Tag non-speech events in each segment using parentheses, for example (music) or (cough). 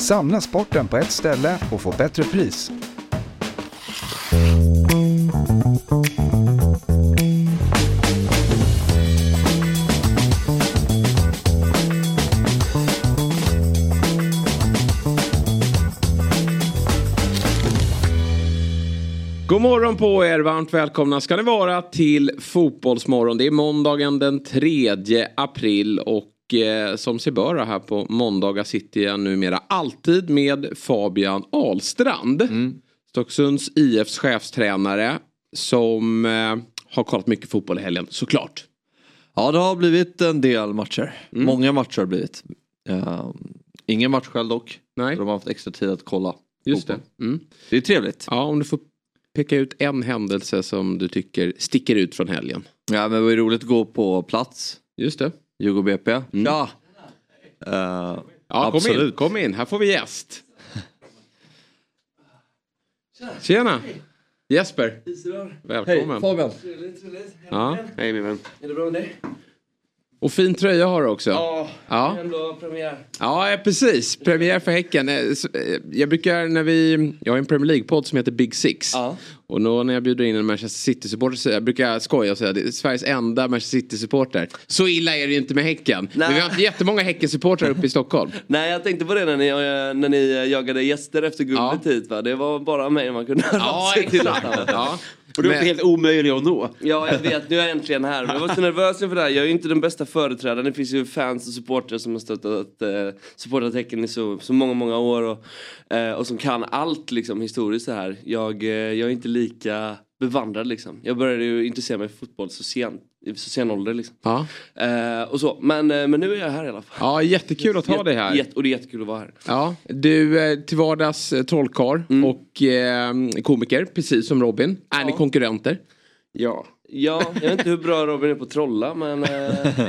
samla sporten på ett ställe och få bättre pris. God morgon på er, varmt välkomna ska ni vara till Fotbollsmorgon. Det är måndagen den 3 april och som sig bör här på måndagar sitter jag numera alltid med Fabian Ahlstrand. Mm. Stocksunds IFs chefstränare som eh, har kollat mycket fotboll i helgen, såklart. Ja, det har blivit en del matcher. Mm. Många matcher har blivit. Uh, ingen match själv dock. Nej. De har haft extra tid att kolla. Just fotboll. det. Mm. Det är trevligt. Ja, om du får peka ut en händelse som du tycker sticker ut från helgen. Ja men det var ju roligt att gå på plats. Just det. Djurgården BP. Mm. Ja. Uh, ja absolut. kom in, kom in, här får vi gäst. Tjena! Jesper. Välkommen. Hej Fabian. Ja. Hej min vän. Är det bra med dig? Och fin tröja har du också. Ja, ja. ändå premiär. Ja, precis. Premiär för Häcken. Eh, eh, jag brukar när vi... Jag har en Premier League-podd som heter Big Six. Ja. Och då när jag bjuder in en Manchester City-supporter jag brukar skoja och säga det är Sveriges enda Manchester City-supporter. Så illa är det ju inte med Häcken. Nej. Men vi har inte jättemånga Häcken-supportrar uppe i Stockholm. (laughs) Nej, jag tänkte på det när ni, när ni jagade gäster efter guldet ja. hit. Va? Det var bara mig man kunde höra (laughs) ja, sig till. Ja. Och du var helt omöjlig att nå. Ja, jag vet. Nu är jag äntligen här. Men jag var så nervös inför det här. Jag är ju inte den bästa företrädaren. Det finns ju fans och supportrar som har stöttat eh, supportat Häcken i så, så många, många år. Och, eh, och som kan allt liksom historiskt så här. Jag, eh, jag är inte lika bevandrad liksom. Jag började ju intressera mig för fotboll så sent i så sen ålder liksom. Ja. Eh, och så. Men, eh, men nu är jag här i alla fall. Ja, jättekul att ha dig här. Jätte, och det är jättekul att vara här. Ja, du är till vardags eh, trollkarl mm. och eh, komiker, precis som Robin. Är ja. ni konkurrenter? Ja. Ja, jag vet inte hur bra Robin är på att trolla men... Eh, (laughs)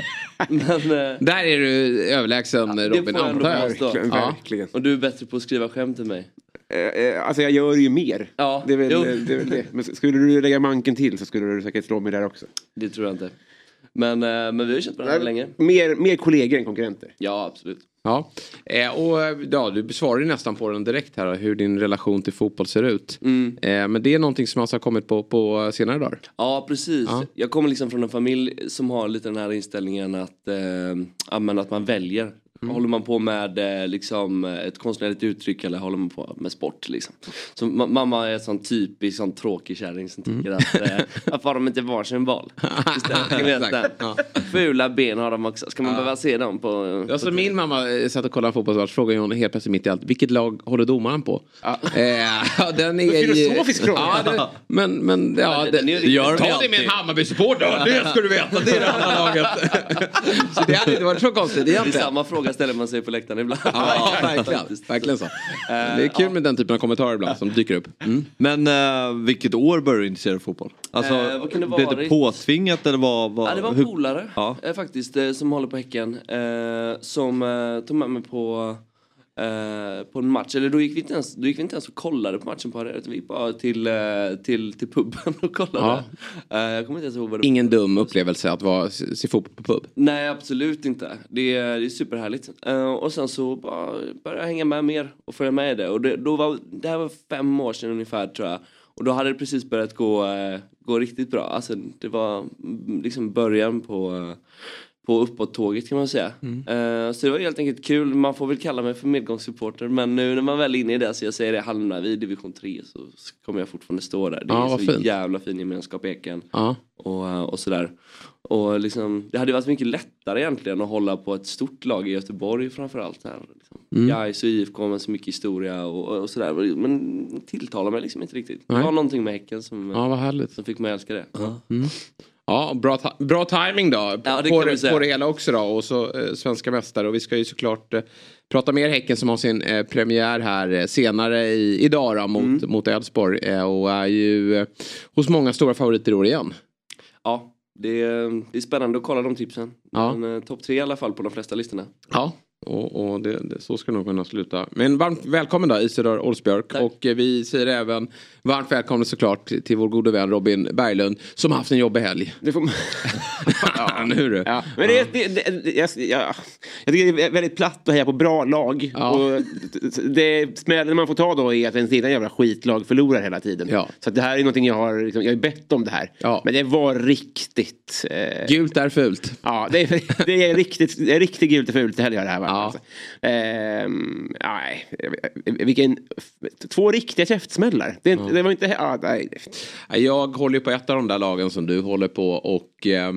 men eh, Där är du överlägsen ja, Robin, antar jag. Verkligen, verkligen. Och du är bättre på att skriva skämt än mig. Eh, alltså jag gör ju mer. Ja. Det, är väl, det är väl det. Men skulle du lägga manken till så skulle du säkert slå mig där också. Det tror jag inte. Men, men vi har ju känt varandra Nej, länge. Mer, mer kollegor än konkurrenter. Ja, absolut. Ja, eh, och ja, du besvarar ju nästan på den direkt här hur din relation till fotboll ser ut. Mm. Eh, men det är någonting som alltså har kommit på, på senare dagar. Ja, precis. Ja. Jag kommer liksom från en familj som har lite den här inställningen att, eh, att man väljer Mm. Håller man på med eh, liksom, ett konstnärligt uttryck eller håller man på med sport? Liksom. Så mamma är en sån typisk sån tråkig kärring som tycker mm. att eh, varför har de inte varsin boll? (laughs) ja. Fula ben har de också. Ska man ja. behöva se dem på... Ja, så min mamma eh, satt och kollade fotbollsmatch frågade hon helt plötsligt mitt i allt. Vilket lag håller domaren på? Ja. Eh, den är Filosofisk fråga. Ja, men, men ja, det, det, gör ta det med en Hammarby-supporter. Det ska du veta. Det är det andra laget. (laughs) så det hade inte varit så konstigt egentligen. Det är samma fråga ställer man sig på läktaren ibland. Ja, (laughs) verkligen. verkligen så. Det är kul med den typen av kommentarer ibland som dyker upp. Mm. Men uh, vilket år började du intressera dig för fotboll? Alltså, uh, vad kunde blev det påtvingat eller vad? vad ja, det var en polare ja. faktiskt som håller på Häcken. som tog med mig på Eh, på en match. Eller då gick, vi inte ens, då gick vi inte ens och kollade på matchen på arenan. Vi gick bara till, uh, till, till puben och kollade. Ja. Uh, jag kommer inte ens ihåg vad det Ingen dum upplevelse att vara, se fotboll på pub? Nej absolut inte. Det är, det är superhärligt. och sen så bara började jag hänga med mer och följa med i det. Och det, då var, det här var fem år sedan ungefär tror jag. Och då hade det precis börjat gå, gå riktigt bra. Alltså det var liksom början på på uppåt-tåget kan man säga. Mm. Uh, så det var helt enkelt kul. Man får väl kalla mig för medgångssupporter men nu när man väl är inne i det så jag säger det, hamnar vi i division 3 så kommer jag fortfarande stå där. Det ja, är så fint. jävla fin gemenskap i Eken. Ja. Och, eh, och sådär. Och liksom, det hade varit mycket lättare egentligen att hålla på ett stort lag i Göteborg framförallt. Här, liksom. mm. Gais och IFK med så mycket historia och, och sådär. Men tilltalar mig liksom inte riktigt. Nej. Det var någonting med Häcken som, ja, som fick mig att älska det. Mm. Ja, bra, bra timing då. Ja, det på, det, på det hela också då. Och så eh, svenska mästare. Och vi ska ju såklart eh, prata mer Häcken som har sin eh, premiär här eh, senare i, idag då, mot, mm. mot Elfsborg. Eh, och är ju eh, hos många stora favoriter i år igen. Ja, det är, det är spännande att kolla de tipsen. Ja. Men, Topp tre i alla fall på de flesta listorna. Ja, och, och det, det, så ska nog kunna sluta. Men varmt välkommen då Isidor Olsbjörk. Tack. Och eh, vi säger även varmt välkommen såklart till, till vår gode vän Robin Berglund. Som haft en jobbig helg. Det får... (laughs) ja, nu du. Ja. Men det, det, det, jag, jag, jag tycker det är väldigt platt att heja på bra lag. Ja. Och det smällen man får ta då är att ens egna jävla skitlag förlorar hela tiden. Ja. Så det här är någonting jag har, liksom, jag har bett om det här. Ja. Men det var riktigt... Eh... Gult är fult. Ja, det är, det är riktigt, riktigt gult och fult det helgen det här. Va? Ja. Alltså. Ehm, nej, vilken... Två riktiga käftsmällar. Det, ja. det var inte... Ja, nej. Jag håller ju på ett av de där lagen som du håller på och... Eh,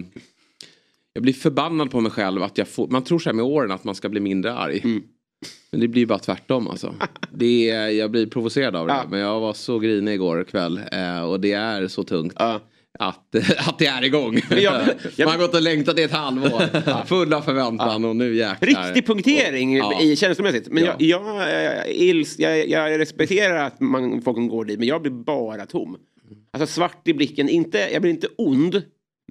jag blir förbannad på mig själv att jag får... Man tror så här med åren att man ska bli mindre arg. Mm. Men det blir bara tvärtom alltså. (laughs) Det är, jag blir provocerad av det. Ja. Men jag var så grinig igår kväll. Eh, och det är så tungt. Ja att, (laughs) att det är igång. Jag, jag, (laughs) Man har gått och längtat i ett halvår. Full av förväntan ja. och nu jäklar. Riktig punktering och, ja. i känslomässigt. Men ja. jag, jag, jag, jag, respekterar att man, folk går dit men jag blir bara tom. Alltså svart i blicken. Inte, jag blir inte ond.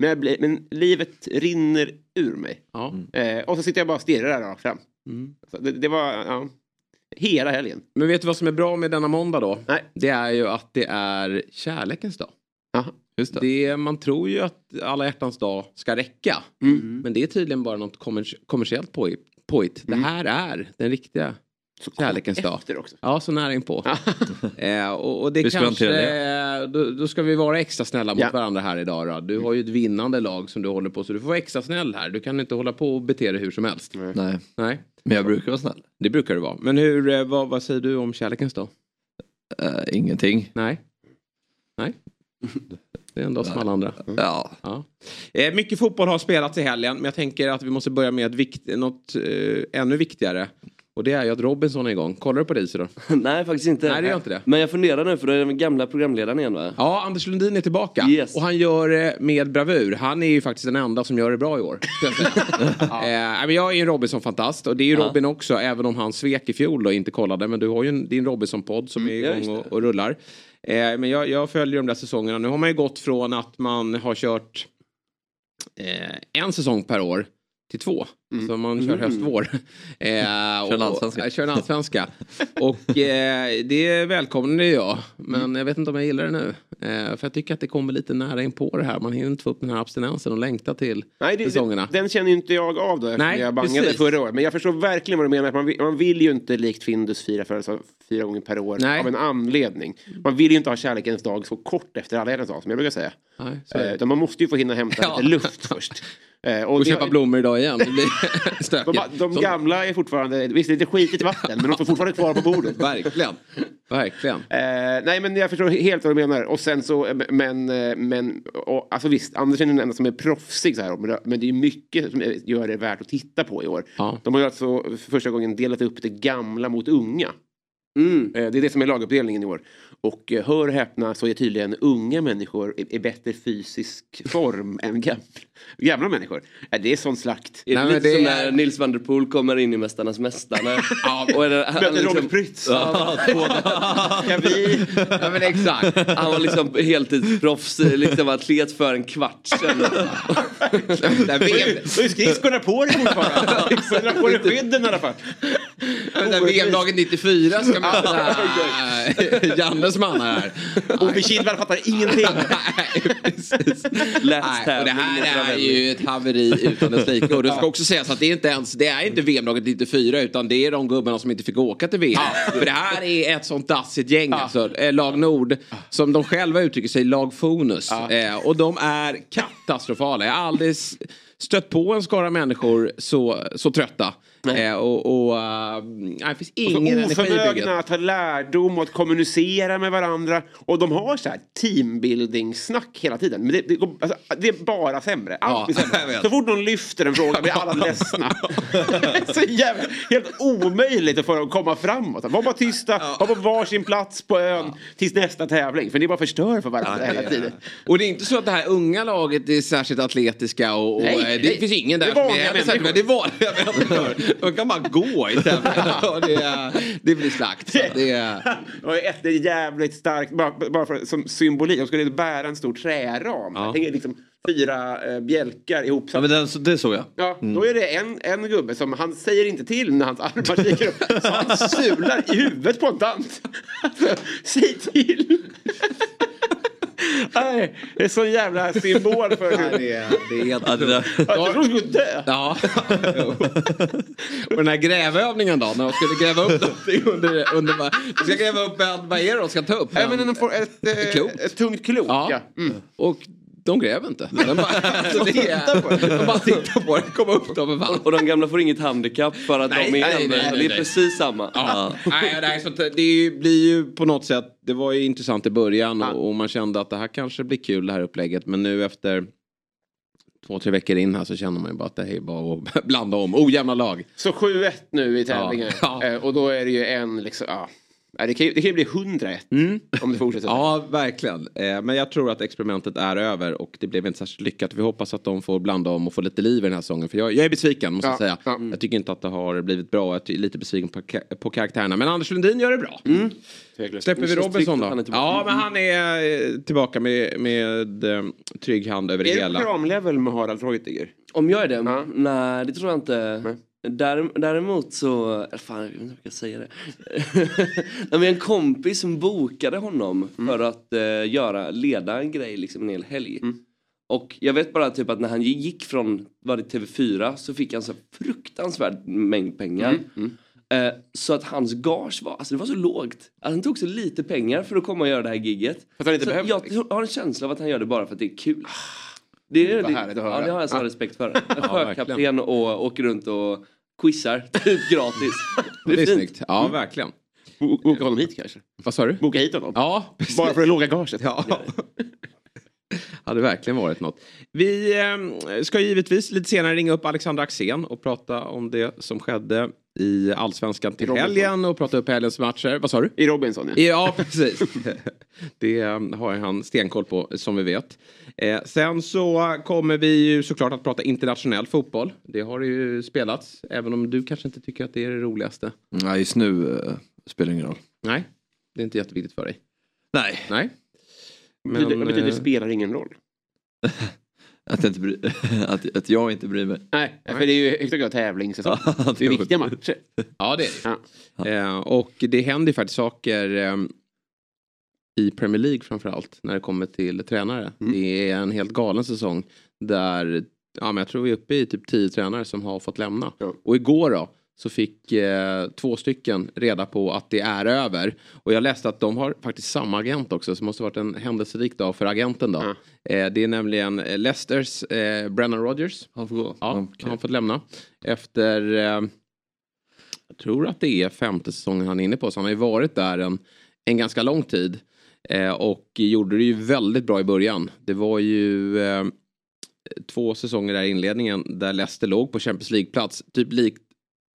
Men, blir, men livet rinner ur mig. Ja. Eh, och så sitter jag bara och stirrar rakt fram. Mm. Det, det, var... Hela helgen. Men vet du vad som är bra med denna måndag då? Nej. Det är ju att det är kärlekens dag. Just det. det. man tror ju att alla hjärtans dag ska räcka. Mm. Men det är tydligen bara något kommers kommersiellt påhitt. Mm. Det här är den riktiga så kärlekens dag. Också. Ja, så nära inpå. (laughs) eh, och, och det kanske, det? Då, då, ska vi vara extra snälla mot ja. varandra här idag. Då. Du har ju ett vinnande lag som du håller på så du får vara extra snäll här. Du kan inte hålla på och bete dig hur som helst. Nej. Nej. Men jag brukar vara snäll. Det brukar du vara. Men hur, eh, vad, vad säger du om kärlekens dag? Uh, ingenting. Nej. Nej. (laughs) Det är en dag som alla andra. Ja. ja. Eh, mycket fotboll har spelats i helgen men jag tänker att vi måste börja med vikt, något eh, ännu viktigare. Och det är ju att Robinson är igång. Kollar du på det då? (laughs) Nej faktiskt inte. Nej det gör inte det. Men jag funderar nu för det är den gamla programledaren igen va? Ja, Anders Lundin är tillbaka. Yes. Och han gör det med bravur. Han är ju faktiskt den enda som gör det bra i år. ja. (laughs) eh, men jag är ju en Robinson-fantast och det är ju Robin också även om han svek i fjol och inte kollade. Men du har ju en, din Robinson-podd som mm, är igång och, och rullar. Eh, men jag, jag, följer de där säsongerna. Nu har man ju gått från att man har kört eh, en säsong per år till två. Mm. Så man kör höst, vår. (laughs) Eh, (laughs) kör en allsvenska. kör en allsvenska. och eh, det välkomnar jag. Men mm. jag vet inte om jag gillar det nu. Eh, för jag tycker att det kommer lite nära in på det här. Man hinner inte få upp den här abstinensen och längta till Nej, det, säsongerna. Den känner ju inte jag av då eftersom Nej, jag bangade precis. förra året. Men jag förstår verkligen vad du menar. Man vill, man vill ju inte likt Findus fira för fyra gånger per år Nej. av en anledning. Man vill ju inte ha kärlekens dag så kort efter alla dag som jag brukar säga. Nej, eh, man måste ju få hinna hämta (laughs) ja. lite luft först. Eh, och, och köpa blommor idag igen. (laughs) Det de, de gamla är fortfarande, visst det är lite skitigt vatten men de står fortfarande kvar på bordet. Verkligen. Verkligen. Eh, nej men jag förstår helt vad du menar. Och sen så, men, eh, men och, alltså visst, Andersen är den enda som är proffsig så här. Men det är mycket som gör det värt att titta på i år. Ja. De har ju alltså för första gången delat upp det gamla mot unga. Mm. Eh, det är det som är laguppdelningen i år. Och eh, hör och häpna så är tydligen unga människor i, bättre fysisk form (laughs) än gamla, gamla människor. Det är sån slakt. Nej, lite det som är... när Nils van der Poel kommer in i Mästarnas Mästare. (laughs) ja, och är det, han, Möter liksom, Robert Prytz. Ja, Ska vi? (laughs) Ja men exakt. Han var liksom heltidsproffs, liksom atlet för en kvart sedan. Då är skridskorna på dig fortfarande. Skridskorna på dig skydden i alla fall. VM-laget 94 ska möta Mannar här. Ove Kihlberg fattar ingenting. (laughs) Nej, och det här är ju ett haveri utan dess like. Och det (laughs) ska också sägas att det är inte ens, det är inte VM-laget 94 utan det är de gubbarna som inte fick åka till VM. För det här är ett sånt dassigt gäng alltså. Eh, lag Nord, som de själva uttrycker sig, lag Fonus. Eh, och de är katastrofala. Jag har aldrig stött på en skara människor så, så trötta. Eh, och, och uh, det finns ingen och så oförmögna att ta lärdom och att kommunicera med varandra. Och de har så här teambuilding-snack hela tiden. Men det, det, alltså, det är bara sämre. Allt ja, sämre. (laughs) Så fort någon lyfter en fråga blir alla ledsna. (laughs) så jävla, helt omöjligt att få dem att komma framåt. Var bara tysta, var på varsin plats på ön ja. tills nästa tävling. För ni bara förstör för varandra ja, hela tiden. Och det är inte så att det här unga laget är särskilt atletiska och, och nej, det nej. finns ingen där är. Det är vanliga människor. De kan bara gå i tävlingar. det, det blir slakt. Det är... det är jävligt starkt, bara, bara för, som symbolik. De skulle bära en stor träram. Ja. Tänk, liksom, fyra eh, bjälkar ihop. Ja, men den, det såg jag. Ja, mm. Då är det en, en gubbe som han säger inte till när hans armar sticker upp. Så han sular i huvudet på en tant. Alltså, (laughs) säg till! Nej, det är sån jävla symbol för hur... det, är, det är helt. Jag trodde de skulle dö. Ja. och den här grävövningen då, när de skulle gräva upp någonting under... under de ska gräva upp, vad är det de ska ta upp? En, men får ett, ett, ett, ett tungt klot. Ja. ja. Mm. Och de gräver inte. De bara, (laughs) alltså, är, på det. De bara tittar på det, kommer upp dem Och de gamla får inget handikapp för att nej, de är nej, nej, nej, Det är precis samma. Ja. Ja. Nej, nej, så det blir ju på något sätt, det var ju intressant i början ja. och, och, man kände att det här kanske blir kul det här upplägget. Men nu efter två, tre veckor in här så känner man ju bara att det är bara att (laughs) blanda om. Ojämna lag. Så 7-1 nu i tävlingen. Ja. Eh, och då är det ju en liksom, ja det kan, ju, det kan ju bli 101 mm. om det fortsätter. (laughs) ja, verkligen. Eh, men jag tror att experimentet är över och det blev inte särskilt lyckat. Vi hoppas att de får blanda om och få lite liv i den här säsongen. För jag, jag är besviken måste ja, jag säga. Ja. Jag tycker inte att det har blivit bra. Jag är lite besviken på, på karaktärerna. Men Anders Lundin gör det bra. Mm. Släpper vi Robinson då? Ja, men han är eh, tillbaka med, med eh, trygg hand över är det hela. Är det kramlevel med Harald Treutiger? Om jag är det? Ja. Nej, det tror jag inte. Nej. Däremot så, fan jag vet inte hur jag ska säga det. (laughs) Nej, en kompis som bokade honom mm. för att uh, göra, leda en grej liksom en hel helg. Mm. Och jag vet bara typ att när han gick från var det TV4 så fick han så fruktansvärd mängd pengar. Mm. mm. Uh, så att hans gage var, alltså det var så lågt. Att han tog så lite pengar för att komma och göra det här gigget. För att han inte behövde? Jag liksom. har en känsla av att han gör det bara för att det är kul. Det, är, det. Ja, det har jag sån respekt för. (laughs) En sjökapten och åker runt och quizar (laughs) typ gratis. Det är, det är snyggt. Ja, verkligen. Boka honom hit kanske? Vad sa du? Boka hit honom? Ja, precis. Bara för det låga gaget? Ja. (laughs) hade verkligen varit något. Vi eh, ska givetvis lite senare ringa upp Alexander Axén och prata om det som skedde i Allsvenskan till helgen och prata upp helgens matcher. Vad sa du? I Robinson ja. Ja, precis. (laughs) det um, har han stenkoll på som vi vet. Eh, sen så kommer vi ju såklart att prata internationell fotboll. Det har ju spelats, även om du kanske inte tycker att det är det roligaste. Nej, just nu uh, spelar det ingen roll. Nej, det är inte jätteviktigt för dig. Nej. Nej. Men, betyder, vad betyder det spelar ingen roll? (laughs) Att jag, inte bry, (laughs) att, att jag inte bryr mig. Nej, för det är ju högsta grad tävlingssäsong. (laughs) det är viktiga matcher. Ja, det är det. Ja. Eh, och det händer ju faktiskt saker eh, i Premier League framförallt när det kommer till tränare. Mm. Det är en helt galen säsong där ja, men jag tror vi är uppe i typ tio tränare som har fått lämna. Ja. Och igår då så fick eh, två stycken reda på att det är över. Och jag läste att de har faktiskt samma agent också, så det måste varit en händelserik dag för agenten då. Mm. Eh, det är nämligen Leicesters eh, Brennan Rodgers. Han får gå? Ja, okay. han fått lämna. Efter, eh, jag tror att det är femte säsongen han är inne på, så han har ju varit där en, en ganska lång tid. Eh, och gjorde det ju väldigt bra i början. Det var ju eh, två säsonger där i inledningen där Leicester låg på Champions League-plats. Typ likt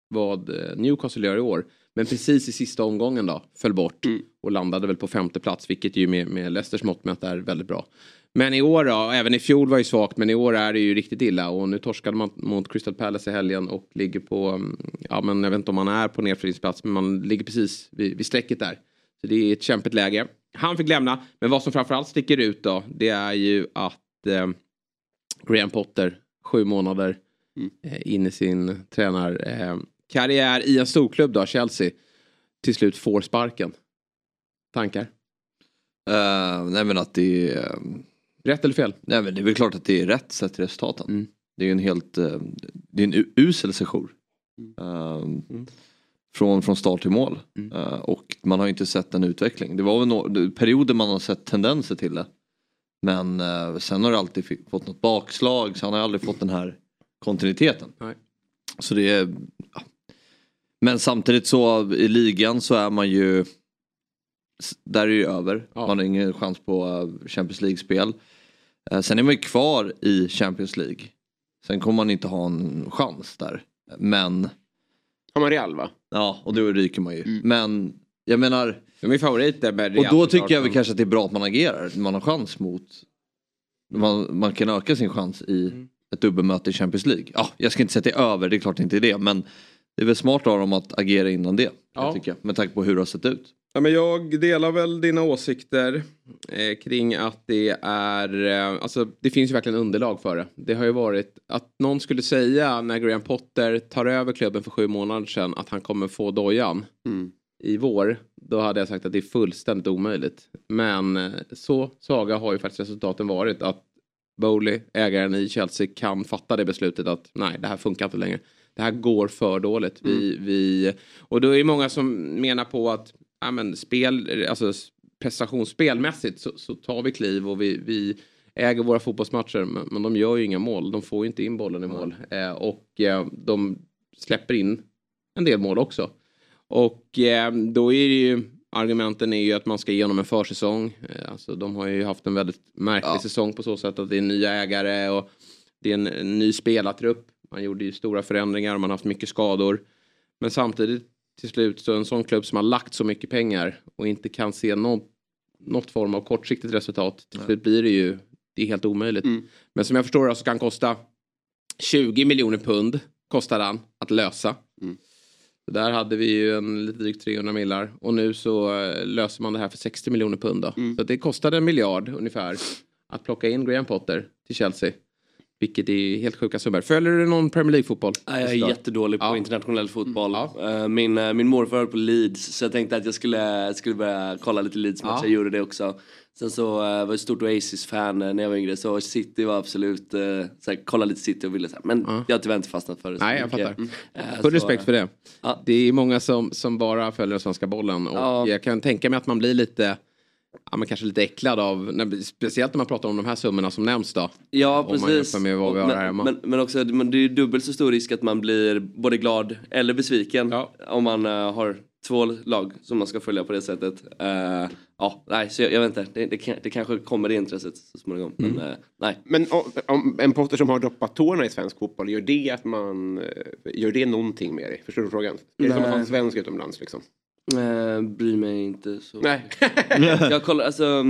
vad eh, Newcastle gör i år. Men precis i sista omgången då föll bort mm. och landade väl på femte plats vilket ju med, med Leicesters mått mätt är väldigt bra. Men i år då, även i fjol var ju svagt men i år är det ju riktigt illa och nu torskade man mot Crystal Palace i helgen och ligger på, mm, ja men jag vet inte om man är på nedflyttningsplats men man ligger precis vid, vid strecket där. Så det är ett kämpigt läge. Han fick lämna, men vad som framförallt sticker ut då det är ju att eh, Graham Potter, sju månader mm. eh, in i sin tränar... Eh, i en storklubb då, Chelsea, till slut får sparken? Tankar? Uh, nej men att det är... Uh, rätt eller fel? Nej men det är väl klart att det är rätt sett till resultaten. Mm. Det är en helt, uh, det är en usel session. Mm. Mm. Från, från start till mål. Mm. och man har ju inte sett en utveckling. Det var väl no perioder man har sett tendenser till det. Men sen har det alltid fått något bakslag så han har aldrig fått den här kontinuiteten. Nej. Så det är, men samtidigt så i ligan så är man ju där är det ju över. Ja. Man har ingen chans på eh, Champions League-spel. Sen är man ju kvar i Champions League. Sen kommer man inte ha en chans där. Men... Har man Real va? Ja, och då ryker man ju. Mm. Men jag menar... De är favoriter med Real. Och då tycker jag väl kanske att det är bra att man agerar. Man har chans mot... Man, man kan öka sin chans i mm. ett dubbelmöte i Champions League. Ja, jag ska inte säga att det är över, det är klart inte är det. Men det är väl smart av dem att agera innan det. Ja. Tycker jag, med tanke på hur det har sett ut. Ja, men jag delar väl dina åsikter eh, kring att det är, eh, alltså det finns ju verkligen underlag för det. Det har ju varit att någon skulle säga när Graham Potter tar över klubben för sju månader sedan att han kommer få dojan i vår. Då hade jag sagt att det är fullständigt omöjligt. Men eh, så svaga har ju faktiskt resultaten varit att Bowley, ägaren i Chelsea, kan fatta det beslutet att nej, det här funkar inte längre. Det här går för dåligt. Vi, vi, och då är det många som menar på att ja, men spel, alltså prestationsspelmässigt så, så tar vi kliv och vi, vi äger våra fotbollsmatcher men, men de gör ju inga mål. De får ju inte in bollen i mål. Eh, och eh, de släpper in en del mål också. Och eh, då är det ju argumenten är ju att man ska igenom en försäsong. Eh, alltså de har ju haft en väldigt märklig säsong på så sätt att det är nya ägare och det är en, en ny spelartrupp. Man gjorde ju stora förändringar, man har haft mycket skador. Men samtidigt till slut så en sån klubb som har lagt så mycket pengar och inte kan se någon, något form av kortsiktigt resultat. Till slut blir det ju, det är helt omöjligt. Men som jag förstår det så kan kosta 20 miljoner pund kostar han att lösa. Så där hade vi ju en lite drygt 300 millar och nu så eh, löser man det här för 60 miljoner pund. Då. Så att det kostade en miljard ungefär att plocka in Graham Potter till Chelsea. Vilket är helt sjuka summor. Följer du någon Premier League-fotboll? Jag är jättedålig på internationell fotboll. Eh, Min, eh, min morfar höll på Leeds så jag tänkte att jag skulle, skulle börja kolla lite Leeds-matcher. Ja. Jag gjorde det också. Sen så eh, var jag stort Oasis-fan när jag var yngre så City var absolut, uh, såhär, kolla lite City och ville såhär. Men jag har tyvärr inte fastnat för det. så Nej, jag fattar. Eh, Full så, respekt för det. Ja. Det är många som, som bara följer den svenska bollen. Och Ja. jag kan tänka mig att man blir lite, ja, men kanske lite äcklad av, när, speciellt när man pratar om de här summorna som nämns då. Ja, Om man precis. jämför med vad vi Och- har här hemma. men, men, men också, men det är ju dubbelt så stor risk att man blir både glad eller besviken om man eh, har två lag som man ska följa på det sättet. Eh, ja, nej, så jag, jag vet inte. Det, det, kan- det kanske kommer det intresset så småningom. Men Mm. eh, nej. Men om, om en Potter som har droppat tårna i svensk fotboll, gör det att man... eh, Gör det någonting med dig? Förstår du frågan? Är det som att ha en Nej. svensk utomlands liksom? Eh, bryr mig inte så. Nej. jag kollar, alltså...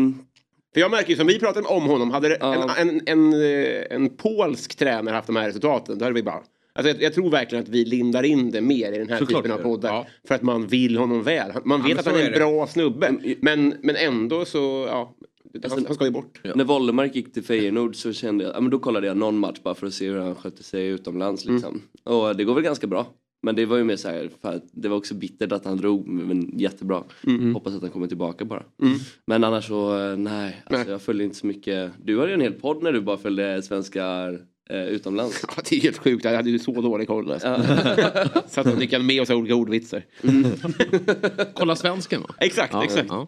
För jag märker ju som vi pratade om honom, hade det en, en, en, eh, en polsk tränare haft de här resultaten, då hade vi bara... Alltså jag, jag tror verkligen att vi lindar in det mer i den här Såklart typen av poddar. För att man vill honom väl. Man vet men att han är är en det. bra snubbe. Men, men ändå så, ja. Han, han ska ju bort. När Wollemark gick till Feyenoord så kände jag, ja men då kollade jag någon match bara för att se hur han skötte sig utomlands Mm. liksom. Och det går väl ganska bra. Men det var ju mer så här, för att det var också bittert att han drog, men jättebra. Mm. Hoppas att han kommer tillbaka bara. Mm. Men annars så, eh, nej, alltså jag följer inte så mycket. Du hade ju en hel podd när du bara följde svenskar eh, utomlands. Ja, det är helt sjukt. Jag hade ju så dålig koll. Alltså. (laughs) så att vi kan med oss olika ordvitsar. Kolla svensken va? Exakt, Ja, exakt. ja.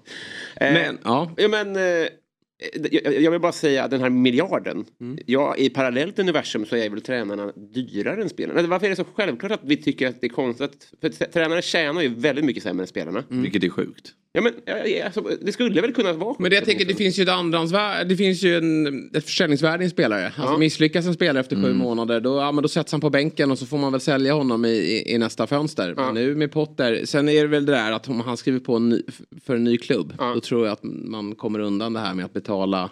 Eh, Men, ja. ja, men, eh, jag, jag vill bara säga att den här miljarden. Mm. Ja, I parallellt universum så är väl tränarna dyrare än spelarna. Varför är det så självklart att vi tycker att det är konstigt? Att, för tränare tjänar ju väldigt mycket sämre än spelarna. Vilket är sjukt. Ja, men, ja, ja, alltså, det skulle väl kunna vara Men det jag tänker, det finns ju ett andrahandsvärde, det finns ju en, ett försäljningsvärde i en spelare. Alltså misslyckas en spelare efter sju månader, då, ja, men då sätts han på bänken och så får man väl sälja honom i, i, i nästa fönster. Men nu med Potter, sen är det väl det där att om han skriver på en ny, för en ny klubb, då tror jag att man kommer undan det här med att betala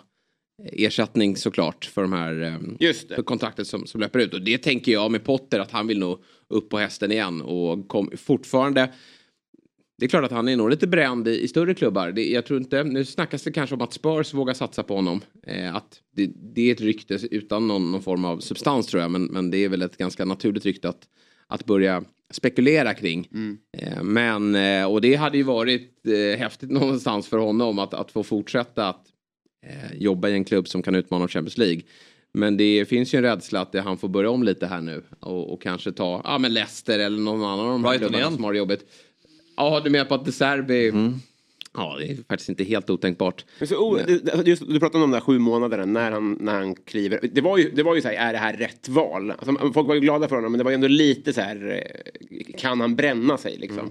ersättning såklart för de här ehm, Just det. för kontraktet som, som löper ut. Och det tänker jag med Potter att han vill nog upp på hästen igen och kom, fortfarande det är klart att han är nog lite bränd i, i större klubbar. Det, jag tror inte, nu snackas det kanske om att Spurs vågar satsa på honom. Eh, att det, det är ett rykte utan någon, någon form av substans tror jag. Men, men det är väl ett ganska naturligt rykte att, att börja spekulera kring. Eh, men, eh, och det hade ju varit eh, häftigt (laughs) någonstans för honom att, att få fortsätta att eh, jobba i en klubb som kan utmana om Champions League. Men det finns ju en rädsla att det, han får börja om lite här nu och, och kanske ta ja, men Leicester eller någon annan av de här Brighton klubbarna igen. som har det jobbigt. Ja, du menar på att De Serbi... Ja, det är faktiskt inte helt otänkbart. Men så, oh, just, du pratade om de där sju månaderna när han, när han kliver. Det var ju, det var ju så här, är det här rätt val? Alltså, folk var ju glada för honom men det var ju ändå lite så här, eh, kan han bränna sig liksom?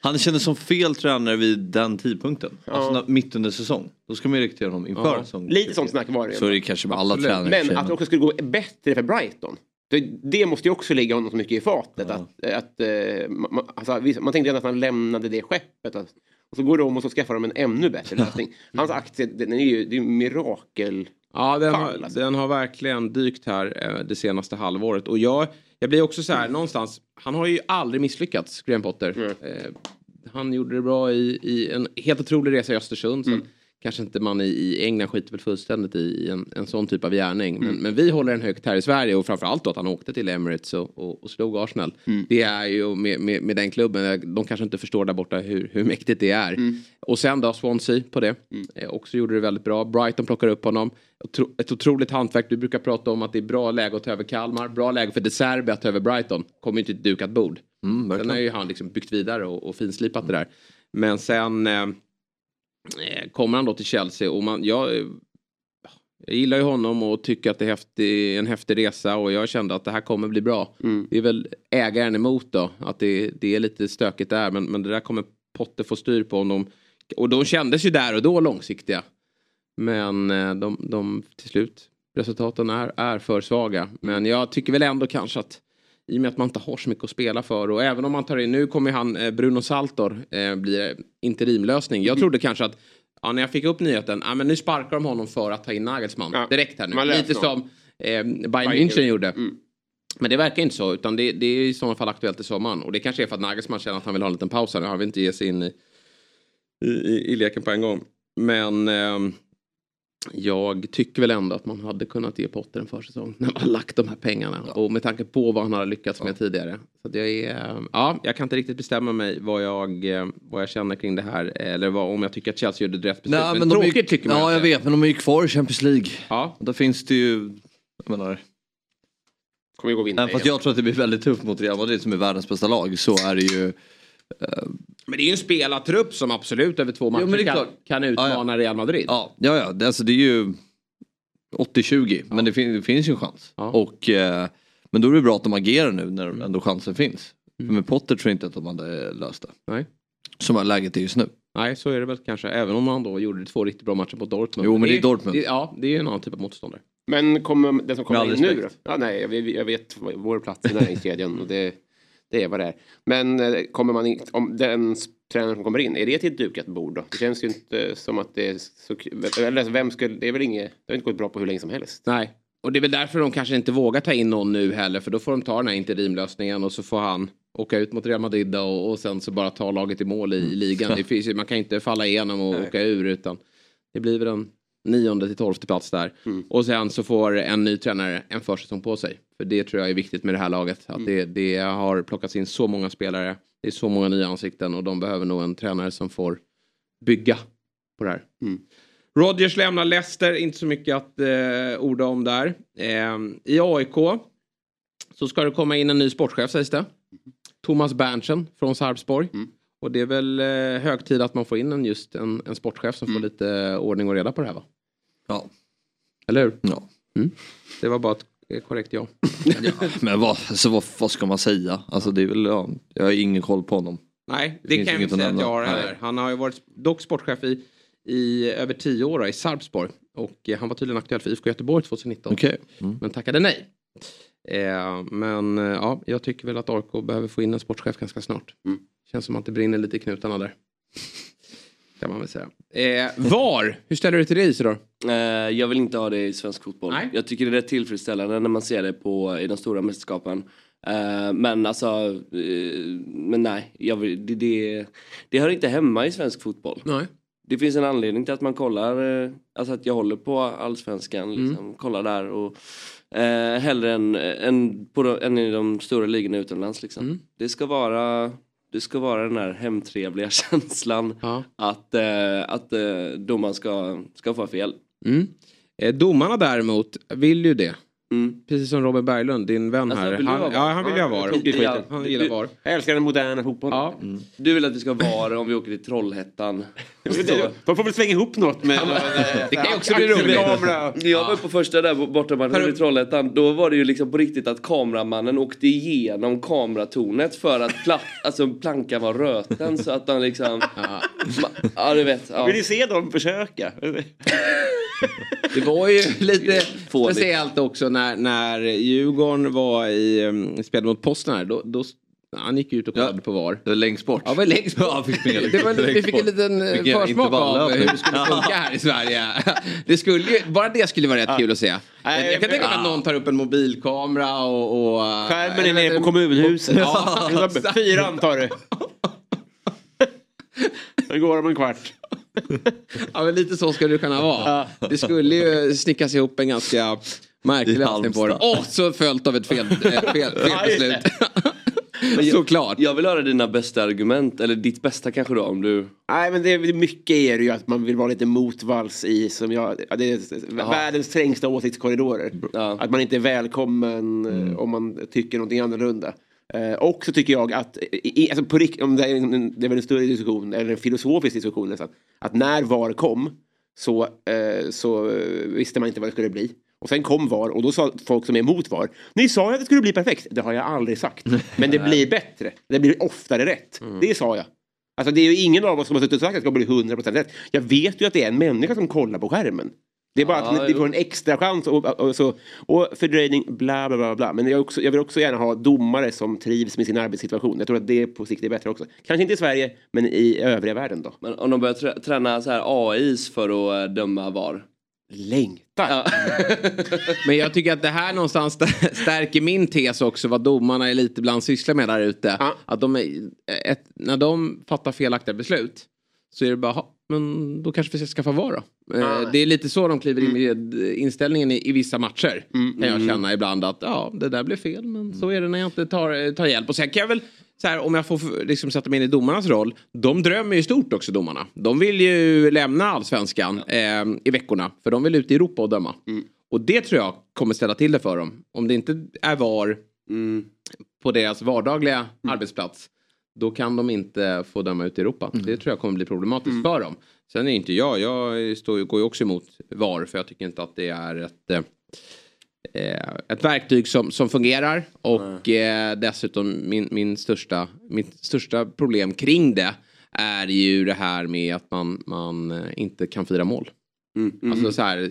Han kändes som fel tränare vid den tidpunkten. Ja. Alltså när, mitt under säsong. Då ska man ju rekrytera honom inför Ja. säsong. Lite sånt snack var det. Så är det kanske med alla Absolut. tränare. Men att det också skulle gå bättre för Brighton. Det, det måste ju också ligga honom så mycket i fatet. Att, att, eh, man, alltså, vi- man tänkte ändå att han lämnade det skeppet. Att, och så går de och så skaffar de en ännu bättre (laughs) lösning. Hans aktie, den är ju, det är ju mirakel. Ja, den har, alltså. den har verkligen dykt här eh, det senaste halvåret. Och jag, jag blir också så här någonstans. Han har ju aldrig misslyckats, Graham Potter. Eh, han gjorde det bra i, i en helt otrolig resa i Östersund. Sen kanske inte man i, i England skiter väl fullständigt i en, en sån typ av gärning. Men, men vi håller den högt här i Sverige och framförallt då att han åkte till Emirates och, och, och slog Arsenal. Det är ju med, med, med den klubben, de kanske inte förstår där borta hur, hur mäktigt det är. Och sen då Swansea på det. Eh, också gjorde det väldigt bra. Brighton plockar upp honom. Otro, ett otroligt hantverk. Du brukar prata om att det är bra läge att ta över Kalmar. Bra läge för De Serbi att ta över Brighton. Kommer ju inte till ett dukat bord. sen har ju han liksom byggt vidare och, och finslipat det där. Men sen eh, kommer han då till Chelsea och man, jag, eh, jag gillar ju honom och tycker att det är häftig, en häftig resa och jag kände att det här kommer bli bra. Det är väl ägaren emot då, att det, det är lite stökigt där men, men det där kommer Potter få styr på. Om de, och de kändes ju där och då långsiktiga. Men eh, de, de till slut, resultaten är, är för svaga. Men jag tycker väl ändå kanske att i och med att man inte har så mycket att spela för och även om man tar in, nu kommer han eh, Bruno Saltor eh, bli interimlösning. Jag trodde kanske att Ja, när jag fick upp nyheten, ja, men nu sparkar de honom för att ta in Nagelsmann Ja. direkt här nu. Lite något. som eh, Bayern Bayern München gjorde. gjorde. Men det verkar inte så, utan det, det är i sådana fall aktuellt i sommaren. Och det kanske är för att Nagelsmann känner att han vill ha en liten paus här nu. Han vill inte ge sig in i, i, i, i leken på en gång. Men ehm, jag tycker väl ändå att man hade kunnat ge Potter en försäsong när man har lagt de här pengarna. Och med tanke på vad han har lyckats med tidigare. Så jag är, ja, jag kan inte riktigt bestämma mig vad jag, vad jag känner kring det här. Eller vad, om jag tycker att Chelsea gjorde rätt beslut. Nej, men men tråkigt tycker man Ja, jag vet, men de är ju kvar i Champions League. Ja. Då finns det ju, jag menar, Kommer ju gå vinna fast igen. jag tror att det blir väldigt tufft mot Real Madrid som är världens bästa lag så är det ju Men det är ju en spelartrupp som absolut över två matcher det är kan, kan utmana Real Madrid. Ja, ja, ja det, alltså, det är ju 80-20 men det, fin- det finns ju en chans. Och, eh, men då är det bra att de agerar nu när ändå chansen finns. För med Potter tror jag inte att de hade löst det. Nej. Som är läget är just nu. Nej, så är det väl kanske. Även om han då gjorde två riktigt bra matcher mot Dortmund. Jo, men det är Dortmund. Det, ja, det är en annan typ av motståndare. Men kommer den som kommer in nu då? Ja, nej, jag, vet- jag vet vår plats i näringskedjan och det, det är vad det är. Men eh, kommer man in, om den tränaren som kommer in, är det till ett dukat bord då? Det känns ju inte som att det är så kul. Eller vem skulle, det är väl inget, det har inte gått bra på hur länge som helst. Nej, och det är väl därför de kanske inte vågar ta in någon nu heller. För då får de ta den här interimlösningen och så får han åka ut mot Real Madrid och, och sen så bara ta laget i mål i, i ligan. Det finns, man kan inte falla igenom och åka ur utan det blir väl en nionde till tolfte plats där. Och sen så får en ny tränare en försäsong på sig. För det tror jag är viktigt med det här laget. Att det, det har plockats in så många spelare. Det är så många nya ansikten och de behöver nog en tränare som får bygga på det här. Rodgers lämnar Leicester, inte så mycket att eh, orda om där. Eh, I AIK så ska det komma in en ny sportchef sägs det. Thomas Berntsen från Sarpsborg. Och det är väl eh, hög tid att man får in en, just en, en sportchef som får lite ordning och reda på det här va? Ja. Eller hur? Ja. Mm. Det var bara ett eh, korrekt (laughs) ja. Men vad, alltså, vad, vad ska man säga? Alltså det är väl, ja, jag har ingen koll på honom. Nej, Det det, kan jag inte säga att jag har heller. Han har ju varit dock sportchef i, i över tio år i Sarpsborg. Och eh, han var tydligen aktuell för IFK Göteborg 2019. Okej. Mm. Men tackade nej. Eh, men eh, ja, jag tycker väl att AIK behöver få in en sportchef ganska snart. Känns som att det brinner lite i knutarna där. Kan man väl säga. Eh, VAR, hur ställer du till det Isidor? Eh, jag vill inte ha det i svensk fotboll. Nej. Jag tycker det är tillfredsställande när man ser det på, i de stora mästerskapen. Eh, men alltså, eh, men nej. Vill, det, det, det hör inte hemma i svensk fotboll. Nej. Det finns en anledning till att man kollar, eh, alltså att jag håller på allsvenskan, liksom, kollar där och eh, hellre än, än, på de, än i de stora ligorna utomlands liksom. Det ska vara det ska vara den här hemtrevliga (laughs) känslan att, eh, att eh, domaren ska, ska få fel. Mm. Eh, domarna däremot vill ju det. Mm. Precis som Robin Berglund, din vän Alltså, här. ha Han, VAR? ja, han vill ju ha VAR. Han gillar VAR. Jag älskar den moderna fotbollen. Ja. Du vill att vi ska vara om vi åker till Trollhättan? (laughs) De får väl svänga ihop något med... Det kan ju också bli roligt. När jag var på första där bortamatchen i Trollhättan då var det ju liksom på riktigt att kameramannen åkte igenom kameratornet för att pla- (laughs) alltså, plankan var röten så att han liksom... Ja, du vet. Ja. Vill ni se dem försöka? (laughs) Det var ju (laughs) lite speciellt också när, när Djurgården var i um, spel mot Posten här. Då, då Han gick ut och kollade på VAR. Det var längst bort. Ja, var längst bort. Ja, fick springa (laughs) det var, vi fick en liten eh, Vilken försmak av hur det skulle funka här i Sverige. (laughs) Det skulle ju, bara det skulle vara rätt kul att se. Nej, jag kan tänka mig att någon tar upp en mobilkamera och... och Skärmen är nere på kommunhuset. Ja, Fyra antar du. Det går om en kvart. Ja, men lite så ska det kunna vara. Det skulle ju snickas ihop en ganska märklig lösning på det. Och så följt av ett fel, eh, fel, fel (laughs) beslut. Såklart. Jag vill höra dina bästa argument, eller ditt bästa kanske då om du... Nej men det är mycket är det ju att man vill vara lite motvalls i som jag, ja, det är världens trängsta åsiktskorridorer. Att man inte är välkommen eh, om man tycker någonting annorlunda. Eh, och så tycker jag att, i, alltså på, om det, är en, det är väl en större diskussion, eller en filosofisk diskussion nästan, att när VAR kom så, eh, så visste man inte vad det skulle bli. Och sen kom VAR och då sa folk som är emot VAR, ni sa ju att det skulle bli perfekt. Det har jag aldrig sagt. Men det (laughs) blir bättre. Det blir oftare rätt. Det sa jag. Alltså det är ju ingen av oss som har suttit och sagt att det ska bli 100% rätt. Jag vet ju att det är en människa som kollar på skärmen. Det är bara Ja, att ni får en extra chans och, och, och, så, och fördröjning, bla bla bla. bla. Men jag, också, jag vill också gärna ha domare som trivs med sin arbetssituation. Jag tror att det på sikt är bättre också. Kanske inte i Sverige, men i övriga världen då. Men om de börjar trä- träna så här AIs för att eh, döma VAR. Längtar! (laughs) Men jag tycker att det här någonstans st- stärker min tes också vad domarna är lite ibland sysslar med där ute. Att de är, ett, när de fattar felaktiga beslut så är det bara, "Ha, men då kanske vi ska skaffa VAR då. Eh, Ah. Det är lite så de kliver in med inställningen i, i vissa matcher. Kan jag Mm. känna ibland att ja, det där blev fel men så är det när jag inte tar, tar hjälp. Och sen kan jag väl så här, om jag får liksom sätta mig in i domarnas roll. De drömmer ju stort också domarna. De vill ju lämna allsvenskan eh, i veckorna. För de vill ut i Europa och döma. Och det tror jag kommer ställa till det för dem. Om det inte är VAR på deras vardagliga arbetsplats. Då kan de inte få döma ut i Europa. Det tror jag kommer bli problematiskt för dem. Sen är inte jag, jag står, går ju också emot VAR. För jag tycker inte att det är ett... Eh, eh, ett verktyg som, som fungerar och eh, dessutom min, min största, mitt största problem kring det är ju det här med att man, man eh, inte kan fira mål. Alltså så här,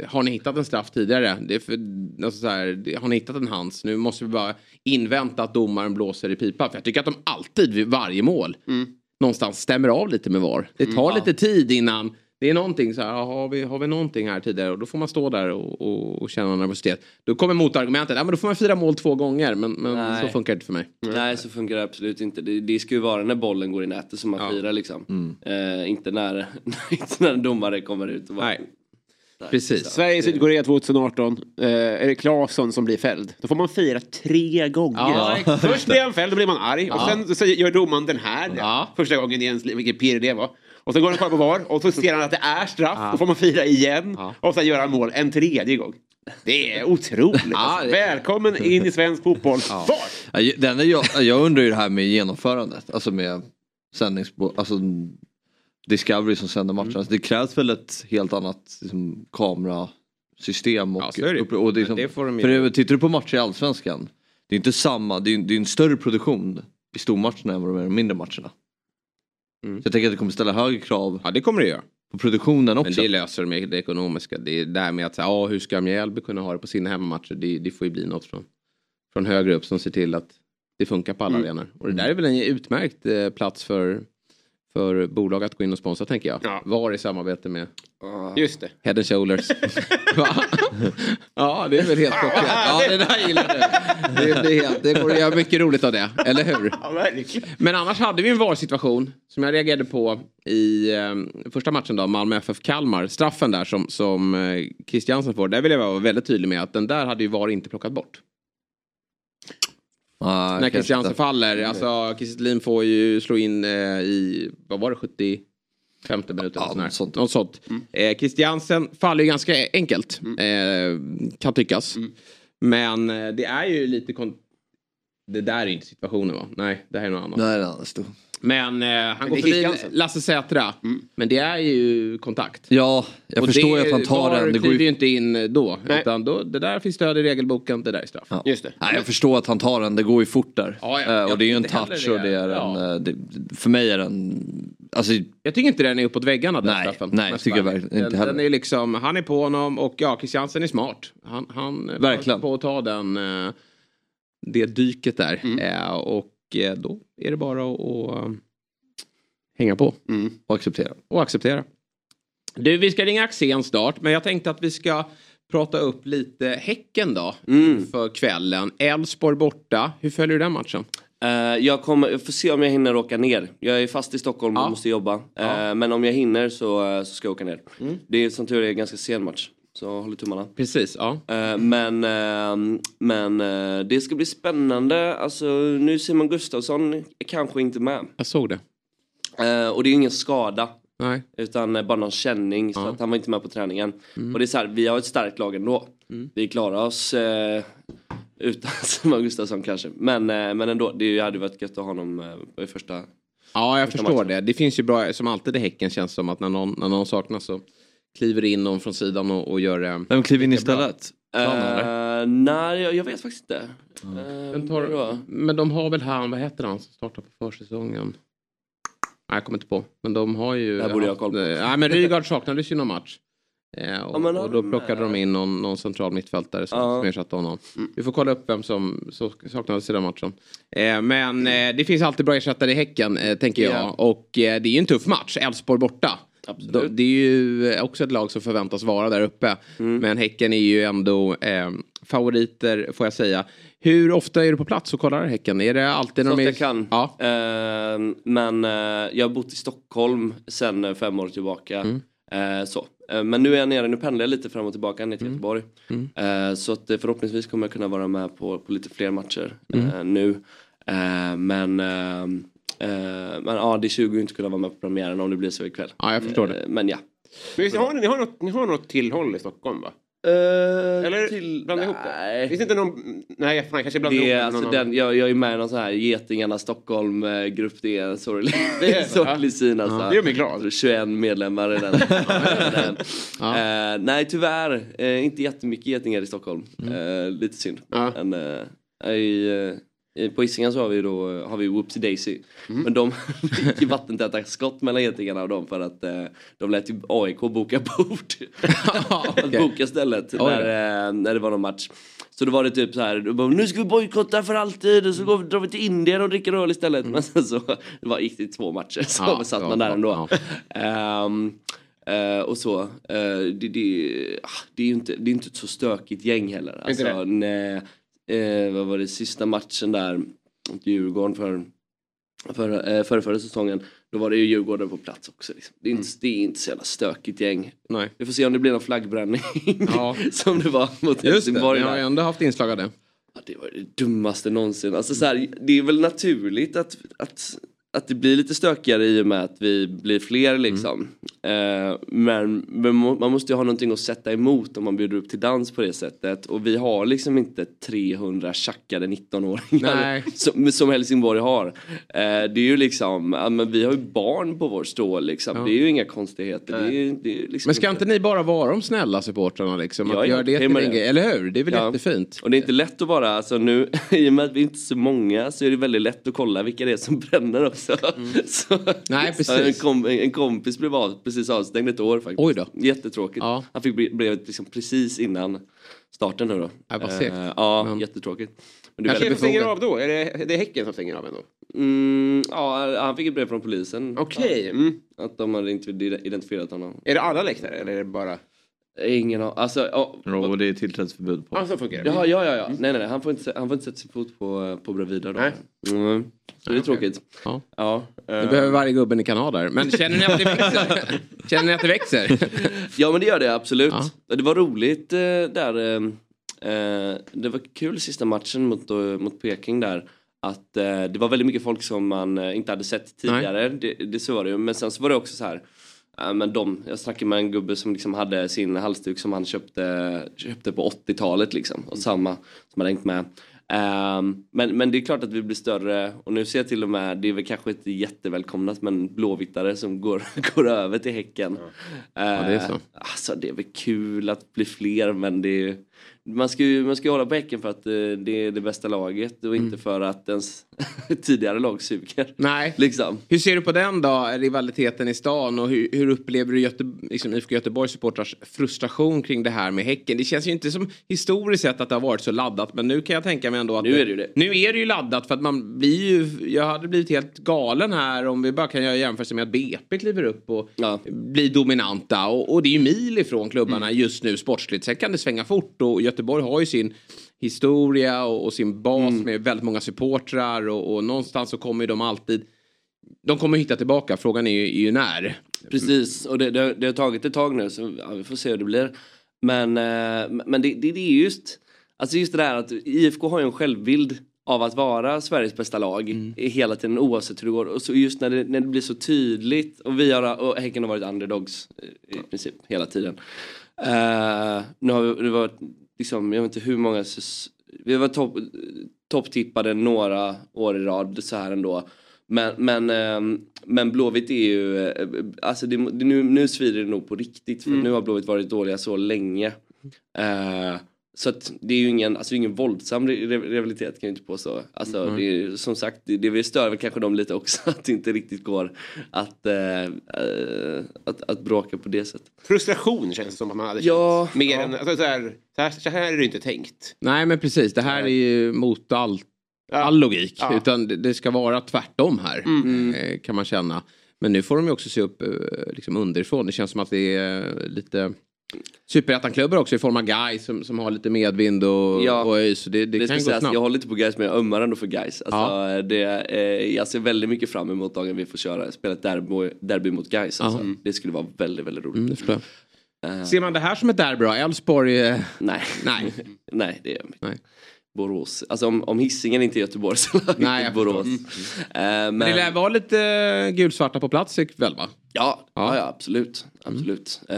eh, har ni hittat en straff tidigare? Det är för, alltså så här, har ni hittat en hands? Nu måste vi bara invänta att domaren blåser i pipa. För jag tycker att de alltid vid varje mål någonstans stämmer av lite med VAR. Det tar lite tid innan det är någonting så här, "Ja, har vi, har vi någonting här tidigare? Och då får man stå där och, och, och känna nervositet. Då kommer motargumentet, ja men då får man fira mål två gånger. Men, men så funkar det inte för mig. Nej så funkar det absolut inte. Det, det ska ju vara när bollen går i nätet som man firar liksom. Eh, inte, när, (laughs) inte när domare kommer ut och bara... Nej. Precis. Sverige-Sydkorea 2018. Eh, är det Claesson som blir fälld? Då får man fira tre gånger. Ja. Först blir han fälld, då blir man arg. Och Ja. sen så gör domaren den här. Ja. Första gången i ens liv, vilket pirr det var. Och sen går han kvar på VAR och så ser han att det är straff. Då får man fira igen. Och sen gör han mål en tredje gång. Det är otroligt. alltså. det- Välkommen in i svensk fotboll. VAR! Ja, ju- Den är jag, jag undrar ju det här med genomförandet. Alltså med sändningsbo... Alltså Discovery som sänder matcherna. Alltså, det krävs väl ett helt annat liksom, kamerasystem. Och, Ja, det och det är Men som, det får de för tittar du på matcher i Allsvenskan. Det är inte samma, det är, det är en större produktion i stormatcherna än vad de är i de mindre matcherna. Så jag tänker att det kommer ställa högre krav Mm. Ja det kommer det göra. på produktionen också. Men det löser de med det ekonomiska. Det är där med att säga, ja, hur ska Mjällby kunna ha det på sina hemmamatcher? Det, det får ju bli något från, från högre upp som ser till att det funkar på alla Mm. arenor. Och det där är väl en utmärkt eh, plats för, för bolag att gå in och sponsra tänker jag. Ja. Var i samarbete med Just det. Head and Shoulders. (laughs) Ja, det är väl helt klockrent. Ja, det där gillar du. Det, helt, det går att göra mycket roligt av det, eller hur? Men annars hade vi en VAR-situation som jag reagerade på i eh, första matchen då, Malmö FF Kalmar. Straffen där som, som eh, Christiansen får. Där vill jag vara väldigt tydlig med att den där hade ju VAR inte plockat bort. Ah, När Christiansen faller. Alltså Kiese får ju slå in eh, i, vad var det, 70? 50 minuter. Ja, något sånt. något sånt. Eh, Christiansen faller ju ganska enkelt. Eh, kan tyckas. Men eh, det är ju lite... Kon- det där är inte situationen va? Nej, det här är något annat. Nej, det är annars då. Men eh, han det går förbi Christiansen. Lasse Sätra. Men det är ju kontakt. Ja, jag Och förstår det, att han tar den. Det går ju inte in då. Nej. Utan då, det där finns stöd i regelboken, det där är straff. Ja. Just det. Nej, jag förstår att han tar den, det går ju fort där. Ja, ja. Eh, Jag och det är ju en touch heller och det är det. en... Ja. eh, Det, för mig är den... Alltså, Jag tycker inte den är uppåt väggarna den Nej, straffen. nej, Mest tycker jag verkligen inte heller. den är liksom, han är på honom och ja, Christiansen är smart. Han, han Verkligen. på att ta den, eh, det dyket där. Mm. Eh, och eh, då är det bara att, att eh, hänga på. Och acceptera. Och acceptera. Du, vi ska ringa Axén snart, men jag tänkte att vi ska prata upp lite Häcken då. För kvällen. Elfsborg borta. Hur följer du den matchen? Eh, jag, kommer, jag får se om jag hinner åka ner. Jag är fast i Stockholm och måste jobba. Eh, Men om jag hinner så, eh, så ska jag åka ner. Det är som tur är en ganska sen match. Så håller tummarna. Precis, ja. Eh, Men, eh, men eh, det ska bli spännande. Alltså, nu Simon Gustafsson är kanske inte med. Jag såg det. Eh, och det är ingen skada. Nej. Utan bara någon känning. Så att han var inte med på träningen. Och det är så här, vi har ett starkt lag ändå. Vi klarar oss utan (laughs) Simon Gustafsson kanske. Men, men ändå, det hade varit gött att ha honom i första. Ja, jag förstår matchen. det. Det finns ju bra, som alltid i Häcken känns som att när någon, när någon saknas så kliver in någon från sidan och, och gör det. Vem kliver in istället? Eh, nej, jag, jag vet faktiskt inte. Eh, Men, tar, men de har väl han, vad heter han som startar på försäsongen? Nej, jag kommer inte på. Men de har ju... Det här borde jag ha koll på. Nej, men Rygaard saknades ju någon match. Eh, och, Ja, och då de, plockade de in någon, någon central mittfältare som, Ja. som ersatte honom. Vi får kolla upp vem som saknades i den matchen. Eh, men eh, det finns alltid bra ersättare i Häcken, eh, tänker jag. Ja. Och eh, det är ju en tuff match, Elfsborg borta. Då- Det är ju eh, också ett lag som förväntas vara där uppe. Mm. Men Häcken är ju ändå eh, favoriter, får jag säga. Hur ofta är du på plats och kollar Häcken? Är det alltid när de är... jag kan. Ja. Eh, men eh, jag har bott i Stockholm sen eh, fem år tillbaka. Mm. Eh, så. Men nu är jag nere, nu pendlar jag lite fram och tillbaka ner till Mm. Göteborg. Eh, så att förhoppningsvis kommer jag kunna vara med på, på lite fler matcher Mm. nu. Men eh, eh, men ja, det tjugo ju inte kunna vara med på premiären om det blir så ikväll. Ja, jag förstår det. Eh, men ja. Men visst, har ni, ni, har något, ni har något tillhåll i Stockholm va? Eller Eller blandar ihop det? Finns det inte någon... Nej, fan, jag kanske blandar Det ihop är, med alltså någon den, jag, jag är med i någon sån här Getingarna Stockholm eh, grupp. Det är en sorglig, Det är- (laughs) sorglig syn alltså. Det gör mig glad. 21 medlemmar i den. (laughs) den. Eh, nej tyvärr, eh, inte jättemycket getingar i Stockholm. Eh, lite synd. Ja. Men, eh, i, eh, i- på Hisingen så har vi då har vi Whoopsie Daisy. Men de gick ju vattentäta skott mellan getingarna och dem för att eh, de lät ju AIK boka bord. (laughs) att (laughs) boka stället när, eh, när det var någon match. Så då var det typ så här, bara, nu ska vi bojkotta för alltid och så går, drar vi till Indien och dricker öl istället. Men sen så det var, gick det två matcher så Ja, (laughs) satt ja, man där ja, ändå. Ehm, eh, och så. eh, det, det, ah, det är ju inte, det är inte ett så stökigt gäng heller. Alltså, nej, eh, vad var det sista matchen där mot Djurgården för, för, eh, förra, förra säsongen. Då var det ju Djurgården på plats också. Liksom. Det, är inte, det är inte så jävla stökigt gäng. Nej. Vi får se om det blir någon flaggbränning. (laughs) Ja. (laughs) som det var mot Just det, Helsingborg. vi där. har ändå haft inslag av det. Ja, det var det dummaste någonsin. Alltså, så här, det är väl naturligt att, att, att det blir lite stökigare i och med att vi blir fler liksom. Eh, men men man måste ju ha någonting att sätta emot om man bjuder upp till dans på det sättet. Och vi har liksom inte 300 tjackade 19-åringar Nej. (laughs) som, som Helsingborg har. Eh, det är ju liksom, ja, men vi har ju barn på vår stål liksom. Ja. Det är ju inga konstigheter. Det är, det är liksom Men ska inte ni bara vara de snälla supportrarna liksom? Att göra det till en grej, eller hur? Det är väl Ja. jättefint? Och det är inte lätt att vara, alltså nu (laughs) i och med att vi inte är så många så är det väldigt lätt att kolla vilka det är som bränner också. Så, Mm. Nej, så en, precis. kom, en kompis blev av, precis avstängd ett år faktiskt. Oj då. Jättetråkigt. Ja. Han fick bre- brevet liksom precis innan starten nu då. Ja, vad segt. Eh, ja, Men- jättetråkigt. Men det Vem stänger av då? Är det, det är Häcken som stänger av ändå? Mm, ja, han fick ett brev från polisen. Okej. Mm. Att de hade identifierat honom. Är det alla läktare eller är det bara... Ingen aning. Alltså, ja, Och det är tillträdesförbud på. Ja, så funkar det. Ja, ja, ja, ja. Nej, nej, nej. Han får inte, han får inte sätta sin fot på, på Bravida då. Nej. Mm. Så det är tråkigt. Ja. Ja. Det eh, behöver varje gubben i Kanada där. Men känner ni att det växer? (laughs) känner ni att det växer? Ja, men det gör det absolut. Ja. Det var roligt eh, där. Eh, det var kul sista matchen mot, mot Peking där. Att eh, det var väldigt mycket folk som man eh, inte hade sett tidigare. Det, det så var det ju. Men sen så var det också så här. Ja, men de, jag snackade med en gubbe som liksom hade sin halsduk som han köpte, köpte på 80-talet liksom. Och samma som hade hängt med. Ehm, men, men det är klart att vi blir större och nu ser jag till och med, det är väl kanske inte jättevälkomnat men blåvittare som går, (laughs) går över till Häcken. det är så. Ehm, Alltså det är väl kul att bli fler men det är, man ska ju man ska hålla på Häcken för att eh, det är det bästa laget och inte för att ens (laughs) tidigare lag suger. Nej. Liksom. Hur ser du på den då, rivaliteten i stan och hur, hur upplever du Göte, liksom IFK Göteborgs supportrars frustration kring det här med Häcken? Det känns ju inte som historiskt sett att det har varit så laddat men nu kan jag tänka mig ändå att Nu är det ju det. Nu är det ju laddat för att man blir ju, jag hade blivit helt galen här om vi bara kan göra jämförelse med att BP kliver upp och blir dominanta och, och det är ju mil ifrån klubbarna Mm. just nu sportsligt. Sen kan det svänga fort och Göteborg har ju sin historia och, och sin bas Mm. med väldigt många supportrar och, och någonstans så kommer ju de alltid de kommer hitta tillbaka, frågan är ju, är ju när. Precis, och det, det, det har tagit ett tag nu så ja, vi får se hur det blir. Men, eh, men det, det, det är just, alltså just det där att IFK har ju en självbild av att vara Sveriges bästa lag i hela tiden oavsett hur det går. Och så just när det, när det blir så tydligt och vi har, och Häcken har varit underdogs eh, i princip hela tiden. Eh, nu har vi, det varit liksom, jag vet inte hur många, vi varit topp topptippade några år i rad så här ändå. Men, men, ehm, men Blåvitt är ju, eh, alltså det, nu, nu svider det nog på riktigt för nu har Blåvitt varit dåliga så länge. Eh, så att det är ju ingen, alltså ingen våldsam ri- ri- rivalitet kan jag inte påstå. Alltså Mm. det är, som sagt, det, det stör väl kanske dem lite också (laughs) att det inte riktigt går att, eh, eh, att, att bråka på det sättet. Frustration känns det som att man hade Ja, känt. Mer ja. än, alltså, så, här, så, här, så här är det inte tänkt. Nej men precis, det här är ju mot all, all logik. Ja. Utan det, ska vara tvärtom här. Mm. Eh, kan man känna. Men nu får de ju också se upp eh, liksom underifrån. Det känns som att det är lite superettan-klubbar också i form av guys som, som har lite medvind och, Ja. och ÖIS. Det, det, Det kan gå snabbt. jag håller lite på guys men jag ömmar ändå för guys. Alltså, det, eh, jag ser väldigt mycket fram emot dagen vi får köra, spela ett derby, derby mot guys. Alltså. Ja. Det skulle vara väldigt, väldigt roligt. Mm, det. Eh, Ser man det här som ett derby då? Elfsborg? Eh, Nej. nej. (laughs) Nej, det är Nej. Borås. Alltså om, om Hisingen inte är Göteborg så är Nej, Borås. förstår. Eh, men, Men det lär vara lite eh, gulsvarta på plats ikväll va? ja, ja. Ja. absolut. absolut. Eh,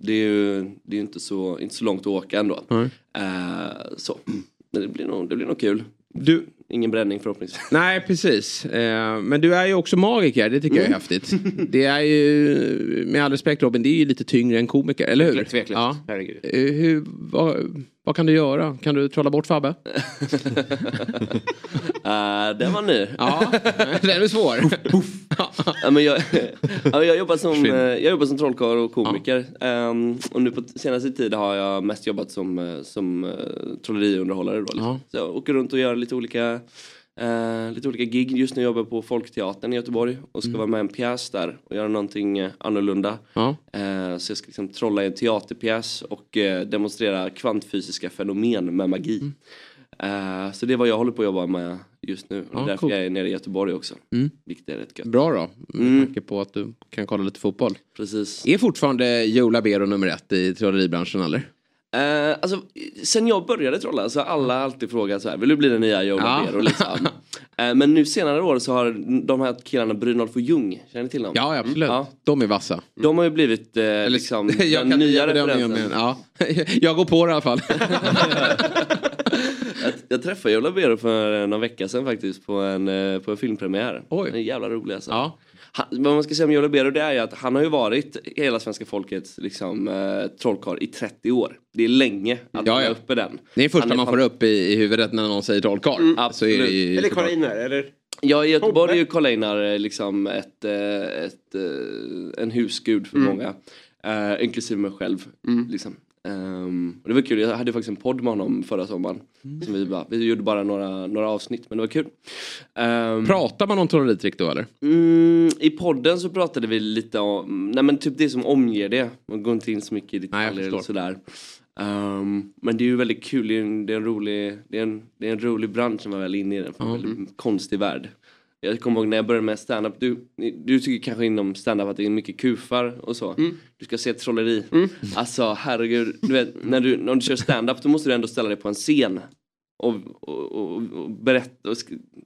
det är ju det är inte så, inte så långt att åka ändå. Eh, så. Men det blir, nog, det blir nog kul. Du, Ingen bränning förhoppningsvis. (laughs) Nej, precis. Men du är ju också magiker, det tycker jag är häftigt. Det är ju, med all respekt Robin, det är ju lite tyngre än komiker, eller hur? Tveklöst. Ja. Herregud. Hur, vad, vad kan du göra? Kan du trolla bort Fabbe? Uh, (laughs) den var ny. Ja, den är svår. (laughs) Ja, men jag, ja, jag, jobbar som, eh, jag jobbar som trollkarl och komiker. Ehm, och nu på senaste tid har jag mest jobbat som, eh, som uh, trolleriunderhållare. Då, liksom. Ja. Så jag åker runt och gör lite olika, eh, lite olika gig. Just nu jobbar jag på Folkteatern i Göteborg och ska vara med i en pjäs där och göra någonting annorlunda. Ja. Eh, så jag ska liksom trolla i en teaterpjäs och eh, demonstrera kvantfysiska fenomen med magi. Eh, så det är vad jag håller på att jobba med just nu. Och Ja, därför coolt. jag är nere i Göteborg också. Mm. Vilket är rätt gött. Bra då, med Mm. tanke på att du kan kolla lite fotboll. Precis. Är fortfarande Joe Labero nummer ett i trolleribranschen eller? Eh, alltså, sen jag började trolla så har alla alltid frågat så här, vill du bli den nya Joe Ja. Labero? Liksom. (laughs) Eh, men nu senare år så har de här killarna Brynolf och Ljung, känner ni till dem? Ja, absolut. Ja. De är vassa. De har ju blivit eh, liksom (laughs) jag den nya referensen. ja. (laughs) Jag går på det i alla fall. Jag, jag träffade Joe Labero för någon vecka sedan faktiskt på en, på en filmpremiär. Oj. En jävla rolig alltså. Ja. Han, vad man ska säga om Joe Labero det är ju att han har ju varit hela svenska folkets liksom, eh, trollkarl i 30 år. Det är länge att Ja, hålla ja. uppe den. Det är första Han man fan- får upp i, i huvudet när någon säger trollkarl. Mm, Så är det absolut. ju Eller. Karl Einar, eller? Ja, i Göteborg är ju Karl Einar eh, liksom ett, eh, ett, eh, en husgud för många. Uh, inklusive mig själv. Liksom. Ehm, och det var kul, jag hade faktiskt en podd med honom förra sommaren. Som vi, bara, vi gjorde bara några, några avsnitt men det var kul. Ehm, Pratar man om trolleritrick då eller? mm, I podden så pratade vi lite om, nej men typ det som omger det. Man går inte in så mycket i detaljer förstår. sådär. Ehm, men det är ju väldigt kul, det är en, det är en, rolig, det är en, det är en rolig bransch som är väl inne i den. För en väldigt konstig värld. Jag kommer ihåg när jag började med stand-up. Du, du tycker kanske inom stand-up att det är mycket kufar och så. Du ska se trolleri. Alltså herregud. Du vet, när du, när du kör stand-up då måste du ändå ställa dig på en scen. Och, och, och, och berätta och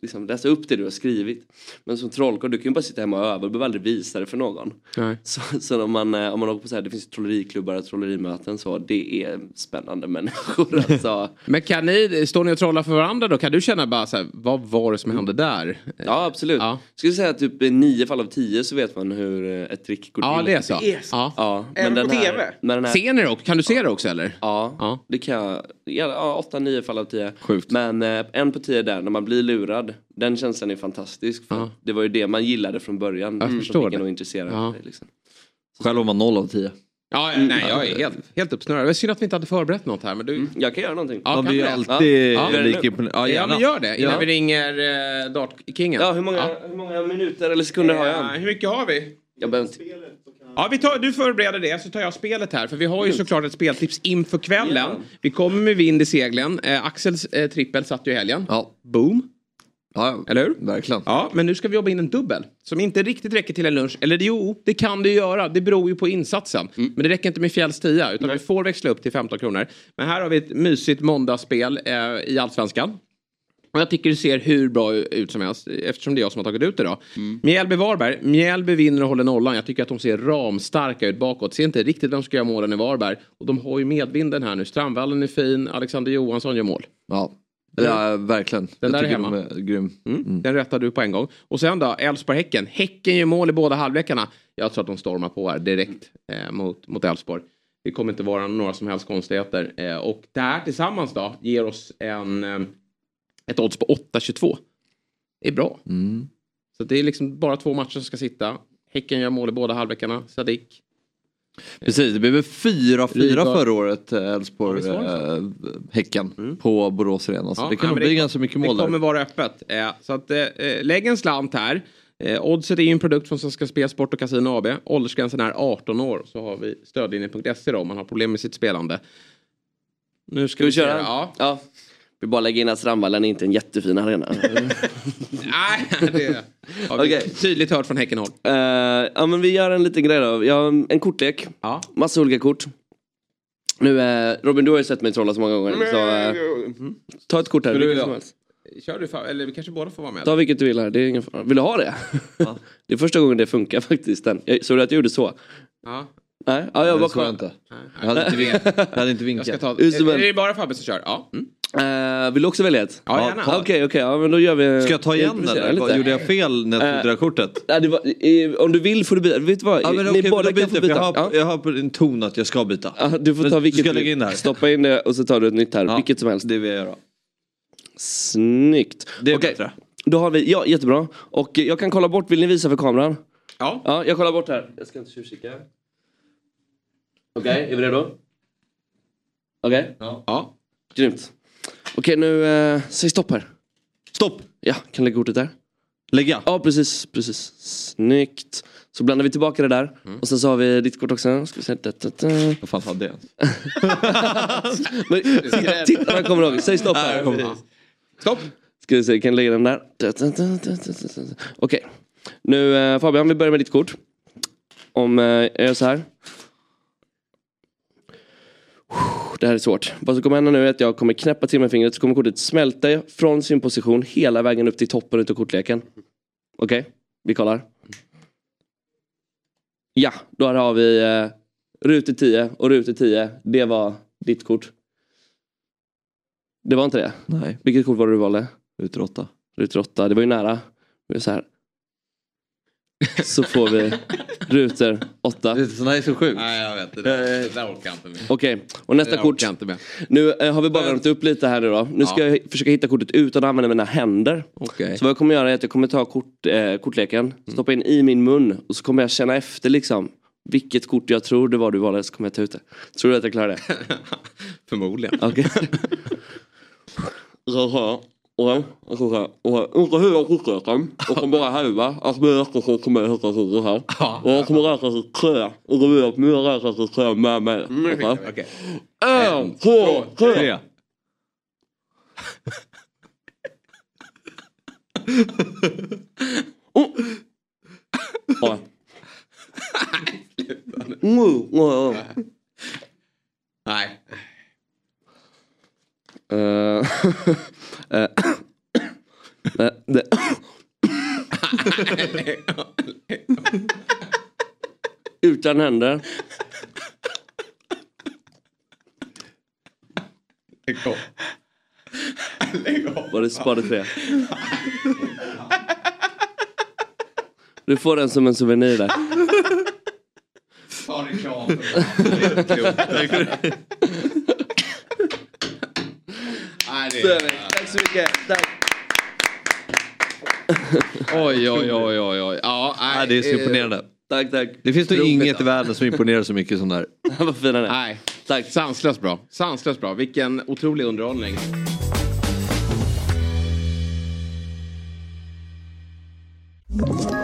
liksom läsa upp det du har skrivit. Men som trollkarl, du kan ju bara sitta hemma och öva, du behöver aldrig visa det för någon. Nej. Så, så om, man, eh, om man åker på så här, det finns trolleriklubbar och trollerimöten så, det är spännande människor (laughs) alltså. Men kan ni, står ni och trollar för varandra då? Kan du känna bara så här, vad var det som hände där? Ja absolut. Ja. Skulle säga att typ i nio fall av tio så vet man hur eh, ett trick går Ja, till. det är så. Det är så. Ja. Ja, Även den på här- TV? Men den här, Ser ni det också? Kan du se det också eller? Ja, Ja. det kan jag. Ja, ja, åtta, nio fall av tio. Sjukt. Men eh, en på tio där, när man blir lurad. Den känslan är fantastisk. För Ja. Det var ju det man gillade från början. Jag förstår det. att intressera Ja. sig, liksom. Själv var man noll av tio. Ja, nej, jag är helt, helt uppsnurrad. Det var synd att vi inte hade förberett något här. Men du... Jag kan göra någonting. Ja, Man kan blir ju alltid Ja. lika imponerad. Ja, Ja, men gör det innan Ja. vi ringer eh, Dart-kingen. Ja, hur många, hur många minuter eller sekunder har Eh, jag? hur mycket har vi? Jag behöver inte... Ja, vi tar, du förbereder det så tar jag spelet här. För vi har ju såklart ett speltips inför kvällen. Vi kommer med vind i seglen. Eh, Axels eh, trippel satt ju i helgen. Ja. Boom. Ja, Eller hur? verkligen. Ja, men nu ska vi jobba in en dubbel. Som inte riktigt räcker till en lunch. Eller jo, det kan det göra. Det beror ju på insatsen. Mm. Men det räcker inte med fjälls 10. Utan vi får växla upp till 15 kronor. Men här har vi ett mysigt måndagsspel eh, i Allsvenskan. Och jag tycker det ser hur bra ut som helst eftersom det är jag som har tagit ut det då. Mm. Mjällby-Varberg. Mjällby vinner och håller nollan. Jag tycker att de ser ramstarka ut bakåt. Ser inte riktigt vem som ska göra målen i Varberg. Och de har ju medvinden här nu. Strandvallen är fin. Alexander Johansson gör mål. Ja, ja verkligen. Den där jag är tycker hemma. de är grym. Mm. Den rättar du på en gång. Och sen då, Elfsborg-Häcken. Häcken gör mål i båda halvlekarna. Jag tror att de stormar på här direkt eh, mot, mot Elfsborg. Det kommer inte vara några som helst konstigheter. Eh, och det här tillsammans då ger oss en, eh, ett odds på 8-22. Det är bra. Mm. Så det är liksom bara två matcher som ska sitta. Häcken gör mål i båda halvlekarna. Sadik. Precis, det blev väl 4-4 Rygaard. förra året, eh, Elfsborg, Ja, det eh, Häcken på Borås Arena. Så Ja, det kan nej, nog bli det- ganska mycket Det mål kommer där. vara öppet. Eh, så att, eh, lägg en slant här. Eh, Oddset är ju en produkt från Svenska Spel, Sport och Casino AB. Åldersgränsen är 18 år. Så har vi stödlinjen.se om man har problem med sitt spelande. Nu ska, Ska vi se. köra? Ja. ja. Vi bara lägga in att Strandvallen är inte en jättefin arena. Nej, det har vi Okej. tydligt hört från Häckenhåll. Eh, ja men vi gör en liten grej då. Jag har en kortlek. Ja. Massa olika kort. Nu eh, Robin du har ju sett mig trolla så många gånger. Så, eh, ta ett kort här. Vilket ja. som helst. Kör du, fa- eller vi kanske båda får vara med. Ta vilket du vill här. Det är ingen fara. Vill du ha det? (laughs) det är första gången det funkar faktiskt. Den. Jag, såg du att jag gjorde så? Ja. Nej, ja, jag jag kolla. inte. Jag hade inte vinkat. (laughs) Jag hade inte Jag ska vinkat. ta, Hur som är, det bara Fabbe som kör? Ja. Mm. Eh, vill du också välja ett? Ja, gärna. ta- Okej, okej. ja, men då gör vi... Ska jag ta igen improvisera eller? Gjorde jag fel när jag tog det där kortet? Det var, eh, om du vill får du byta. Vet du vad? Ja, men Ni okej, båda kan få jag, byta. jag, har, Ja. jag har på en ton att jag ska byta. Du får Men ta du vilket ska du lägga in det här. Stoppa in det och så tar du ett nytt här. Ja. Vilket som helst. Det vill jag göra. Snyggt. Det är Okej, bättre. Då har vi, ja jättebra. Och eh, jag kan kolla bort, vill ni visa för kameran? Ja. Ja, jag kollar bort här. Jag ska inte tjuvkika. Okej, är vi redo? Okej, ja. grymt. Okej, nu, eh, säg stopp här. Stopp! Ja, kan lägga kortet där. Lägga. Ja, precis, presis. Snyggt. Så blandar vi tillbaka det där. Och sen så har vi ditt kort också. Ska vi se. Da, da, da. Vad fan hade jag ens? (laughs) Men, titt- Tittarna kommer ihåg. Säg stopp här. Stopp. Ska vi se, kan jag lägga den där? Da, da, da, da, da, da, da. Okej. Nu eh, Fabian, vi börjar med ditt kort. Om eh, jag gör så här. Det här är svårt. Vad som kommer hända nu är att jag kommer knäppa till med fingret så kommer kortet smälta från sin position hela vägen upp till toppen utav kortleken. Okej, vi kollar. Ja, då har vi eh, rutor 10 och rutor 10. Det var ditt kort. Det var inte det? Nej, Vilket kort var det du valde? rutor åtta. Rutor 8, det var ju nära. Så här. Så får vi rutor 8. Sådana är så sjukt. Nej, jag vet. Det där, det där orkar jag inte med. Okej, och nästa kort. Nu eh, har vi bara värmt upp lite här nu då. Nu ska Ja. jag försöka hitta kortet utan att använda mina händer. Okej. Så vad jag kommer göra är att jag kommer ta kort, eh, kortleken, stoppa in i min mun och så kommer jag känna efter liksom vilket kort jag tror det var du valde så kommer jag ta ut det. Tror du att jag klarar det? (laughs) Förmodligen. Okej. (laughs) Här. Och och så här. Och inte hela kortleken. Och kommer bara halva. Att vi räknar så kommer jag hitta kortet här. Och jag kommer räkna till tre. Och då vill jag att ni räknar till tre med mig. Okej. Okej. En, två, tre. Tre. Ja. Mm, ja, ja. Nej. (laughs) Det- Utan händer. Lägg av. Lägg av. Var det spade tre? Du får den som en souvenir där. Ta reklam. Nej, det Så är vi. Tack så mycket. Tack. Oj, oj, oj, oj, oj. Ja, nej, det är så eh, imponerande. Tack, tack. Det finns nog inget i världen som imponerar så mycket som det här. (laughs) Vad fin han är. Nej, Tack. sanslöst bra. Sanslöst bra. Vilken otrolig underhållning. Ett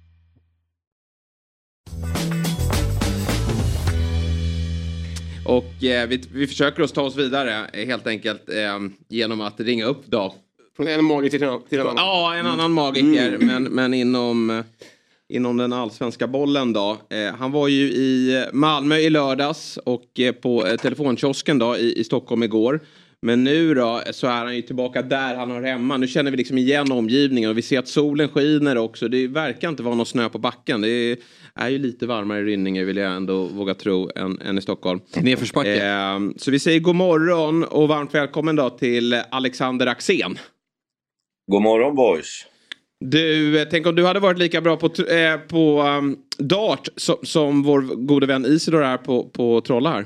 Och eh, vi, vi försöker oss ta oss vidare eh, helt enkelt eh, genom att ringa upp då. Från en magiker till en, till en annan. Ja, en annan magiker, men, men inom, eh, inom den allsvenska bollen då. Eh, han var ju i Malmö i lördags och eh, på telefonkiosken då i, i Stockholm igår. Men nu då så är han ju tillbaka där han hör hemma. Nu känner vi liksom igen omgivningen och vi ser att solen skiner också. Det verkar inte vara någon snö på backen. Det är, är ju lite varmare i Rynninge vill jag ändå våga tro än, än i Stockholm. Nedförsbacke. Eh, så vi säger god morgon och varmt välkommen då till Alexander Axén. God morgon boys. Du, eh, tänk om du hade varit lika bra på, eh, på um, dart som, som vår gode vän Isidor är på, på Trolla här.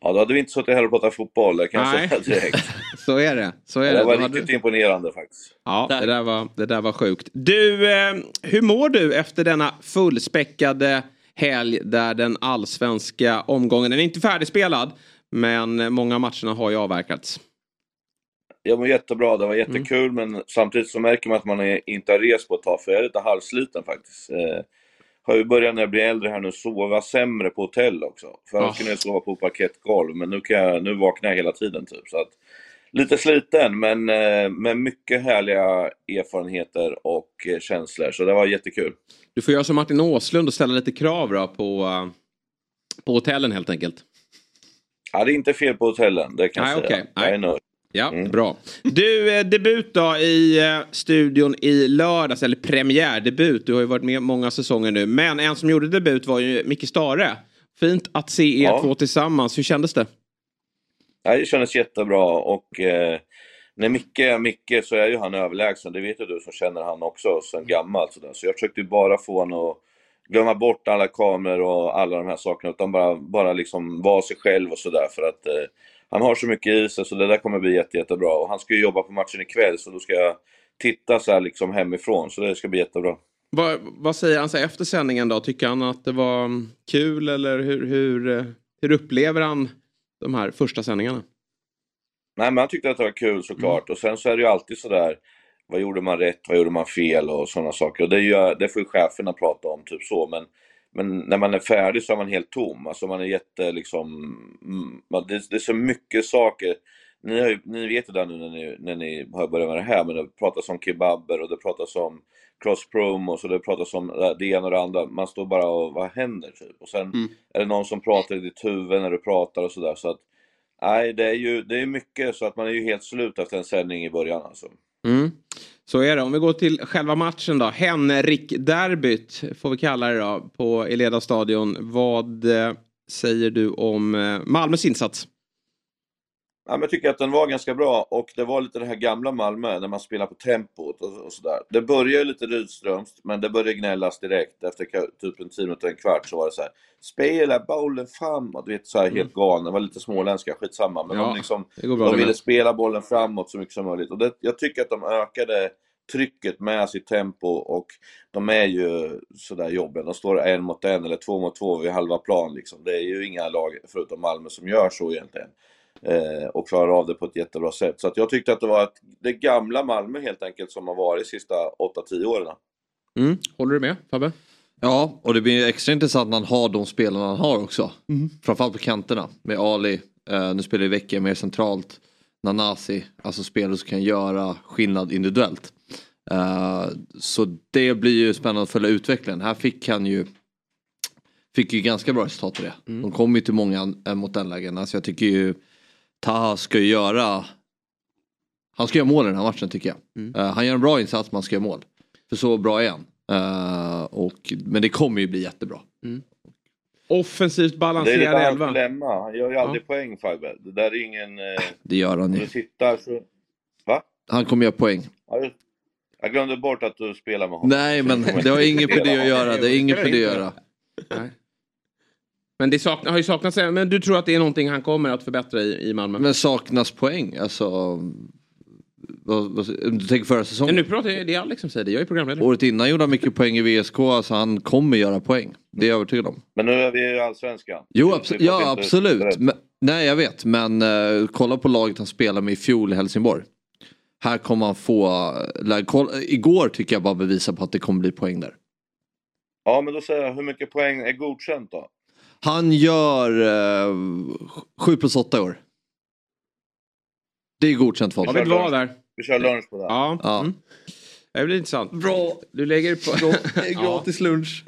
Ja, då hade vi inte suttit här och pratat fotboll, det kan jag Nej. säga direkt. (laughs) Så är det. Så är Det det. var riktigt imponerande faktiskt. Ja, det där, var, det där var sjukt. Du, eh, hur mår du efter denna fullspäckade helg där den allsvenska omgången, den är inte färdigspelad, men många matcherna har ju avverkats. Jag mår jättebra, det var Mm. jättekul men samtidigt så märker man att man är, inte har rest på ett tag för jag är lite halvsliten faktiskt. Eh, har ju börjat när jag blir äldre här nu sova sämre på hotell också. Förut Ah. kunde jag sova på parkettgolv men nu, kan jag, nu vaknar jag hela tiden typ. Så att, lite sliten men eh, med mycket härliga erfarenheter och eh, känslor så det var jättekul. Du får göra som Martin Åslund och ställa lite krav då på, eh, på hotellen helt enkelt. Ja, det är inte fel på hotellen, det kan Nej, jag säga. okej. Jag är nöjd. Ja, bra. Du, eh, debut då i eh, studion i lördags, eller premiärdebut. Du har ju varit med många säsonger nu. Men en som gjorde debut var ju Micke Stare. Fint att se er Ja. två tillsammans. Hur kändes det? Ja, det kändes jättebra och eh, när Micke är Micke så är ju han överlägsen. Det vet ju du som känner han också sen gammalt. Så, där. så jag försökte bara få honom att glömma bort alla kameror och alla de här sakerna utan bara, bara liksom vara sig själv och sådär för att eh, han har så mycket i sig så det där kommer bli jätte, jättebra. Och han ska ju jobba på matchen ikväll så då ska jag titta så här liksom hemifrån så det ska bli jättebra. Vad, vad säger han så här efter sändningen då? Tycker han att det var mm, kul eller hur, hur, hur upplever han de här första sändningarna? Nej, men han tyckte att det var kul såklart. Och sen så är det ju alltid sådär, vad gjorde man rätt, vad gjorde man fel och sådana saker. Och det, gör, det får ju cheferna prata om, typ så. Men, men när man är färdig så är man helt tom. Alltså man är jätte liksom, mm, man, det, det är så mycket saker. Ni, har ni vet ju det nu när ni, när ni har börjat med det här, men det pratas om kebaber och det pratas om cross promos och det pratas om det ena och det andra. Man står bara och, vad händer typ? Och sen är det någon som pratar i ditt huvud när du pratar och sådär. Så att, nej, det är ju det är mycket så att man är ju helt slut efter en sändning i början alltså. Mm. Så är det. Om vi går till själva matchen då. Henrik-derbyt får vi kalla det då på Eleda stadion. Vad eh, säger du om eh, Malmös insats? Ja, men jag tycker att den var ganska bra och det var lite det här gamla Malmö när man spelar på tempot och, och sådär. Det började lite Rydströms, men det började gnällas direkt. Efter typ en 10 minuter, en kvart så var det så här. Spela bollen framåt. Du vet, så här helt galna. Det var lite småländska, skitsamma. Men Ja, de, liksom, går bra de ville spela bollen framåt så mycket som möjligt. Och det, jag tycker att de ökade trycket med sitt tempo och de är ju sådär jobbiga. De står en mot en eller två mot två vid halva plan liksom. Det är ju inga lag förutom Malmö som gör så egentligen. Eh, och klarar av det på ett jättebra sätt. Så att jag tyckte att det var ett, det gamla Malmö helt enkelt som har varit de sista 8-10 åren. Mm. Håller du med Fabbe? Ja, och det blir extra intressant när han har de spelarna han har också. Mm. Framförallt på kanterna med Ali, eh, nu spelar ju Vecchia mer centralt. Nanasi, alltså spelare som kan göra skillnad individuellt. Eh, så det blir ju spännande att följa utvecklingen. Här fick han ju Fick ju ganska bra resultat på det. Mm. De kom ju till många eh, mot den lägen. Alltså jag tycker ju Taha ska ju göra Han ska göra mål i den här matchen tycker jag. Mm. Eh, han gör en bra insats men han ska göra mål. För så bra är han. Eh, och, men det kommer ju bli jättebra. Offensivt Det är balanserad lite elva. Han gör ju aldrig poäng Fabbe. Det där är ingen... Eh, (laughs) Det gör han ju. tittar så... Va? Han kommer göra poäng. Ja, Jag glömde bort att du spelar med honom. Nej men (laughs) det har inget med det att göra. Det är inget med det att göra. Men det sakna, har ju saknats, men du tror att det är någonting han kommer att förbättra i, i Malmö? Men saknas poäng alltså. Vad, vad, du tänker förra säsongen? Men nu pratar jag, det är Alex som säger det, jag är programledare. Året innan gjorde han mycket poäng i VSK, alltså han kommer göra poäng. Det är jag övertygad om. Men nu är vi i Allsvenskan. Jo, abso- ja absolut. Men, nej jag vet, men uh, kolla på laget han spelade med i fjol i Helsingborg. Här kommer han få, uh, kolla, igår tycker jag bara bevisa på att det kommer bli poäng där. Ja, men då säger jag, hur mycket poäng är godkänt då? Han gör uh, 7 plus 8 i år. Det är godkänt för Jag honom. vill vara där. Vi kör lunch på det. Ja. Ja. Mm. Det blir intressant. Bra. Du lägger på... (laughs) Gratis lunch.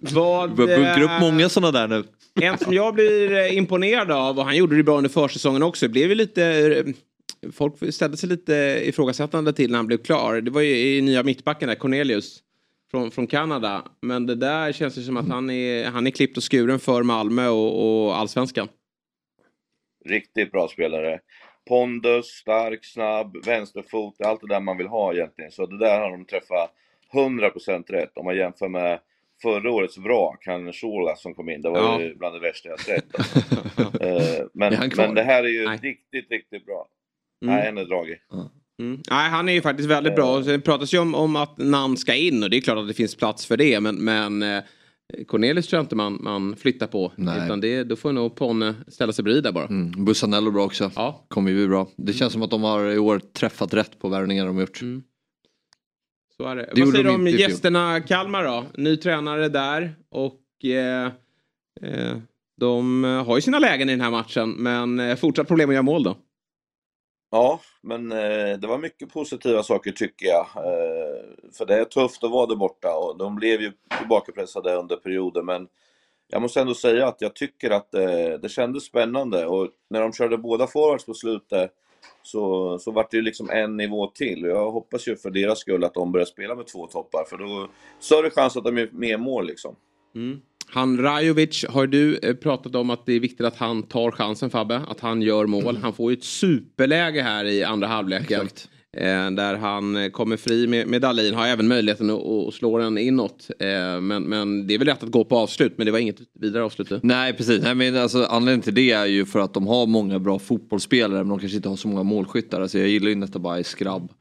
Vad... Vi börjar bunkra upp eh, många sådana där nu. En som jag blir eh, imponerad av, och han gjorde det bra under försäsongen också, blev ju lite... eh, Folk ställde sig lite ifrågasättande till när han blev klar. Det var ju i nya mittbacken där, Cornelius. Från, från Kanada. Men det där känns ju som att han är, han är klippt och skuren för Malmö och, och allsvenskan. Riktigt bra spelare. Pondus, stark, snabb, vänsterfot, allt det där man vill ha egentligen. Så det där har de träffat 100% rätt om man jämför med förra årets vrak, han Shola som kom in. Det var Ja. ju bland det värsta jag sett. (laughs) Eh, men, men det här är ju Nej. riktigt, riktigt bra. Mm. Nej, han är dragig. Mm. Nej, han är ju faktiskt väldigt bra. Och Det pratas ju om, om att namn ska in och det är klart att det finns plats för det. Men, men eh, Cornelius tror jag inte man, man flyttar på. Nej. Utan det, då får nog Ponne ställa sig bredvid där bara. Mm. Bussanello bra också. Ja. Kommer ju bra. Det känns som att de har i år träffat rätt på värvningar de har gjort. Så är det. Det Vad säger du om gästerna Kalmar då? Ny tränare där och eh, eh, de har ju sina lägen i den här matchen men eh, fortsatt problem att göra mål då. Ja, men eh, det var mycket positiva saker tycker jag. Eh, för det är tufft att vara där borta och de blev ju tillbakapressade under perioder men jag måste ändå säga att jag tycker att det, det kändes spännande och när de körde båda forwards på slutet så, så vart det ju liksom en nivå till. Och Jag hoppas ju för deras skull att de börjar spela med två toppar för då större chans att de är mer mål liksom. Mm. Han Rajovic har du eh, pratat om att det är viktigt att han tar chansen Fabbe. Att han gör mål. Han får ju ett superläge här i andra halvleken. Eh, där han eh, kommer fri med, med Dahlin. Har även möjligheten att, att slå den inåt. Men, men det är väl rätt att gå på avslut. Men det var inget vidare avslut. Nej precis, Nej, men alltså, anledningen till det är ju för att de har många bra fotbollsspelare men de kanske inte har så många målskyttar. Alltså, jag gillar ju Netabay, Skrabb,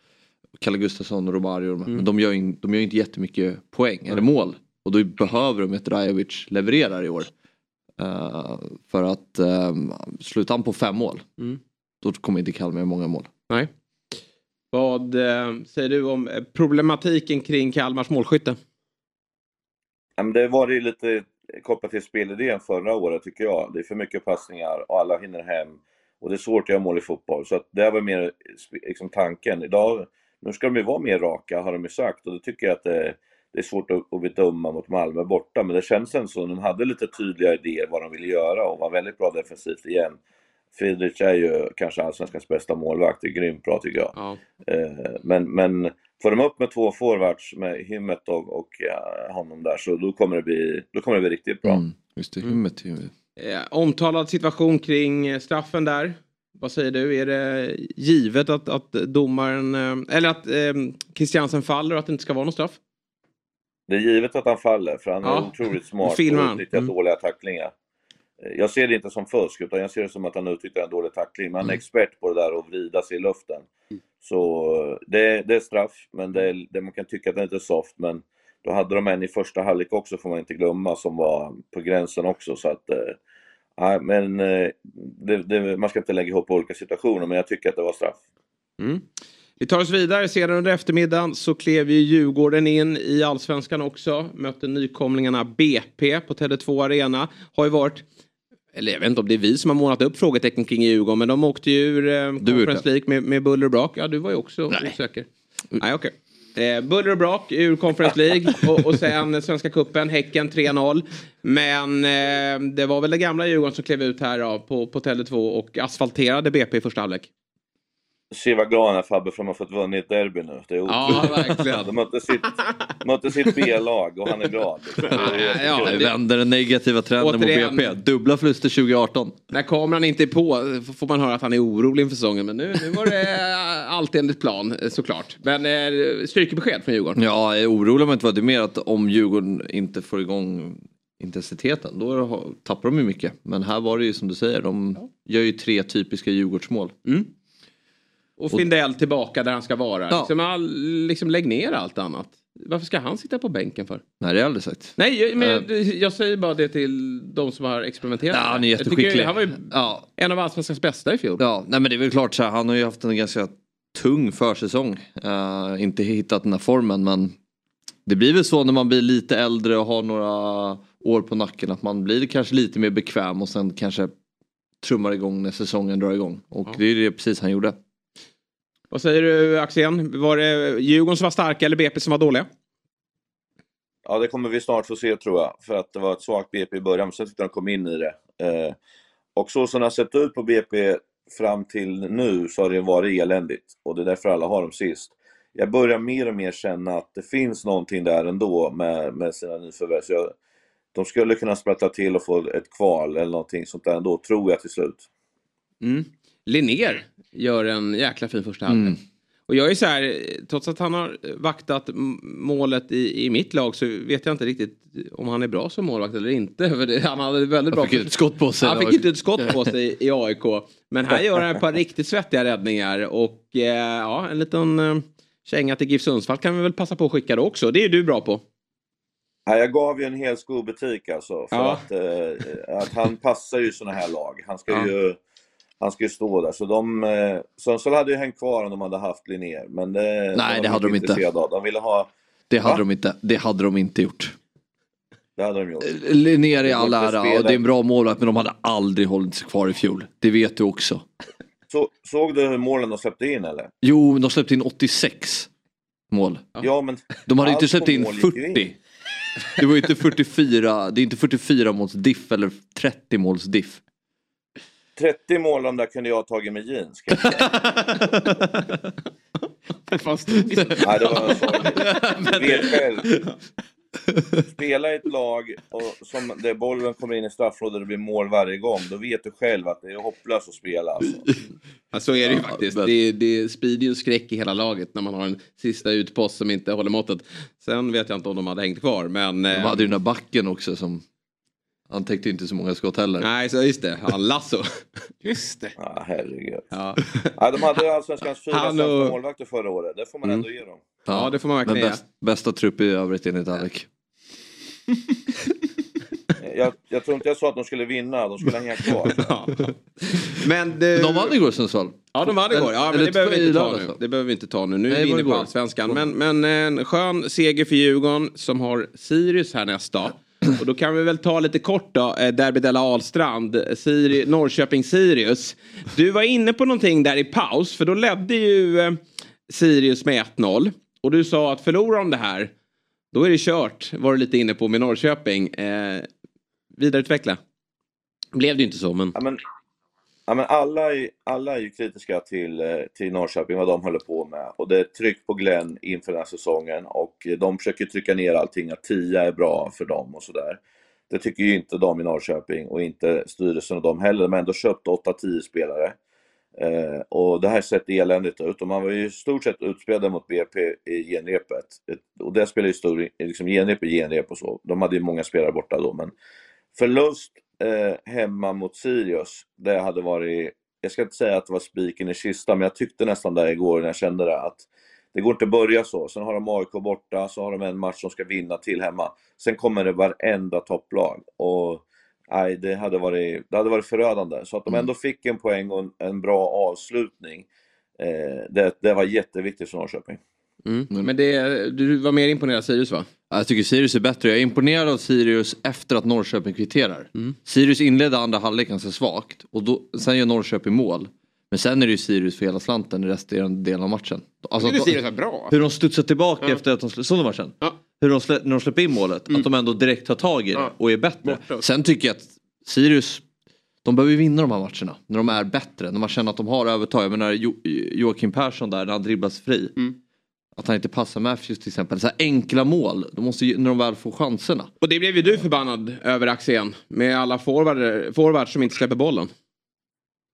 Kalle Gustafsson och Romario. Men de gör, ju, de gör inte jättemycket poäng eller mål. Och då behöver de ett Rajovic levererar i år. Eh, för att um, slutar han på fem mål Mm. då kommer inte Kalmar göra många mål. Nej. Vad eh, säger du om eh, problematiken kring Kalmars målskytte? Ja, men det var ju lite kopplat till spelidén förra året tycker jag. Det är för mycket passningar och alla hinner hem. Och det är svårt att göra mål i fotboll. Så att det var mer liksom, tanken. Idag, nu ska de ju vara mer raka har de ju sagt. Och det tycker jag att det, det är svårt att, att bedöma mot Malmö borta. Men det känns ändå som de hade lite tydliga idéer vad de ville göra och var väldigt bra defensivt igen. Friedrich är ju kanske allsvenskans bästa målvakt. Det är grymt bra tycker jag. Eh, Men, men får de upp med två forwards med Himmet och, och ja, honom där så då kommer det bli, då kommer det bli riktigt bra. Mm, just det, Hymmet ju... Eh, omtalad situation kring eh, straffen där. Vad säger du? Är det givet att, att domaren, eller att eh, Christiansen faller och att det inte ska vara någon straff? Det är givet att han faller för han är Ja. otroligt smart Filmar och utnyttjar Mm. dåliga tacklingar. Eh, Jag ser det inte som fusk utan jag ser det som att han utnyttjar en dålig tackling. Men han är Mm. expert på det där att vrida sig i luften. Så eh, det, det är straff, men det, är, det man kan tycka att det är lite soft. Men då hade de en i första halvlek också får man inte glömma som var på gränsen också. Så att, Nej, men det, man ska inte lägga ihop olika situationer, men jag tycker att det var straff. Mm. Vi tar oss vidare. Senare under eftermiddagen så klev ju Djurgården in i allsvenskan också. Mötte nykomlingarna BP på Tele2 Arena. Har ju varit eller jag vet inte om det är vi som har målat upp frågetecken kring Djurgården men de åkte ju ur eh, Conference League med, med buller och brak. Ja, du var ju också Nej. osäker. Nej, okej. Okay. Eh, buller och brak ur Conference League och, och sen Svenska Cupen, Häcken 3-0. Men eh, det var väl det gamla Djurgården som klev ut här då, på, på Tele2 och asfalterade BP i första halvlek. Se vad glad han är Fabbe för att de har fått vunnit derby nu. Det är ja, verkligen. De mötte sitt, mötte sitt B-lag och han är glad. Ja, ja, det vänder den negativa trenden Återigen, mot BP. Dubbla förluster 2018. När kameran inte är på får man höra att han är orolig inför säsongen. Men nu, nu var det allt enligt plan såklart. Men eh, styrkebesked från Djurgården. Ja, jag oroar mig inte för det. är mer att om Djurgården inte får igång intensiteten då tappar de ju mycket. Men här var det ju som du säger, de gör ju tre typiska Djurgårdsmål. Mm. Och Findell tillbaka där han ska vara. Ja. Liksom, all, liksom lägg ner allt annat. Varför ska han sitta på bänken för? Nej det har jag aldrig sagt. Nej men uh, jag säger bara det till de som har experimenterat. Ja, han är jätteskicklig. han var ju ja. en av allsvenskans bästa i fjol. Ja, nej men det är väl klart så här, han har ju haft en ganska tung försäsong. Uh, inte hittat den här formen men det blir väl så när man blir lite äldre och har några år på nacken att man blir kanske lite mer bekväm och sen kanske trummar igång när säsongen drar igång. Och ja. det är det precis han gjorde. Vad säger du Axén? Var det Djurgården som var starka eller BP som var dåliga? Ja, det kommer vi snart få se tror jag. För att det var ett svagt BP i början, men sen tyckte de kom in i det. Eh, och så som det har sett ut på BP fram till nu så har det varit eländigt. Och det är därför alla har dem sist. Jag börjar mer och mer känna att det finns någonting där ändå med, med sina nyförvärv. Så de skulle kunna sprätta till och få ett kval eller någonting sånt där ändå, tror jag till slut. Mm. Linnér gör en jäkla fin första halvlek. Mm. Och jag är så här, trots att han har vaktat målet i, i mitt lag så vet jag inte riktigt om han är bra som målvakt eller inte. (laughs) För det, han hade väldigt bra... Han fick inte ett skott på sig. Han fick inte ett skott på sig i AIK. Men här gör han ett par riktigt svettiga räddningar och eh, ja, en liten eh, känga till GIF Sundsvall kan vi väl passa på att skicka då också. Det är du bra på. Ja, jag gav ju en hel skobutik alltså. För ja. att, eh, att han passar ju i sådana här lag. Han ska ja. ju han ju stå där. Så de, eh, Sundsvall hade ju hängt kvar om de hade haft Linnér. Men det, Nej, de det hade de inte. Av. De ville ha... Det hade, de inte. det hade de inte gjort. Det hade de gjort. Eh, Linnér i all ära och det är en bra målvakt men de hade aldrig hållit sig kvar i fjol. Det vet du också. Så, såg du hur målen de släppte in eller? Jo, de släppte in 86 mål. Ja, men de hade inte släppt in 40. In. Det var inte 44, det är inte 44 måls diff eller 30 måls diff. 30 mål de där kunde jag ha tagit med jeans. (laughs) Fast... Nej, det var sorgligt. (laughs) Vet själv. Spela i ett lag och som där bollen kommer in i straffområdet och det blir mål varje gång. Då vet du själv att det är hopplöst att spela. Alltså. Ja, så är det ju faktiskt. Men... Det, det sprider ju skräck i hela laget när man har en sista utpost som inte håller måttet. Sen vet jag inte om de hade hängt kvar men... De hade ju den där backen också som han täckte inte så många skott heller. Nej, så just det. Han Lasso. (laughs) just det. Ja, herregud. Ja. ja, de hade allsvenskans fyra sämsta och... målvakter förra året. Det får man mm. ändå ge dem. Ja, ja det får man verkligen bäst, bästa trupp i övrigt enligt Alec. (laughs) jag, jag tror inte jag sa att de skulle vinna, de skulle hänga kvar. (laughs) Men det... De vann igår Sundsvall. Ja de vann igår, ja, men det behöver, vi inte ta nu. det behöver vi inte ta nu. Nu är vi inne på allsvenskan. Men, men en skön seger för Djurgården som har Sirius här nästa. Och då kan vi väl ta lite kort då, eh, Derby Della Ahlstrand, Siri, Norrköping-Sirius. Du var inne på någonting där i paus, för då ledde ju eh, Sirius med 1-0. Och du sa att förlorar de det här, då är det kört, var du lite inne på med Norrköping. Eh, vidareutveckla. Blev det inte så, men... Ja, men Ja, men alla, är, alla är ju kritiska till, eh, till Norrköping, vad de håller på med. Och det är tryck på Glenn inför den här säsongen och eh, de försöker trycka ner allting, att 10 är bra för dem och sådär. Det tycker ju inte de i Norrköping och inte styrelsen och de heller. De har ändå köpt 8-10 spelare. Eh, och det här sett eländigt ut och man var ju i stort sett utspelade mot BP i genrepet. Och det spelar ju stor, liksom genrep i genrep och så. De hade ju många spelare borta då men förlust eh, hemma mot Sirius, det hade varit, jag ska inte säga att det var spiken i kistan, men jag tyckte nästan det igår när jag kände det att det går inte att börja så. Sen har de AIK borta, så har de en match som ska vinna till hemma. Sen kommer det varenda topplag. Och nej, det hade varit, det hade varit förödande. Så att de Mm. ändå fick en poäng och en, en bra avslutning, eh, det, det var jätteviktigt för Norrköping. Mm. Men det, du var mer imponerad av Sirius va? Ja, Jag tycker Sirius är bättre. Jag är imponerad av Sirius efter att Norrköping kvitterar. Mm. Sirius inledde andra halvlek ganska svagt och då, sen gör Norrköping mål. Men sen är det ju Sirius för hela slanten i resterande delen av matchen. Alltså, Jag tycker de- Sirius var bra. Hur de studsar tillbaka Ja. efter att de såg matchen? Ja. Hur de slä, när de släpper in målet, att de ändå direkt tar tag i det Ja. och är bättre. Borta. Sen tycker jag att Sirius, de behöver ju vinna de här matcherna. När de är bättre, när man känner att de har övertag. Jag menar jo, Joakim Persson där, när han dribblas fri. Mm. Att han inte passar Matthews till exempel. Så här enkla mål, de måste ju, när de väl får chanserna. Och det blev ju du förbannad över Axén. Med alla forwards som inte släpper bollen.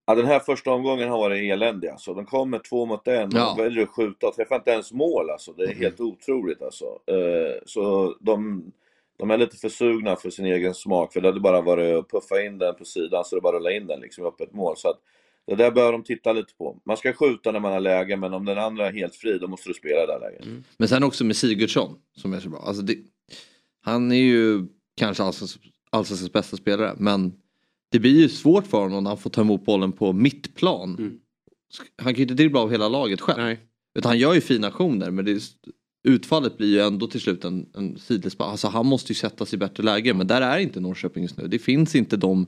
Ja, den här första omgången har varit eländig alltså. De kommer två mot en Ja. och väljer att skjuta och träffar inte ens mål alltså. Det är Mm. helt otroligt alltså. Eh, så de, de är lite för sugna för sin egen smak. För det hade bara varit att puffa in den på sidan så det bara rulla in den liksom i öppet mål. Så att det där bör de titta lite på. Man ska skjuta när man har läge men om den andra är helt fri då måste du spela det där läget. Men sen också med Sigurdsson som är så bra. Alltså det, han är ju kanske allsvensk- allsvenskans bästa spelare men det blir ju svårt för honom när han får ta emot bollen på mittplan. Han kan ju inte dribbla av hela laget själv. Nej. Utan han gör ju fina aktioner men det är, utfallet blir ju ändå till slut en, en sidledspass. Alltså han måste ju sätta sig i bättre läge men där är inte Norrköping just nu. Det finns inte de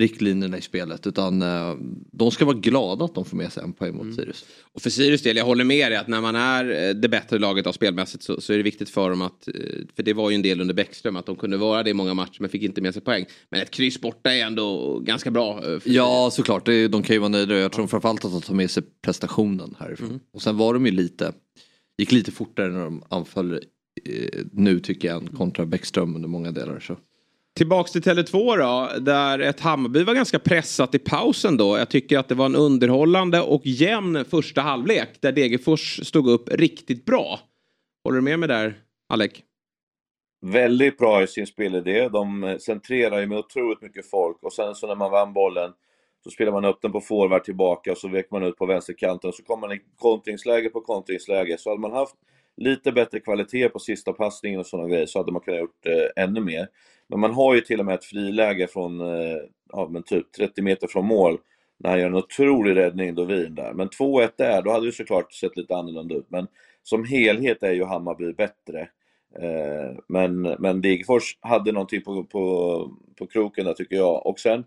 riktlinjerna i spelet utan eh, de ska vara glada att de får med sig en poäng mot Sirius. Och för Sirius del, jag håller med dig att när man är eh, det bättre laget av spelmässigt så, så är det viktigt för dem att, eh, för det var ju en del under Bäckström, att de kunde vara det i många matcher men fick inte med sig poäng. Men ett kryss borta är ändå ganska bra. eh, Ja såklart, det, de kan ju vara nöjda. Jag tror framförallt att de tar med sig prestationen härifrån. Mm. Och sen var de ju lite, gick lite fortare när de anföll nu tycker jag kontra Bäckström under många delar. Så. Tillbaks till Tele2 då, där ett Hammarby var ganska pressat i pausen då. Jag tycker att det var en underhållande och jämn första halvlek där Degerfors stod upp riktigt bra. Håller du med mig där, Alec? Väldigt bra i sin spelidé. De eh, centrerar ju med otroligt mycket folk och sen så när man vann bollen så spelar man upp den på forward tillbaka och så vek man ut på vänsterkanten och så kommer man i kontringsläge på kontringsläge. Så hade man haft lite bättre kvalitet på sista passningen och sådana grejer så hade man kunnat gjort eh, ännu mer. Men man har ju till och med ett friläge från eh, ja, men typ 30 meter från mål när han gör en otrolig räddning, Dovin där. Men 2-1 där, då hade det såklart sett lite annorlunda ut. Men som helhet är ju Hammarby bättre. Eh, men, men Degerfors hade någonting på, på, på kroken där tycker jag. Och sen,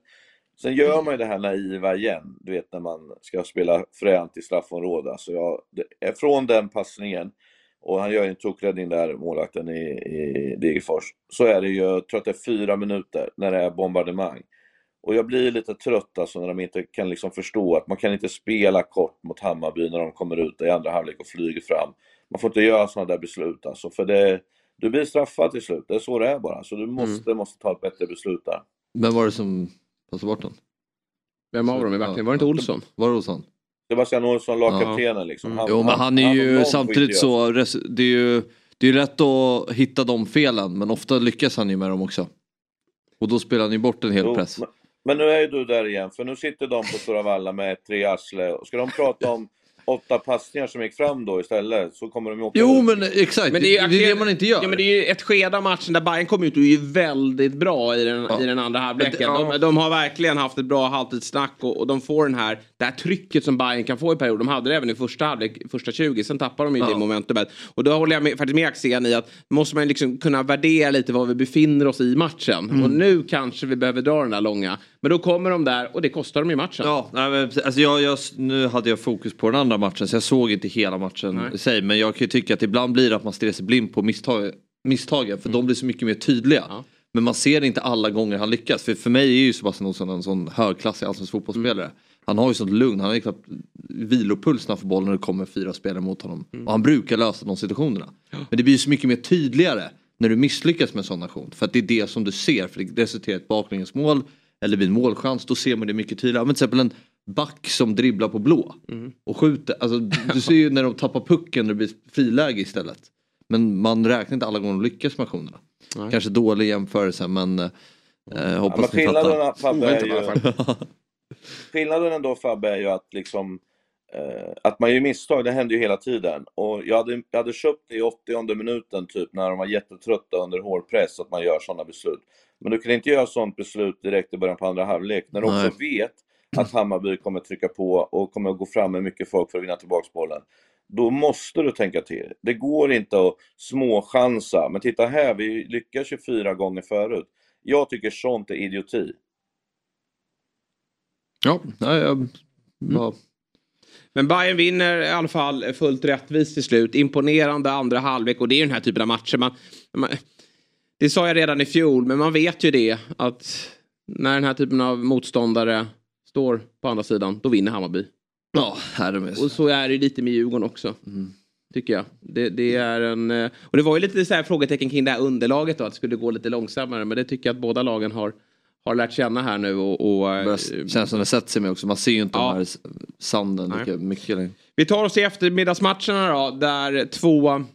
sen gör man ju det här naiva igen. Du vet när man ska spela fränt i straffområdet. Alltså jag, det, från den passningen, och han gör ju en tokräddning där, målvakten i, i Degerfors. Så är det ju, jag tror att det är fyra minuter när det är bombardemang. Och jag blir lite trött alltså när de inte kan liksom förstå att man kan inte spela kort mot Hammarby när de kommer ut i andra halvlek och flyger fram. Man får inte göra sådana där beslut alltså, för det, du blir straffad till slut. Det är så det är bara. Så du måste, måste ta ett bättre beslut där. Vem var det som passade bort den? Vem av dem i backen? Var det inte Olsson? Var det Olsson? Sebastian Olsson, lagkaptenen liksom. Mm. jo men han är om ju får samtidigt så, det är ju det är ju lätt att hitta de felen men ofta lyckas han ju med dem också. Och då spelar han ju bort en hel Jo, press. Men, men nu är ju du där igen, för nu sitter de på Stora Valla med tre arsle. Och Ska de prata om åtta passningar som gick fram då istället så kommer de ju åka Jo ut. men exakt, Men det, är det, ju- är det man inte gör. Ja, men det är ju ett skede av matchen där Bayern kom ut och är ju väldigt bra i den, i den andra halvleken. Ja. De, de har verkligen haft ett bra halvtidssnack och, och de får den här, det här trycket som Bayern kan få i perioder. De hade det även i första halvlek, första 20, sen tappar de ju Ja. det momentumet. Och då håller jag med, faktiskt med Axén i att måste man liksom kunna värdera lite var vi befinner oss i matchen. Mm. Och nu kanske vi behöver dra den där långa. Men då kommer de där och det kostar dem i matchen. Ja, nej, men, alltså jag, jag, nu hade jag fokus på den andra matchen så jag såg inte hela matchen Nej. i sig. Men jag kan ju tycka att ibland blir det att man stirrar sig blind på misstag, misstagen för de blir så mycket mer tydliga. Men man ser inte alla gånger han lyckas. För för mig är ju Sebastian Olsson en sån högklassig allsvensk fotbollsspelare. Han har ju sånt lugn, han har ju knappt vilopuls när han får bollen när det kommer fyra spelare mot honom. Och han brukar lösa de situationerna. Men det blir ju så mycket mer tydligare när du misslyckas med en sån aktion. För att det är det som du ser, för det resulterar i ett baklängesmål eller vid en målchans, då ser man det mycket tydligare. Men till exempel en back som dribblar på blå och skjuter. Alltså, du ser ju när de tappar pucken när det blir friläge istället. Men man räknar inte alla gånger de lyckas med aktionerna. Nej. Kanske dålig jämförelse men eh, Ja, hoppas men ni fattar. Fabbe, är ju, (laughs) skillnaden ändå Fabbe är ju att liksom eh, att man gör misstag, det händer ju hela tiden. Och jag hade, jag hade köpt det i 80 minuten typ när de var jättetrötta under hård press, att man gör sådana beslut. Men du kan inte göra sånt beslut direkt i början på andra halvlek när du Nej. också vet att Hammarby kommer trycka på och kommer att gå fram med mycket folk för att vinna tillbaka bollen. Då måste du tänka till. Det går inte att småchansa. Men titta här, vi lyckas 24 gånger förut. Jag tycker sånt är idioti. Ja, nej, jag... Ja. Men Bayern vinner i alla fall fullt rättvist till slut. Imponerande andra halvlek och det är ju den här typen av matcher. Man, man, det sa jag redan i fjol, men man vet ju det att när den här typen av motståndare står på andra sidan, då vinner Hammarby. Ja, det Och så är det lite med Djurgården också. Tycker jag. Det, det är en, eh, och det var ju lite så här frågetecken kring det här underlaget då, att det skulle gå lite långsammare. Men det tycker jag att båda lagen har, har lärt känna här nu. Och, och, eh, känns som det sätter sig med också. Man ser ju inte Ja. de här sanden lika mycket längre. Vi tar oss till eftermiddagsmatcherna då, där två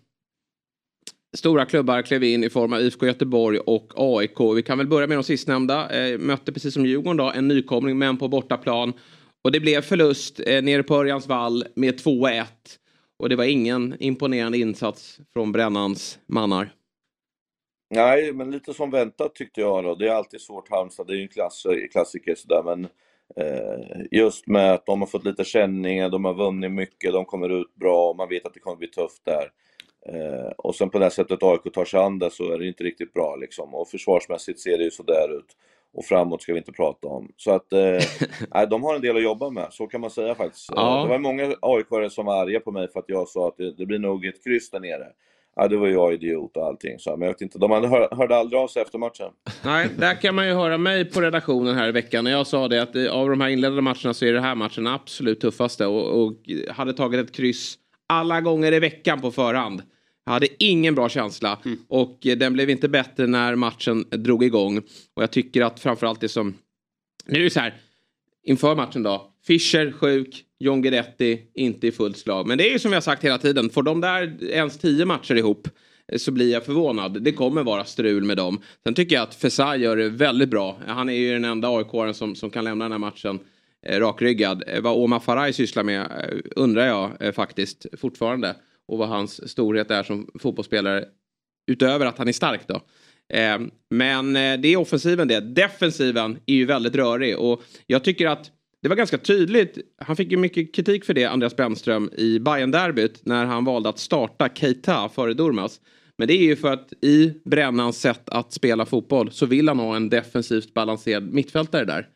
stora klubbar klev in i form av IFK Göteborg och AIK. Vi kan väl börja med de sistnämnda. Eh, mötte precis som Djurgården då en nykomling men på bortaplan. Och det blev förlust eh, nere på Örjans vall med 2-1. Och det var ingen imponerande insats från Brännans mannar. Nej, men lite som väntat tyckte jag då. Det är alltid svårt Halmstad, det är ju en klass, klassiker sådär men eh, just med att de har fått lite känningar, de har vunnit mycket, de kommer ut bra och man vet att det kommer bli tufft där. Eh, och sen på det sättet AIK tar sig an det så är det inte riktigt bra liksom. Och försvarsmässigt ser det ju sådär ut. Och framåt ska vi inte prata om. Så att, eh, (laughs) de har en del att jobba med, så kan man säga faktiskt. Ja. Eh, Det var många aik som var arga på mig för att jag sa att det, det blir nog ett kryss där nere. Ja, det var jag idiot och allting. Så, men jag vet inte, de hör, hörde aldrig av sig efter matchen. Nej, där kan man ju höra mig på redaktionen här i veckan. När jag sa det att eh, av de här inledande matcherna så är det här matchen absolut tuffaste. Och, och hade tagit ett kryss alla gånger i veckan på förhand. Jag hade ingen bra känsla. Och eh, den blev inte bättre när matchen drog igång. Och jag tycker att framförallt det som... Nu är det så här. Inför matchen då. Fischer sjuk. John Guidetti inte i fullt slag. Men det är ju som har sagt hela tiden. Får de där ens tio matcher ihop eh, så blir jag förvånad. Det kommer vara strul med dem. Sen tycker jag att Fesai gör det väldigt bra. Han är ju den enda aik som, som kan lämna den här matchen Eh, rakryggad. Eh, vad Omar Faraj sysslar med eh, undrar jag faktiskt fortfarande. Och vad hans storhet är som fotbollsspelare. Utöver att han är stark då. Men det är offensiven det. Defensiven är ju väldigt rörig. Och jag tycker att det var ganska tydligt. Han fick ju mycket kritik för det, Andreas Brännström, i bayern derbyt när han valde att starta Keita före Durmaz. Men det är ju för att i Brännans sätt att spela fotboll så vill han ha en defensivt balanserad mittfältare där.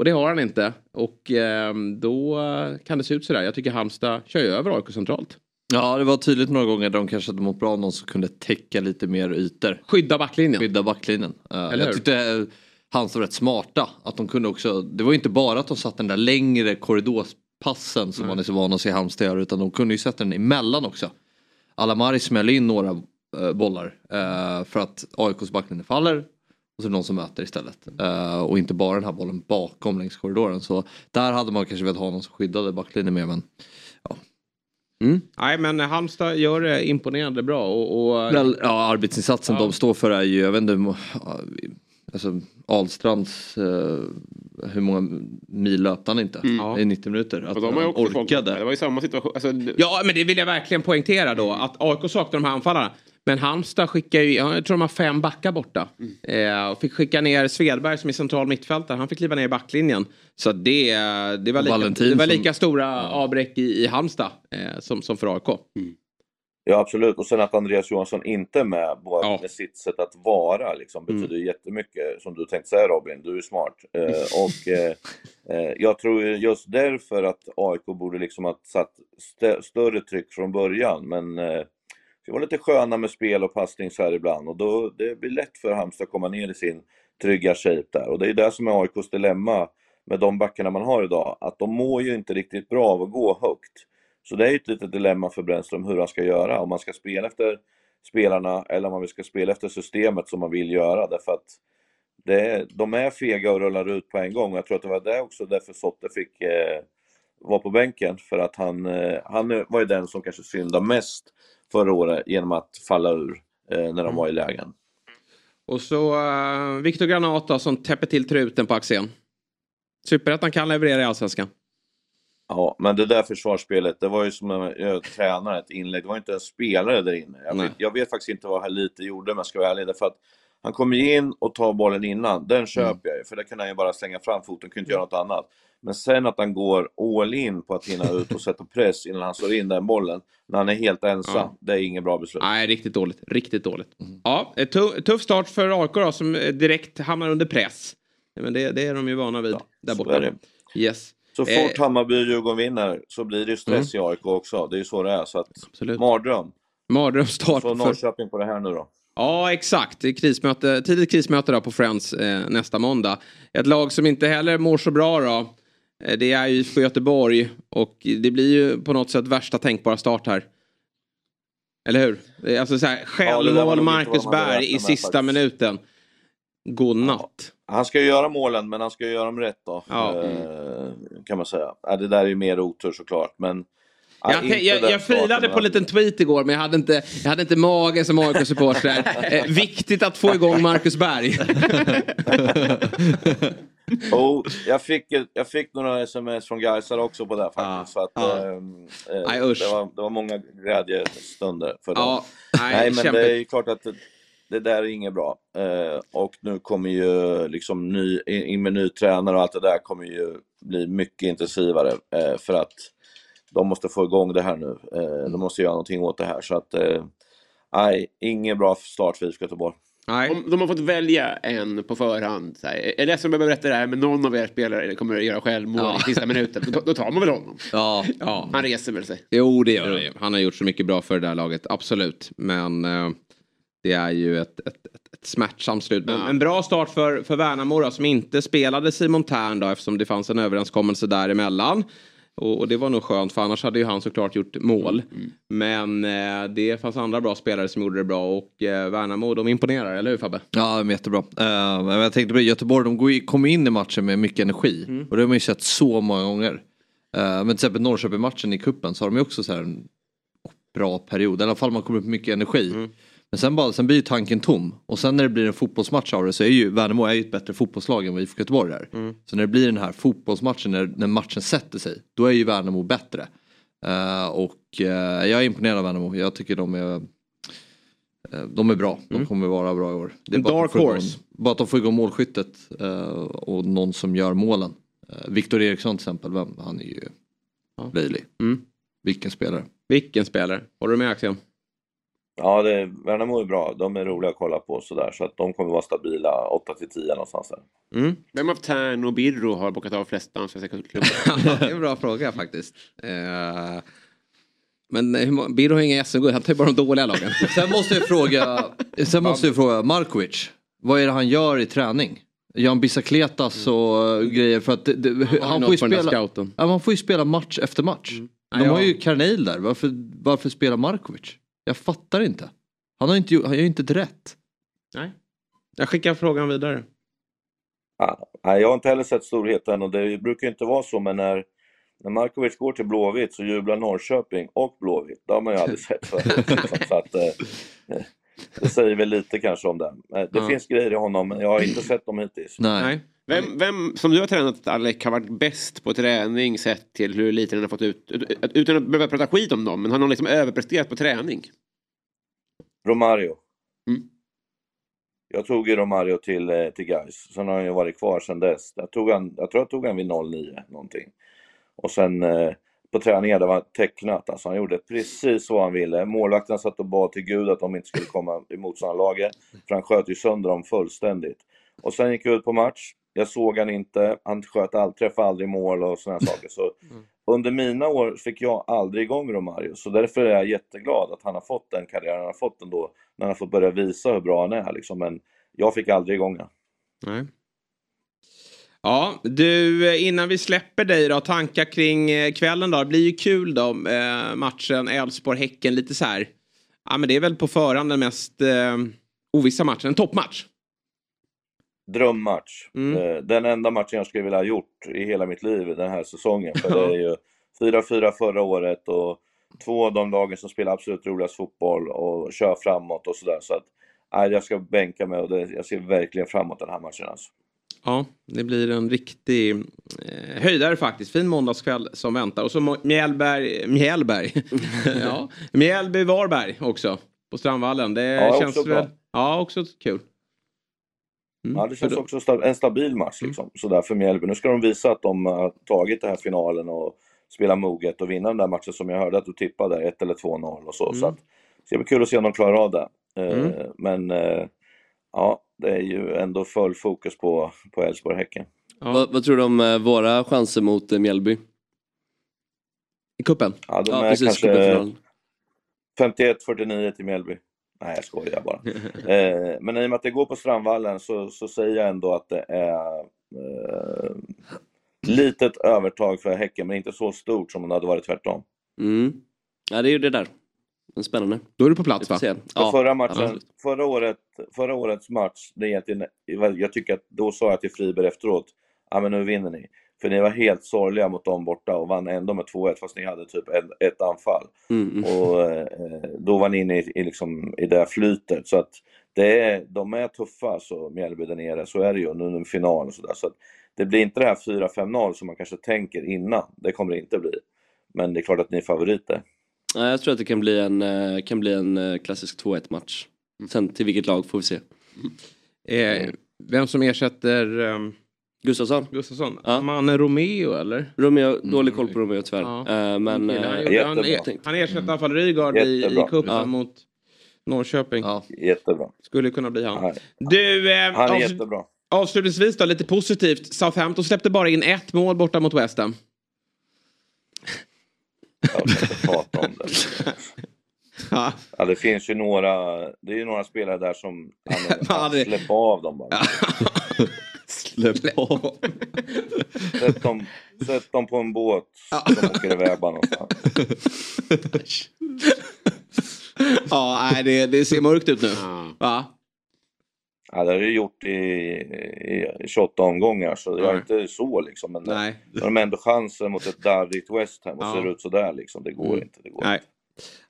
Och det har han inte. Och eh, då kan det se ut sådär. Jag tycker Halmstad kör ju över AIK centralt. Ja, det var tydligt några gånger där de kanske hade mått bra någon som kunde täcka lite mer ytor. Skydda backlinjen. Skydda backlinjen. Uh, Eller hur? jag tyckte uh, Halmstad var rätt smarta. Att de kunde också, det var ju inte bara att de satte den där längre korridorspassen som Nej. man är så van att se Halmstad göra utan de kunde ju sätta den emellan också. Alamari smäller in några eh, bollar eh, för att AIKs backlinje faller och så är det någon som möter istället. Eh, och inte bara den här bollen bakom längs korridoren. Så där hade man kanske velat ha någon som skyddade backlinjen mer men Mm. Nej men Halmstad gör det imponerande bra. Och, och... Väl, ja, arbetsinsatsen Ja. de står för är ju, jag vet inte, alltså Ahlstrands, eh, hur många mil löpte han inte? Mm. I 90 minuter. Att Och de har också folk, orkade. det var ju samma situation. Alltså, Ja, men det vill jag verkligen poängtera då. Att AIK saknar de här anfallarna. Men Halmstad skickar ju, jag tror de har fem backar borta. Eh, och fick skicka ner Svedberg som är central mittfältare. Han fick kliva ner i backlinjen. Så det, det var lika, Valentin det var som- lika stora avbräck i, i Halmstad eh, som, som för AIK. Ja, absolut. Och sen att Andreas Johansson inte är med, bara med sitt sätt att vara, liksom, Mm. betyder jättemycket. Som du tänkte säga Robin, du är smart. Eh, och (laughs) eh, eh, jag tror ju just därför att AIK borde liksom ha satt st större tryck från början. Men eh, det var lite sköna med spel och passning så här ibland. Och då, det blir lätt för Halmstad att komma ner i sin trygga shape där. Och det är det som är AIKs dilemma med de backarna man har idag. Att de mår ju inte riktigt bra av att gå högt. Så det är ju ett litet dilemma för Brännström hur han ska göra. Om man ska spela efter spelarna eller om man ska spela efter systemet som man vill göra. Därför att det de är fega och rullar ut på en gång. Jag tror att det var det också därför Sotte fick eh, vara på bänken. För att han, eh, han var ju den som kanske syndade mest förra året genom att falla ur eh, när de var i lägen. Och så uh, Viktor Granat då, som täpper till truten på Axén. Superettan kan leverera i Allsvenskan. Ja, men det där försvarsspelet, det var ju som en jag tränare, ett inlägg. Det var inte en spelare där inne. Jag vet, jag vet faktiskt inte vad Halite gjorde om jag ska vara ärlig. Därför att Han kommer in och tar bollen innan, den köper jag ju, för där kan han ju bara slänga fram foten, kan inte göra något annat. Men sen att han går all in på att hinna ut och sätta press innan han slår in den bollen, när han är helt ensam, Ja. det är inget bra beslut. Nej, riktigt dåligt. Riktigt dåligt. Ja, ett tu- tuff start för AIK då, som eh, direkt hamnar under press. Men det, det är de ju vana vid där så borta. Yes. Så fort Eh, Mm. Hammarby och Djurgården vinner så blir det stress i AIK också. Det är ju så det är. Så att, mardröm. Mardrömsstart Så för- Norrköping på det här nu då. Ja, exakt. Krismöte, tidigt krismöte då på Friends eh, nästa måndag. Ett lag som inte heller mår så bra då. Eh, det är ju IFK Göteborg och det blir ju på något sätt värsta tänkbara start här. Eller hur? Är Alltså så här, Ja, självmål inte Marcus Berg i sista minuten. God natt. Han ska ju göra målen, men han ska ju göra dem rätt då. Ja. Eh, kan man säga. Ja, det där är ju mer otur såklart, men... ja, Jag, jag, jag starten, filade på en liten tweet igår men jag hade inte, jag hade inte mage som AIK-supporter. (laughs) eh, viktigt att få igång Marcus Berg. (laughs) Oh, jag, fick, jag fick några sms från Gaisare också på det faktiskt. Så att, ja. ehm, eh, usch. det, var, det var många glädjestunder för dem. Ja, nej, nej, men kämpigt. det är ju klart att det, där är inget bra. Eh, och nu kommer ju liksom ny, in in med ny tränare och allt det där kommer ju bli mycket intensivare. Eh, för att de måste få igång det här nu. Eh, de måste göra någonting åt det här. Så att, eh, nej, ingen bra start för IFK Göteborg. Om de har fått välja en på förhand. Så här, jag är ledsen om jag behöver berätta det här men någon av er spelare kommer att göra självmål Ja. i sista minuten. Då, då tar man väl honom. Ja, ja. Han reser väl sig. Jo, det gör han ju. Han har gjort så mycket bra för det där laget, absolut. Men eh, det är ju ett, ett, ett, ett smärtsamt slut. Men en bra start för, för Värnamo då, som inte spelade Simon Tern då, eftersom det fanns en överenskommelse däremellan. Och, det var nog skönt, för annars hade ju han såklart gjort mål. Men eh, det fanns andra bra spelare som gjorde det bra och eh, Värnamo, de imponerar, eller hur Fabbe? Ja, de är jättebra. Uh, jag tänkte på det, Göteborg, de kommer in i matchen med mycket energi. Mm. Och det har man ju sett så många gånger. Eh, men till exempel Norrköping-matchen i kuppen så har de ju också så här en bra period. I alla fall man kommer upp med mycket energi. Mm. Men sen, bara, sen blir ju tanken tom. Och sen när det blir en fotbollsmatch av det så är ju Värnamo är ju ett bättre fotbollslag än vad IFK Göteborg är. Mm. Så när det blir den här fotbollsmatchen, när, när matchen sätter sig, då är ju Värnamo bättre. Eh, och eh, jag är imponerad av Värnamo. Jag tycker de är eh, de är bra. De kommer vara bra i år. Det är bara att dark de får igång- horse. Bara att de får igång målskyttet och någon som gör målen. Uh, Viktor Eriksson till exempel, vem, han är ju löjlig. Mm. Vilken spelare. Vilken spelare? Håller du med Axel? Ja, det, Värnamo är bra. De är roliga att kolla på sådär. Så att de kommer vara stabila 8 till 10 någonstans där. Mm. Vem av Tern och Birro har bockat av flest allsvenska klubbar? (laughs) det är en bra fråga faktiskt. Eh, men eh, Birro har inga SM-guld, han tar ju bara de dåliga lagen. (laughs) Sen måste jag fråga, sen måste jag fråga Markovic. Vad är det han gör i träning? Han bicicletas och eh, grejer för att det, han, något får ju spela, ja, man får ju spela match efter match. De Ja, ja. har ju Karneil där, varför, varför spelar Markovic? Jag fattar inte. Han har inte, han gör inte ett rätt. Nej. Jag skickar frågan vidare. Ja, nej, jag har inte heller sett storheten och det brukar inte vara så, men när, när Markovic går till Blåvitt så jublar Norrköping och Blåvitt. Det har man ju aldrig sett förut. (laughs) så att, eh, det säger väl lite kanske om det. Eh, Det Ja. finns grejer i honom, men jag har inte sett dem hittills. Nej. Vem, vem som du har tränat Alec har varit bäst på träning sett till hur lite den har fått ut? ut- Utan att behöva prata skit om dem, men har någon liksom överpresterat på träning? Romario. Mm. Jag tog ju Romario till, eh, till Gais. Sen har han ju varit kvar sedan dess. Jag, tog han, jag tror jag tog han vid 09 någonting. Och sen eh, på träningar, det var tecknat. Alltså, han gjorde precis vad han ville. Målvakten satt och bad till Gud att de inte skulle komma i motståndarlaget. För han sköt ju sönder dem fullständigt. Och sen gick jag ut på match. Jag såg han inte. Han sköt all, träffade aldrig mål och sådana saker. Så under mina år fick jag aldrig igång Romario. Så därför är jag jätteglad att han har fått den karriären han har fått ändå. När han fått börja visa hur bra han är. Liksom. Men jag fick aldrig igång honom. Nej. Ja, du, innan vi släpper dig då, tankar kring eh, kvällen då. Det blir ju kul då, eh, matchen Elfsborg-Häcken, lite så här. Ja, men det är väl på förhand den mest eh, ovissa matchen, en toppmatch. Drömmatch. Mm. Eh, Den enda matchen jag skulle vilja ha gjort i hela mitt liv den här säsongen. För (laughs) det är ju 4-4 förra året och två av de lagen som spelar absolut roligast fotboll och kör framåt och sådär. Så att, nej, jag ska bänka mig och det, jag ser verkligen fram emot den här matchen alltså. Ja, det blir en riktig eh, höjdare faktiskt. Fin måndagskväll som väntar. Och så Mjällberg, Mjällberg. (laughs) ja, (laughs) Mjällby Varberg också. På Strandvallen. Det Ja, känns väl... bra. Ja, också kul. Ja, det känns också sta- en stabil match liksom, sådär för Mjällby. Nu ska de visa att de har tagit den här finalen och spela moget och vinna den där matchen som jag hörde att du tippade, 1 eller 2-0 och så. Mm. så att, det ska bli kul att se om de klarar av det. Eh, Mm. Men eh, ja, det är ju ändå full fokus på på Elfsborg-Häcken. Vad, vad tror du om eh, våra chanser mot eh, Mjällby? I kuppen? Ja, de Ja, är precis, kanske cupfinalen. 51-49 till Mjällby. Nej, jag skojar bara. eh, men i och med att det går på Strandvallen så, så säger jag ändå att det är eh, litet övertag för Häcken, men inte så stort som om det hade varit tvärtom. Mm. Ja, det är ju det där. Men spännande. Då är du på plats va? Ja, förra, matchen, förra, året, förra årets match, det är egentligen, jag tycker att då sa jag till Friberg efteråt, ja men nu vinner ni. För ni var helt sorgliga mot dem borta och vann ändå med 2-1 fast ni hade typ ett, ett anfall. Mm, mm. Och eh, då var ni inne i, i, liksom, i det här flytet. Så att det är, de är tuffa, så Mjällby där nere. Så är det ju. Nu är det en final och sådär. Så det blir inte det här 4-5-0 som man kanske tänker innan. Det kommer det inte bli. Men det är klart att ni är favoriter. Ja, jag tror att det kan bli en, eh, kan bli en eh, klassisk 2-1 match. Sen till vilket lag får vi se. Eh, vem som ersätter um, Gustafsson? Gustafsson? Ja. Mannen Romeo eller? Romeo, dålig koll på Romeo tyvärr. Ja. Eh, men... Kille, eh, han, gjorde, han, han ersätter i alla fall Rygaard i, i cupen Ja. mot Norrköping. Ja. Jättebra. Skulle kunna bli han. Nej, Du, eh, Han är avs- jättebra. avslutningsvis då, lite positivt. Southampton släppte bara in ett mål borta mot West Ham. Jag ska inte prata om det. (laughs) Ja. Ja, det finns ju några, det är ju några spelare där som, ja, men, Ja, det- släpp av dem bara. (laughs) Släpp av. Sätt dem, sätt dem på en båt så de åker iväg bara någonstans. ja, nej, det, det ser mörkt ut nu. Va? Ja, det har du gjort i, i 28 omgångar så jag är inte så liksom. Men Nej. de har ändå chansen mot ett darrigt West Ham och Ja. ser ut sådär liksom. Det går Mm. inte. Det går Nej. inte.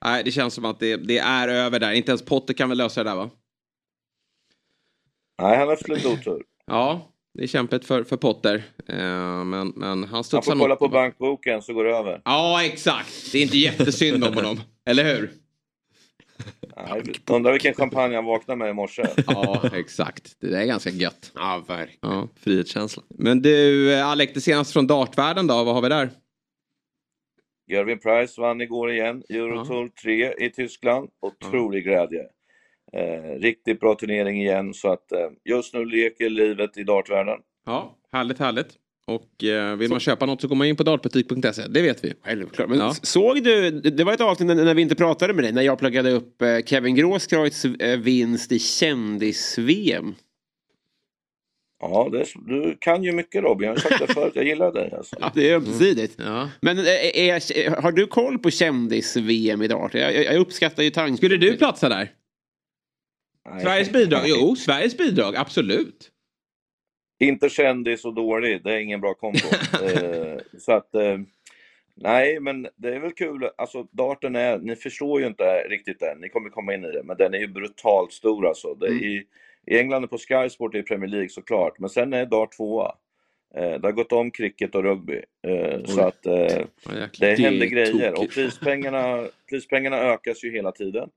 Nej, det känns som att det, det är över där. Inte ens Potter kan väl lösa det där va? Nej, han har haft lite otur. Ja, det är kämpigt för, för Potter. Eh, men, men han Han studsar får kolla på bankboken så går det över. Ja, exakt. Det är inte jättesynd om honom. Eller hur? Undrar vilken champagne han vaknade med i morse. Ja, exakt. Det är ganska gött. Ja, verkligen. Ja. Frihetskänsla. Men du, eh, Alec, det senaste från dartvärlden då? Vad har vi där? Gervin Price vann igår igen. Eurotour 3 i Tyskland. Otrolig glädje. Eh, riktigt bra turnering igen så att eh, just nu leker livet i dartvärlden. Ja, härligt, härligt. Och eh, vill man köpa något så går man in på dartbutik.se. Det vet vi. Självklart. Men Ja. såg du, det var ett avsnitt när när vi inte pratade med dig, när jag pluggade upp eh, Kevin Gråskreutz eh, vinst i kändis-VM. Ja, det, du kan ju mycket Robin. Jag har sagt det (laughs) förut. Jag gillar dig alltså. Ja, det är ömsesidigt. Ja. Men eh, är, har du koll på kändis-VM i dart? Jag, jag, jag uppskattar ju tanken. Skulle du platsa där? Nej. Sveriges bidrag? Jo, Sveriges bidrag. Absolut. Inte kändis och dålig, det är ingen bra kombo. (laughs) eh, så att, eh, nej men det är väl kul. Alltså darten är, ni förstår ju inte riktigt än, ni kommer komma in i det, men den är ju brutalt stor alltså. Det är i, I England och på Sky Sport i Premier League såklart, men sen är dart tvåa. Eh, det har gått om cricket och rugby. Eh, så att eh, det händer grejer och prispengarna, prispengarna ökas ju hela tiden.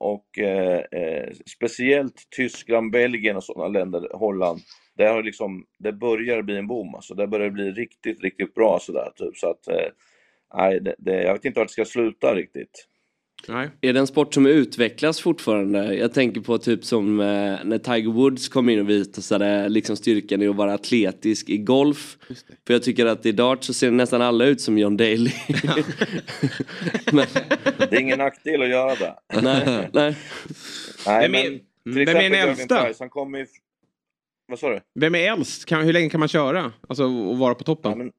Och eh, eh, speciellt Tyskland, Belgien och sådana länder, Holland, där har liksom, det börjar bli en boom. Alltså, Där börjar det bli riktigt, riktigt bra sådär. Typ. Så att, eh, nej, det, det, jag vet inte vart det ska sluta riktigt. Nej. Är det en sport som utvecklas fortfarande? Jag tänker på typ som eh, när Tiger Woods kom in och visade liksom styrkan i att vara atletisk i golf. För jag tycker att i dart så ser nästan alla ut som John Daly. (laughs) (laughs) Men, Det är ingen nackdel att göra det. (laughs) nej, nej. Nej, Vem är- men, vem till är exempel äldsta? Price, han kommer ju... Vad sa du? Vem är äldst? Kan, hur länge kan man köra? Alltså och vara på toppen? Ja, men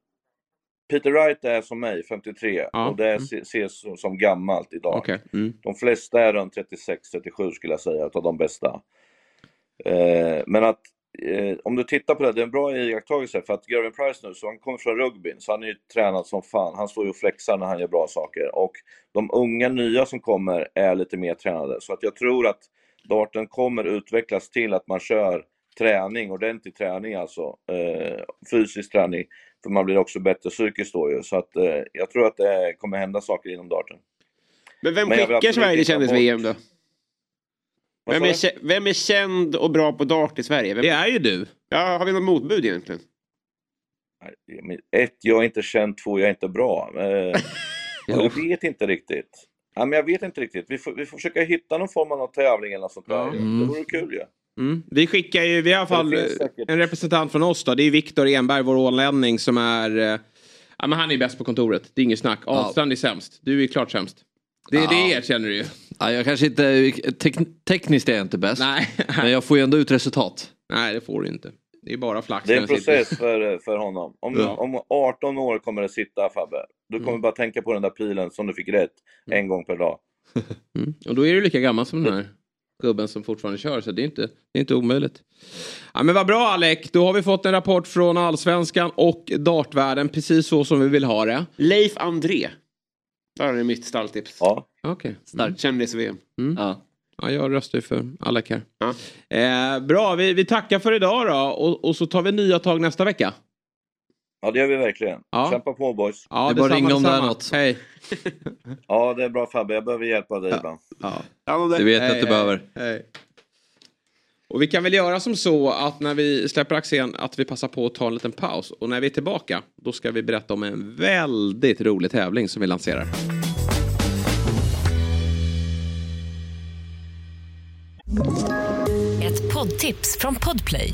Peter Wright är som mig, 53, Ja, och det mm. se- ses som, gammalt idag. Okej. Mm. De flesta är runt 36-37 skulle jag säga, utav de bästa. Eh, men att eh, om du tittar på det, det är en bra iakttagelse för att Gervin Price nu, så han kommer från rugbyn, så han är ju tränad som fan. Han står ju och flexar när han gör bra saker. Och de unga nya som kommer är lite mer tränade. Så att jag tror att darten kommer utvecklas till att man kör träning, ordentlig träning alltså. Eh, fysisk träning. För man blir också bättre psykiskt då ju. Så att eh, jag tror att det kommer hända saker inom darten. Men vem skickar Sverige bort- kändis-VM då? Vem är, vem är känd och bra på dart i Sverige? Vem... Det är ju du. Ja, har vi något motbud egentligen? Ett, jag är inte känd. Två, jag är inte bra. Eh, (laughs) jag vet inte riktigt. Ja, men jag vet inte riktigt. Vi får, vi får försöka hitta någon form av tävling eller något sånt där. Mm. Det vore kul ju. Ja. Mm. Vi skickar ju, vi har i alla fall en representant från oss då. Det är Viktor Enberg, vår ålänning som är... eh, Ja men han är bäst på kontoret. Det är inget snack. Ahlstrand är sämst. Du är klart sämst. Det, Ja. det erkänner du ju. Ja, jag kanske inte, tek, tekniskt är jag inte bäst. Nej. (laughs) Men jag får ju ändå ut resultat. Nej det får du inte. Det är bara flax. Det är en sitter. process för, för honom. Om, Ja. om 18 år kommer det sitta Fabbe. Du kommer bara tänka på den där pilen som du fick rätt en gång per dag. (laughs) Mm. Och då är du lika gammal som den här gubben som fortfarande kör. Så det är inte, det är inte omöjligt. Ja, men vad bra Alec. Då har vi fått en rapport från allsvenskan och dartvärlden. Precis så som vi vill ha det. Leif André. Där är mitt stalltips. Ja. Okej. Starkt. Kändis-VM. Mm. Ja. Ja, jag röstar ju för Alec här. Ja. Eh, bra, vi, vi tackar för idag då. Och, och så tar vi nya tag nästa vecka. Ja, det gör vi verkligen. Ja. Kämpa på boys. Ja, Det är bara ringa om det är något. Hej. (laughs) Ja, det är bra Fabbe. Jag behöver hjälp av dig ibland. Det vet jag Hej, att du hej, behöver. hej. Och vi kan väl göra som så att när vi släpper Axén att vi passar på att ta en liten paus. Och när vi är tillbaka då ska vi berätta om en väldigt rolig tävling som vi lanserar. Ett poddtips från Podplay.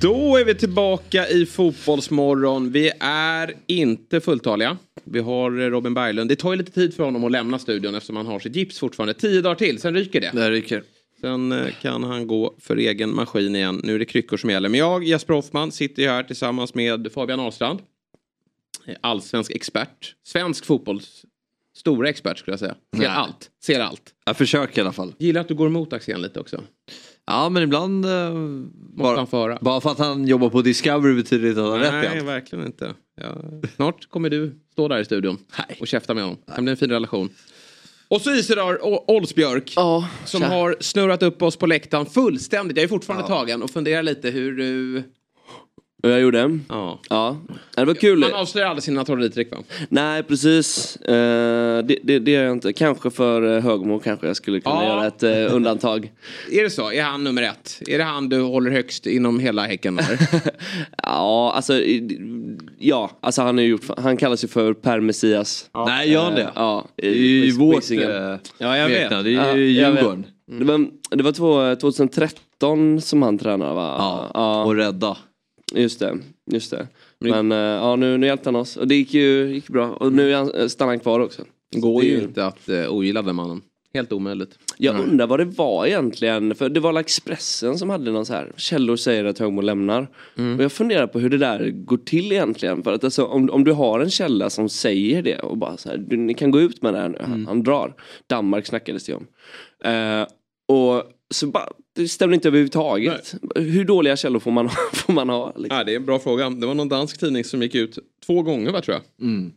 Då är vi tillbaka i Fotbollsmorgon. Vi är inte fulltaliga. Vi har Robin Berglund. Det tar ju lite tid för honom att lämna studion eftersom han har sitt gips fortfarande. Tio dagar till, sen ryker det. Det ryker. Sen eh, kan han gå för egen maskin igen. Nu är det kryckor som gäller. Men jag, Jesper Hoffman, sitter ju här tillsammans med Fabian Ahlstrand. Eh, Allsvensk expert. Svensk fotbolls stora expert skulle jag säga. Ser Nej. allt. Ser allt. Jag försöker i alla fall. Gillar att du går emot Axén lite också. Ja men ibland... Eh, bara, han föra. bara för att han jobbar på Discovery betyder inte att han har rätt i Nej, allt. verkligen inte. Ja. Snart kommer du stå där i studion och käfta med honom. Det kan bli en fin relation. Och så Isidar O- Olsbjörk som tja. har snurrat upp oss på läktaren fullständigt. Jag är fortfarande tagen och funderar lite hur du... Och jag gjorde? Ja. Ja, det var kul. Man avslöjar aldrig sina trolleritrick va? Nej, precis. Eh, det, det, det gör jag inte. Kanske för eh, Högmo kanske jag skulle kunna Ja. göra ett eh, undantag. (laughs) Är det så? Är han nummer ett? Är det han du håller högst inom hela Häcken? (laughs) Ja, alltså, i- ja, alltså han, är gjort, han kallas ju för Per Messias. Nej, gör han det? Ja, Det är ju på vårt, Ja, jag vet. Det är Ja, ju jag vet. Djurgården. Det var, det var två, 2013 som han tränade va? Ja, och rädda. Just det, just det. Men eh, ja, nu, nu hjälpte han oss och det gick ju gick bra. Och nu är han, eh, stannar han kvar också. Går Det är ju inte att uh, ogilla den mannen. Helt omöjligt. Jag undrar vad det var egentligen. För det var Expressen som hade någon så här. Källor säger att Högmo lämnar. Och jag funderar på hur det där går till egentligen. För att alltså, om, om du har en källa som säger det och bara så här. Du, ni kan gå ut med det här nu. Han, han drar. Danmark snackades det om. Eh, och så bara, det stämmer inte överhuvudtaget. Hur dåliga källor får man, (laughs) får man ha? Liksom? Ja, det är en bra fråga. Det var någon dansk tidning som gick ut två gånger va, tror jag. Mm.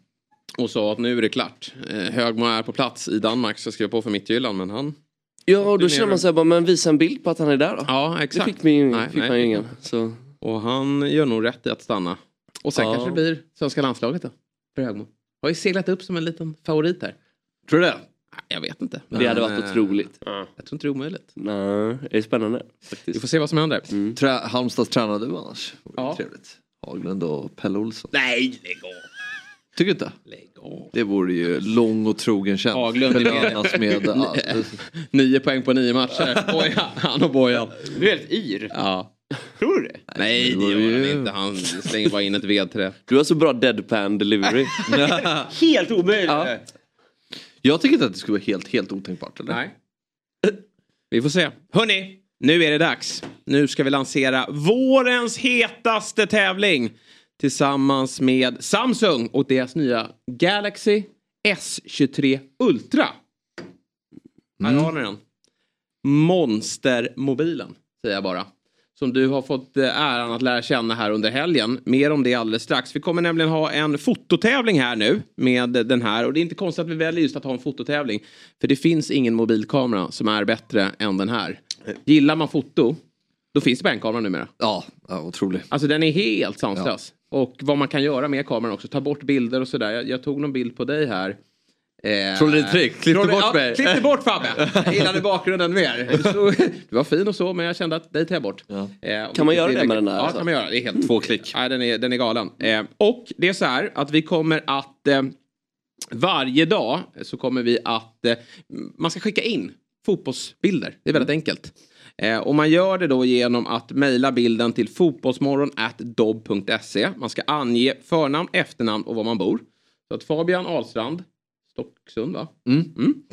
Och sa att nu är det klart. Eh, Högmo är på plats i Danmark så skrev på för Midtjylland men han... Ja, och då känner ner- man sig bara, men visa en bild på att han är där då. Ja, exakt. Det fick, ju- Nej, fick nej. man ju ingen. Så. Och han gör nog rätt i att stanna. Och sen Ja. kanske det blir svenska landslaget då. För Högmo. Har ju seglat upp som en liten favorit här. Tror du det? Jag vet inte. Det hade varit eh, otroligt. Jag tror inte det är omöjligt. Nej, det är spännande. Vi Faktiskt. får se vad som händer. Trä, Halmstads tränare du annars? Ja. Trevligt. Haglund och Pelle Olsson. Nej, lägg av. Tycker du inte? Lägg av. Det vore ju lång och trogen tjänst. Haglund är med. Med (laughs) allt. Nio poäng på nio matcher. (laughs) Bojan, han och Bojan. Du är helt yr. Ja. Tror du det? Nej, det gör han inte. Han slänger bara in ett vedträ. Du har så bra deadpan delivery. (laughs) Helt omöjligt. Ja. Jag tycker inte att det skulle vara helt, helt otänkbart. Eller? Nej. Vi får se. Hörni, nu är det dags. Nu ska vi lansera vårens hetaste tävling. Tillsammans med Samsung och deras nya Galaxy S23 Ultra. Här har ni den. Monstermobilen, säger jag bara. Som du har fått eh, äran att lära känna här under helgen. Mer om det alldeles strax. Vi kommer nämligen ha en fototävling här nu med den här. Och det är inte konstigt att vi väljer just att ha en fototävling. För det finns ingen mobilkamera som är bättre än den här. Gillar man foto, då finns det bara en kamera numera. Ja, ja otrolig. Alltså den är helt sanslös. Och vad man kan göra med kameran också. Ta bort bilder och sådär. Jag, jag tog någon bild på dig här. Eh, Trolleritrick, klippte trolleri- bort ja, mig. Klippte bort Fabbe. (laughs) Jag gillade bakgrunden mer. Så, du var fin och så men jag kände att dig tar jag bort. Eh, Kan man göra det med den här, Ja, alltså? kan man göra. Det är helt... Två klick. Nej, den, är, den är galen. Eh, och det är så här att vi kommer att eh, varje dag så kommer vi att eh, man ska skicka in fotbollsbilder. Det är väldigt enkelt. Eh, och man gör det då genom att mejla bilden till fotbollsmorgon.dobb.se. Man ska ange förnamn, efternamn och var man bor. Så att Fabian Ahlstrand, Stocksund va? Mm.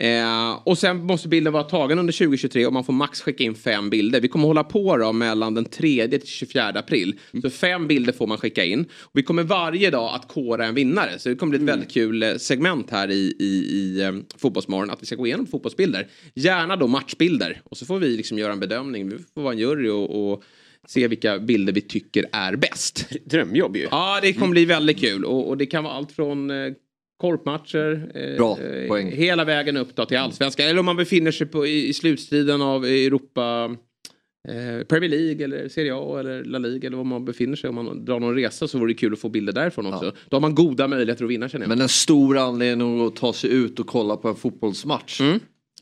Eh, och sen måste bilden vara tagen under 2023 och man får max skicka in fem bilder. Vi kommer hålla på då mellan den 3 till 24 april. Så fem bilder får man skicka in. Och vi kommer varje dag att kora en vinnare. Så det kommer bli ett väldigt kul eh, segment här i, i, i eh, Fotbollsmorgon. Att vi ska gå igenom fotbollsbilder. Gärna då matchbilder. Och så får vi liksom göra en bedömning. Vi får vara en jury och, och se vilka bilder vi tycker är bäst. Drömjobb ju. Ja, det kommer bli väldigt kul. Och, och det kan vara allt från eh, korpmatcher. Eh. Hela vägen upp då till allsvenskan. Eller om man befinner sig på, i, i slutstriden av Europa. Eh, Premier League eller Serie A eller La Liga eller var man befinner sig. Om man drar någon resa så vore det kul att få bilder därifrån också. Då har man goda möjligheter att vinna känner jag. Men en stor anledning att ta sig ut och kolla på en fotbollsmatch.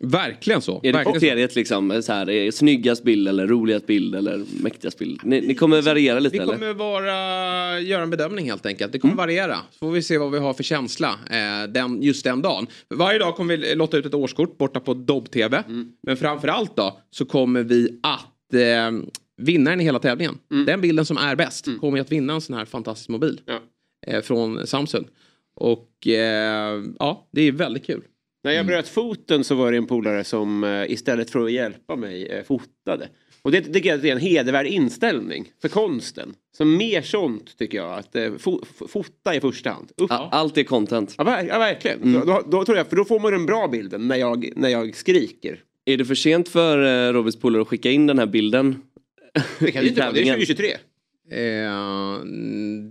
Verkligen så. Är det Verkligen så. kriteriet liksom? Så här, är det snyggast bild eller roligast bild eller mäktigast bild? Ni, ni kommer variera lite Vi eller? kommer vara, göra en bedömning helt enkelt. Det kommer variera. Så får vi se vad vi har för känsla eh, den, just den dagen. Varje dag kommer vi låta ut ett årskort borta på Dobb-TV. Men framförallt då så kommer vi att eh, vinnaren i hela tävlingen. Den bilden som är bäst kommer att vinna en sån här fantastisk mobil. Eh, från Samsung. Och eh, ja, det är väldigt kul. När jag bröt foten så var det en polare som eh, istället för att hjälpa mig eh, fotade. Och det tycker jag är en hedervärd inställning för konsten. Så mer sånt tycker jag. Att eh, fo fo- fota i första hand. Upp. Allt är content. Ja, ver- ja verkligen. Då, då, då tror jag, för då får man den bra bilden när jag, när jag skriker. Är det för sent för eh, Robins polare att skicka in den här bilden? Det kan det inte vara, det är 2023. Eh,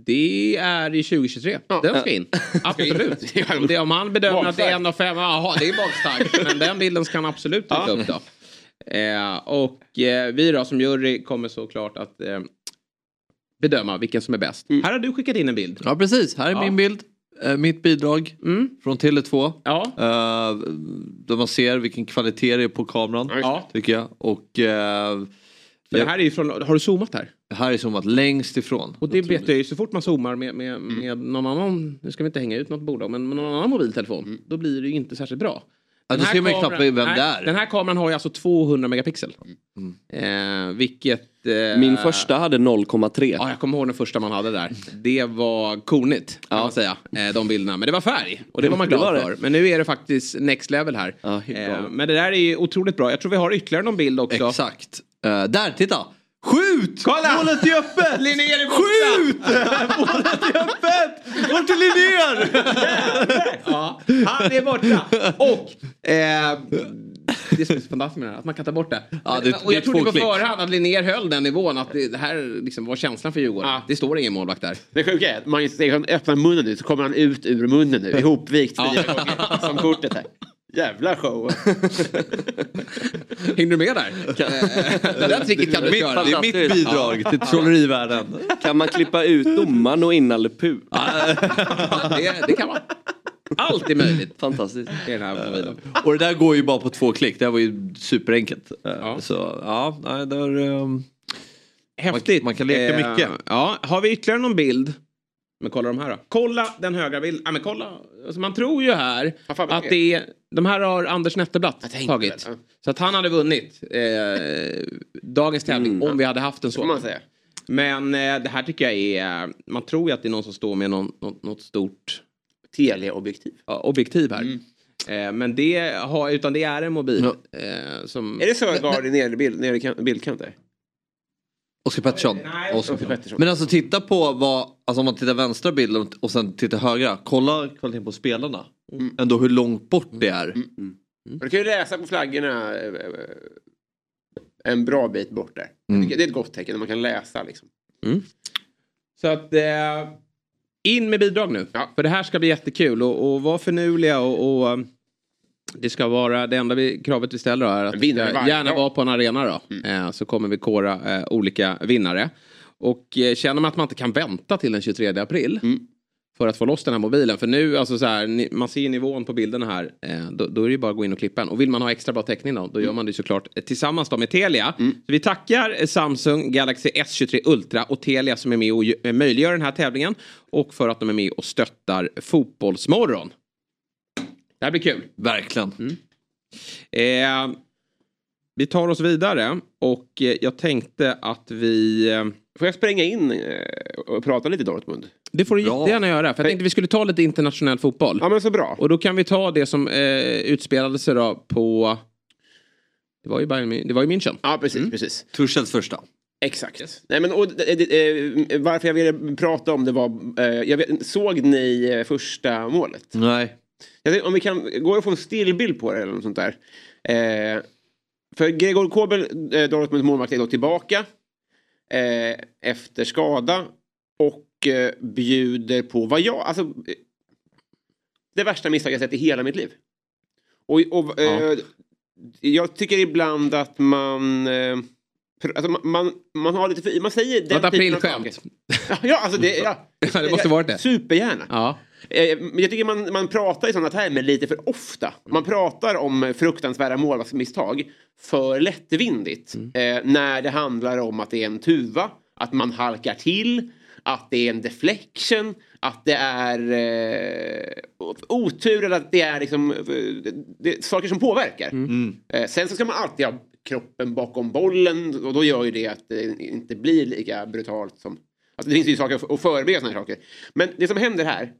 det är i 2023. Den ska in. (laughs) Absolut. Om, det, om han bedömer att det är en av fem, jaha det är magstarkt. Men den bilden ska han absolut trycka upp då. Eh, och eh, vi då som jury kommer såklart att eh, bedöma vilken som är bäst. Här har du skickat in en bild. Ja precis, här är Ja. min bild. Eh, mitt bidrag från Tele2. Ja. Där man ser vilken kvalitet det är på kameran. Ja. Tycker jag. Och För det här är ju från, har du zoomat här? här är zoomat längst ifrån. Och det vet jag ju, så fort man zoomar med, med, med någon annan, nu ska vi inte hänga ut något bolag, men med någon annan mobiltelefon, då blir det ju inte särskilt bra. Ja, då Den här ser man ju kameran- knappt vem det är. Den här kameran har ju alltså 200 megapixel. Eh, vilket... Eh, Min första hade 0,3. Ja, jag kommer ihåg den första man hade där. Det var kornigt kan man säga, eh, de bilderna. Men det var färg och det var man Det glad var det. för. Men nu är det faktiskt next level här. eh, men det där är ju otroligt bra. Jag tror vi har ytterligare någon bild också. Exakt. Eh, där, titta! Skjut! Kolla! Målet är öppet! (laughs) Linnér är borta! Skjut! (laughs) Målet är öppet! Vart är Linnér? (laughs) ja, han är borta. Och eh, det som är så fantastiskt med det här, att man kan ta bort det. Ja, det- och jag trodde på klick. förhand att Linnér höll den nivån. Att det, det här liksom var känslan för Djurgården. Det står ingen målvakt där. Det sjuka är att Magnus Eriksson öppnar munnen nu så kommer han ut ur munnen nu. Ihopvikt gånger. Som kortet här. Jävla show. (laughs) Hängde du med där? Eh, det där tricket kan du Mitt köra. Det är mitt bidrag till trollerivärlden. Kan man klippa ut domaren och in Nalle Puh? det, det kan man. Allt är möjligt. Fantastiskt. I den här mobilen. Och det där går ju bara på två klick. Det här var ju superenkelt. Eh, Så ja, nej, där, ehm, Häftigt. Man, man kan leka Eh, mycket. Ja, har vi ytterligare någon bild? Men kolla de här då. Kolla den högra bilden. Ja, men kolla. Alltså, man tror ju här fan, att det är... De här har Anders Netterblatt tagit. Så att han hade vunnit eh, dagens tävling om vi hade haft en så. Säga. Men eh, det här tycker jag är... Man tror ju att det är någon som står med någon, något, något stort... Teleobjektiv. Ja, objektiv här. Eh, men det har, utan det är en mobil. Eh, som... Är det Sörgard i nere, bild, nere i kan- bildkant där? Oskar Pettersson. Nej, Oskar Oskar Pettersson. Men alltså titta på vad, alltså om man tittar vänstra bilden och sen tittar högra. Kolla kvaliteten på spelarna. Ändå hur långt bort det är. Du kan ju läsa på flaggorna eh, eh, en bra bit bort där. Mm. Det är ett gott tecken när man kan läsa liksom. Så att eh, in med bidrag nu. För det här ska bli jättekul och, och var finurliga och, och det ska vara det enda vi, kravet vi ställer är att varje gärna vara på en arena då. Eh, så kommer vi kora eh, olika vinnare. Och eh, känner man att man inte kan vänta till den 23 april. För att få loss den här mobilen. För nu, alltså så här, ni, man ser nivån på bilderna här. Eh, då, då är det ju bara att gå in och klippa den. Och vill man ha extra bra täckning då, då gör man det såklart eh, tillsammans då med Telia. Så vi tackar eh, Samsung Galaxy S23 Ultra och Telia som är med och möjliggör den här tävlingen. Och för att de är med och stöttar Fotbollsmorgon. Det här blir kul. Verkligen. Eh, vi tar oss vidare och eh, jag tänkte att vi... Eh, Får jag spränga in eh, och prata lite Dortmund? Det får du jättegärna göra. För jag tänkte vi skulle ta lite internationell fotboll. Ja men så bra. Och då kan vi ta det som eh, utspelade sig då på... Det var ju, Bayern, det var ju München. Ja precis, precis. Tuchels första. Exakt. Nej, men, och, varför jag ville prata om det var, eh, jag vet, såg ni första målet? Nej. Jag om vi kan gå och få en stillbild på det eller något sånt där. Eh, för Gregor Kobel, eh, Dortmunds målvakt, är då tillbaka eh, efter skada och eh, bjuder på vad jag, alltså eh, det värsta misstag jag sett i hela mitt liv. Och, och eh, jag tycker ibland att man eh, Alltså man, man, man har lite för, man säger den Något aprilskämt. Ja, alltså det, ja. (laughs) Ja, det måste varit det. Supergärna. Ja. Eh, Men jag tycker man, man pratar i sådana termer lite för ofta. Man pratar om fruktansvärda målvaktsmisstag för lättvindigt. Eh, när det handlar om att det är en tuva, att man halkar till, att det är en deflection, att det är eh, otur eller att det är liksom, det, saker som påverkar. Eh, sen så ska man alltid ha kroppen bakom bollen och då gör ju det att det inte blir lika brutalt som... Alltså det finns ju saker att- att förebygga sådana här saker. Men det som händer här,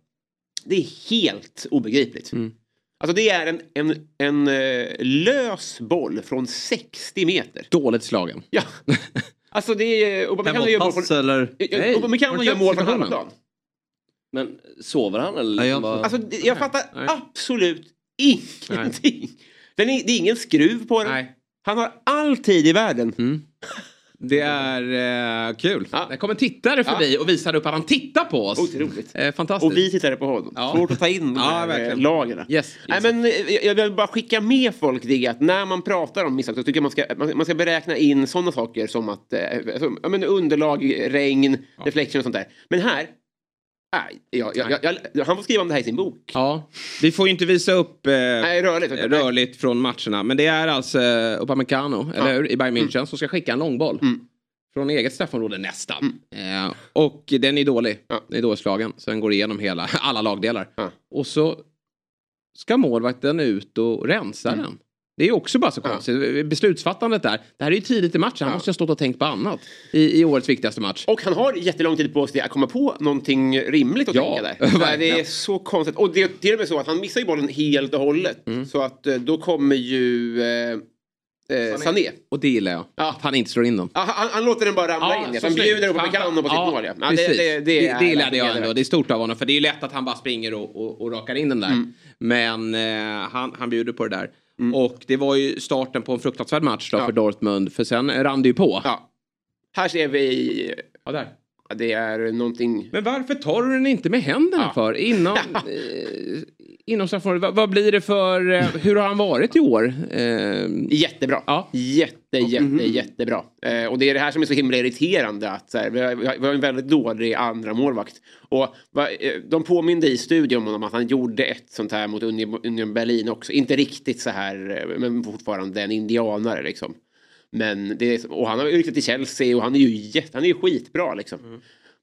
det är helt obegripligt. Alltså det är en, en, en eh, lös boll från 60 meter. Dåligt slagen. Ja. (laughs) Alltså det är... Upamecano gör mål Hemåtpass från... eller? Nej, Upamecano gör mål från halva plan. Men sover han eller? liksom bara- Alltså det- jag fattar absolut ingenting. Den är, det är ingen skruv på den. Han har all tid i världen. Mm. Det är eh, kul. Det kom en tittare förbi och visade upp att han tittar på oss. Otroligt. Eh, fantastiskt. Och vi tittade på honom. Svårt att ta in de Ja, här eh, lagren. Yes, Nej, men, eh, jag vill bara skicka med folk det att när man pratar om misstag så tycker jag man ska, man, ska beräkna in sådana saker som att eh, som, ja, men underlag, regn, deflection och sånt där. Men här, nej, jag, jag, jag, han får skriva om det här i sin bok. Ja, vi får ju inte visa upp eh, rörligt, eh, rörligt från matcherna. Men det är alltså eh, Upamecano, eller hur, i Bayern München Mm. som ska skicka en långboll. Från eget straffområde nästan. Eh, och den är dålig. Den är dårslagen. Så den går igenom hela, (laughs) alla lagdelar. Och så ska målvakten ut och rensa den. Det är också bara så konstigt. Beslutsfattandet där. Det här är ju tidigt i matchen. Han måste ju ha stått och tänkt på annat. I, i årets viktigaste match. Och han har jättelång tid på sig att komma på någonting rimligt att Ja, tänka där. (laughs) Här, det är så konstigt. Och det är till och med så att han missar ju bollen helt och hållet. Mm. Så att eh, då kommer ju eh, eh, Sané. Och det gillar jag. Att han inte slår in dem. Ja, han, han låter den bara ramla Ja, in. Ja, så han bjuder upp på Fan, Mekano på sitt ja, mål. Ja. Ja, det, det, det, det, är det gillade jag ändå. Det är stort av honom. För det är ju lätt att han bara springer och, och, och rakar in den där. Mm. Men eh, han, han bjuder på det där. Och det var ju starten på en fruktansvärd match då Ja. för Dortmund. För sen rann det ju på. Ja. Här ser vi... Ja, där. Det är någonting... Men varför tar du den inte med händerna för? Inom, (laughs) eh, inom straffområdet. Vad, vad blir det för... Eh, hur har han varit i år? Eh, Jättebra. Ja. Jätte, jätte, Mhm. jättebra. Eh, och det är det här som är så himla irriterande. Att, så här, vi, har, vi har en väldigt dålig andra målvakt. Och va, eh, de påminde i studion om att han gjorde ett sånt här mot Union, Union Berlin också. Inte riktigt så här, eh, men fortfarande en indianare liksom. Men det är, och han har ju ryktat till Chelsea och han är ju, jätte, han är ju skitbra liksom.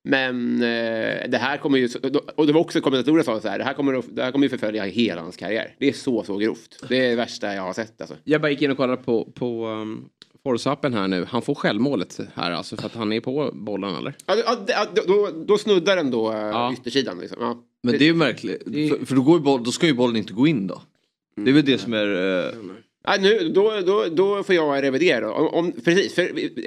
Men eh, det här kommer ju, och det var också kommentatorer som sa så här, det här kommer, det här kommer ju förfölja hela hans karriär. Det är så, så grovt. Det är det värsta jag har sett alltså. Jag bara gick in och kollade på, på um, Forzappen här nu. Han får självmålet här alltså för att han är på bollen eller? Ja, ja, då, då snuddar den då ja. yttersidan. Liksom. Ja. Men det är ju märkligt. För, för då, går ju boll, då ska ju bollen inte gå in då. Det är väl det som är... Eh, Ja, nu, då, då, då får jag revidera. Om, om, precis, för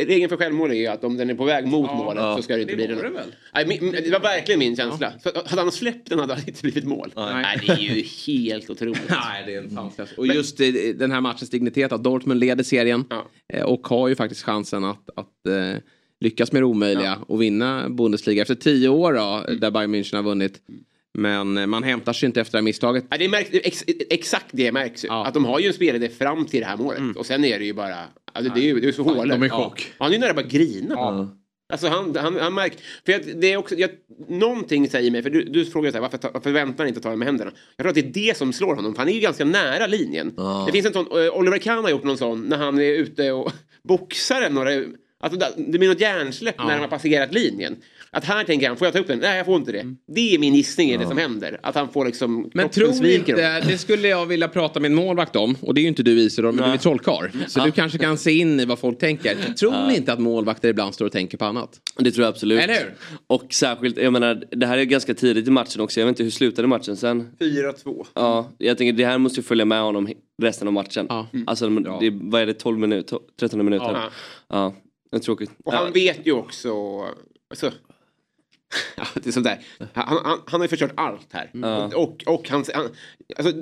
regeln för självmål är ju att om den är på väg mot målet Ja. så ska det inte Det bli det väl? Nej, min, det var verkligen min känsla. För hade han släppt den hade det inte blivit mål. Nej. det är ju helt otroligt. (laughs) Nej, det är en sanslös. Och just den här matchens dignitet att Dortmund leder serien eh, och har ju faktiskt chansen att, att eh, lyckas med det omöjliga och vinna Bundesliga efter tio år då, Mm. där Bayern München har vunnit. Men eh, man hämtar sig inte efter det här misstaget. Ja, det märks, ex, exakt det märks ju. Att de har ju en spelare fram till det här målet. Och sen är det ju bara... Alltså, det är ju det är så hålet. de är i chock. Ja. Han är ju nära bara grina. Alltså han, han, han märker... För jag, det är också, jag, någonting säger mig, för du, du frågar så här, varför, ta, varför väntar han inte att ta den med händerna? Jag tror att det är det som slår honom, för han är ju ganska nära linjen. Det finns en sån, eh, Oliver Kahn har gjort någon sån när han är ute och (laughs) boxar några... Alltså, det blir något hjärnsläpp när de har passerat linjen. Att här tänker han, får jag ta upp den? Nej, jag får inte det. Det är min gissning, är det som händer. Att han får liksom... Men tror ni inte, det skulle jag vilja prata med en målvakt om. Och det är ju inte du Isidor, men du är trollkarl. Så du kanske kan se in i vad folk tänker. Tror ni inte att målvakter ibland står och tänker på annat? Det tror jag absolut. Eller hur? Och särskilt, jag menar, det här är ganska tidigt i matchen också. Jag vet inte hur slutade matchen sen? 4-2. Ja, jag tänker det här måste ju följa med honom resten av matchen. Alltså, det, vad är det, 12 minuter? 13 minuter? Ja. Ja, det är tråkigt. Och han vet ju också... Alltså, ja, det är sånt där. Han, han, han har ju förstört allt här. Ja. Och, och han, han alltså,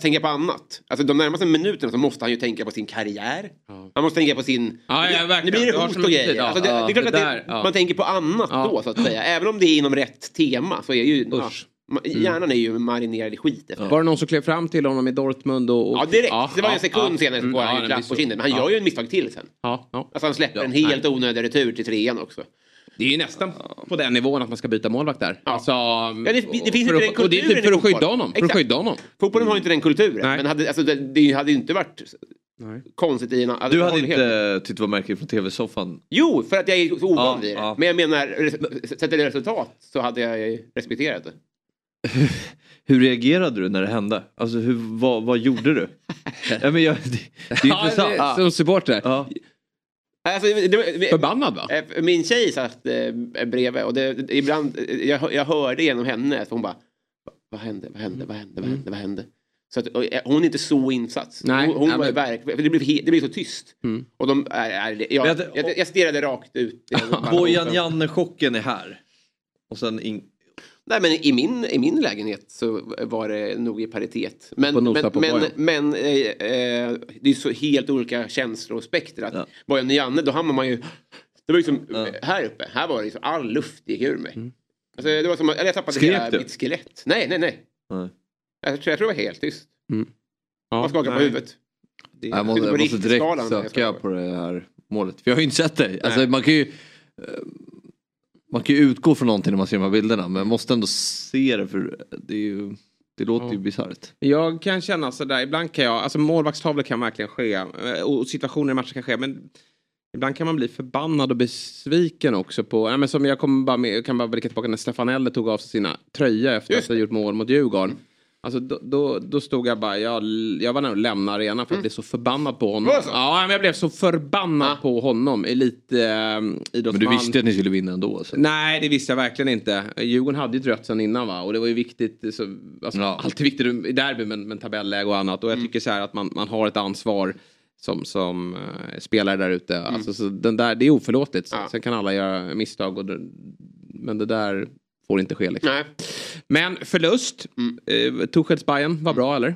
tänka på annat. Alltså, de närmaste minuterna så måste han ju tänka på sin karriär. Han måste tänka på sin... Ja, ja, verkligen. nu blir det hot och grejer. ja. Alltså, det, Ja, det är klart det att det, där, ja. man tänker på annat Ja. då så att säga. Även om det är inom rätt tema så är ju... Ja, ma- hjärnan är ju marinerad i skit efter. Var det någon som klev fram till honom i Dortmund? Och, och... Ja direkt, det var en ja, sekund ja. senare så Mm, får han ja, klapp på kinden. Men han Ja. gör ju en misstag till sen. Ja, ja. Alltså han släpper Ja, en helt nej. onödig retur till trean också. Det är ju nästan på den nivån att man ska byta målvakt där. Alltså, Ja, det, det finns inte att- den och det är kulturen typ för att skydda honom. För att skydda honom. Fotbollen har ju inte den kulturen. Nej. Men hade, alltså, det, det hade ju inte varit konstigt i en... Alltså, Du hade inte tyckt det var märkligt från tv-soffan? Jo, för att jag är så ovan Ja, vid det. ja. Men jag menar, sett till resultat så hade jag respekterat det. (laughs) Hur reagerade du när det hände? Alltså hur, vad, vad gjorde du? (laughs) ja, men jag, det, det är Ja, intressant. det- Som supporter. Ja. Alltså, det, Förbannad va? Eh, Min tjej satt eh, bredvid och det, ibland, jag, jag hörde genom henne att hon bara Vad hände, vad hände, vad hände, vad hände, vad hände? Så att, eh, hon är inte så insatt. Nej, hon hon nej, var men- det, blev, det blev så tyst. Mm. Och de, är, är, jag, jag, jag stirrade rakt ut. (laughs) Bojan Janne-chocken är här. Och sen in... Nej men i min, i min lägenhet så var det nog i paritet. Men, På men, på men, men eh, eh, det är så helt olika känslospektrar. Att Bojan och Janne, då hamnar man ju... Det var liksom här uppe, här var det liksom all luft gick ur mig. Alltså, det var som att jag tappade Skrek hela du? mitt skelett. Nej, nej, nej. Nej. Jag tror, jag tror det var helt tyst. Ja, Man skakar på nej. huvudet. Jag måste, På jag måste direkt jag söka på det här målet. För jag har ju inte sett det. Alltså, man kan ju... Man kan ju utgå från någonting när man ser de här bilderna. Men måste ändå se det för det är ju... Det låter ju bisarrt. Jag kan känna sådär, ibland kan jag, alltså målvaktstavlor kan verkligen ske eh, och situationer i matcher kan ske men ibland kan man bli förbannad och besviken också på, nej, men som jag kommer bara med, kan bara blicka tillbaka när Stefanelli tog av sig sina tröja efter att ha gjort mål mot Djurgården. Alltså då, då, då stod jag bara, jag, jag var nära att lämna arenan för jag blev så förbannad på honom. Ja, men jag blev så förbannad på honom. Elit, eh, Men du visste att ni skulle vinna ändå? Alltså. Nej, det visste jag verkligen inte. Djurgården hade ju rött sen innan va? Och det var ju viktigt. Så, alltså, Alltid viktigt i derby men, men tabelläge och annat. Och jag tycker så här att man, man har ett ansvar som, som uh, spelare där ute. Alltså, så den där, det är oförlåtligt. Så, Sen kan alla göra misstag. Och men det där får inte ske. Liksom. Nej. Men förlust. Mm. Uh, Tuchels Bayern var bra eller?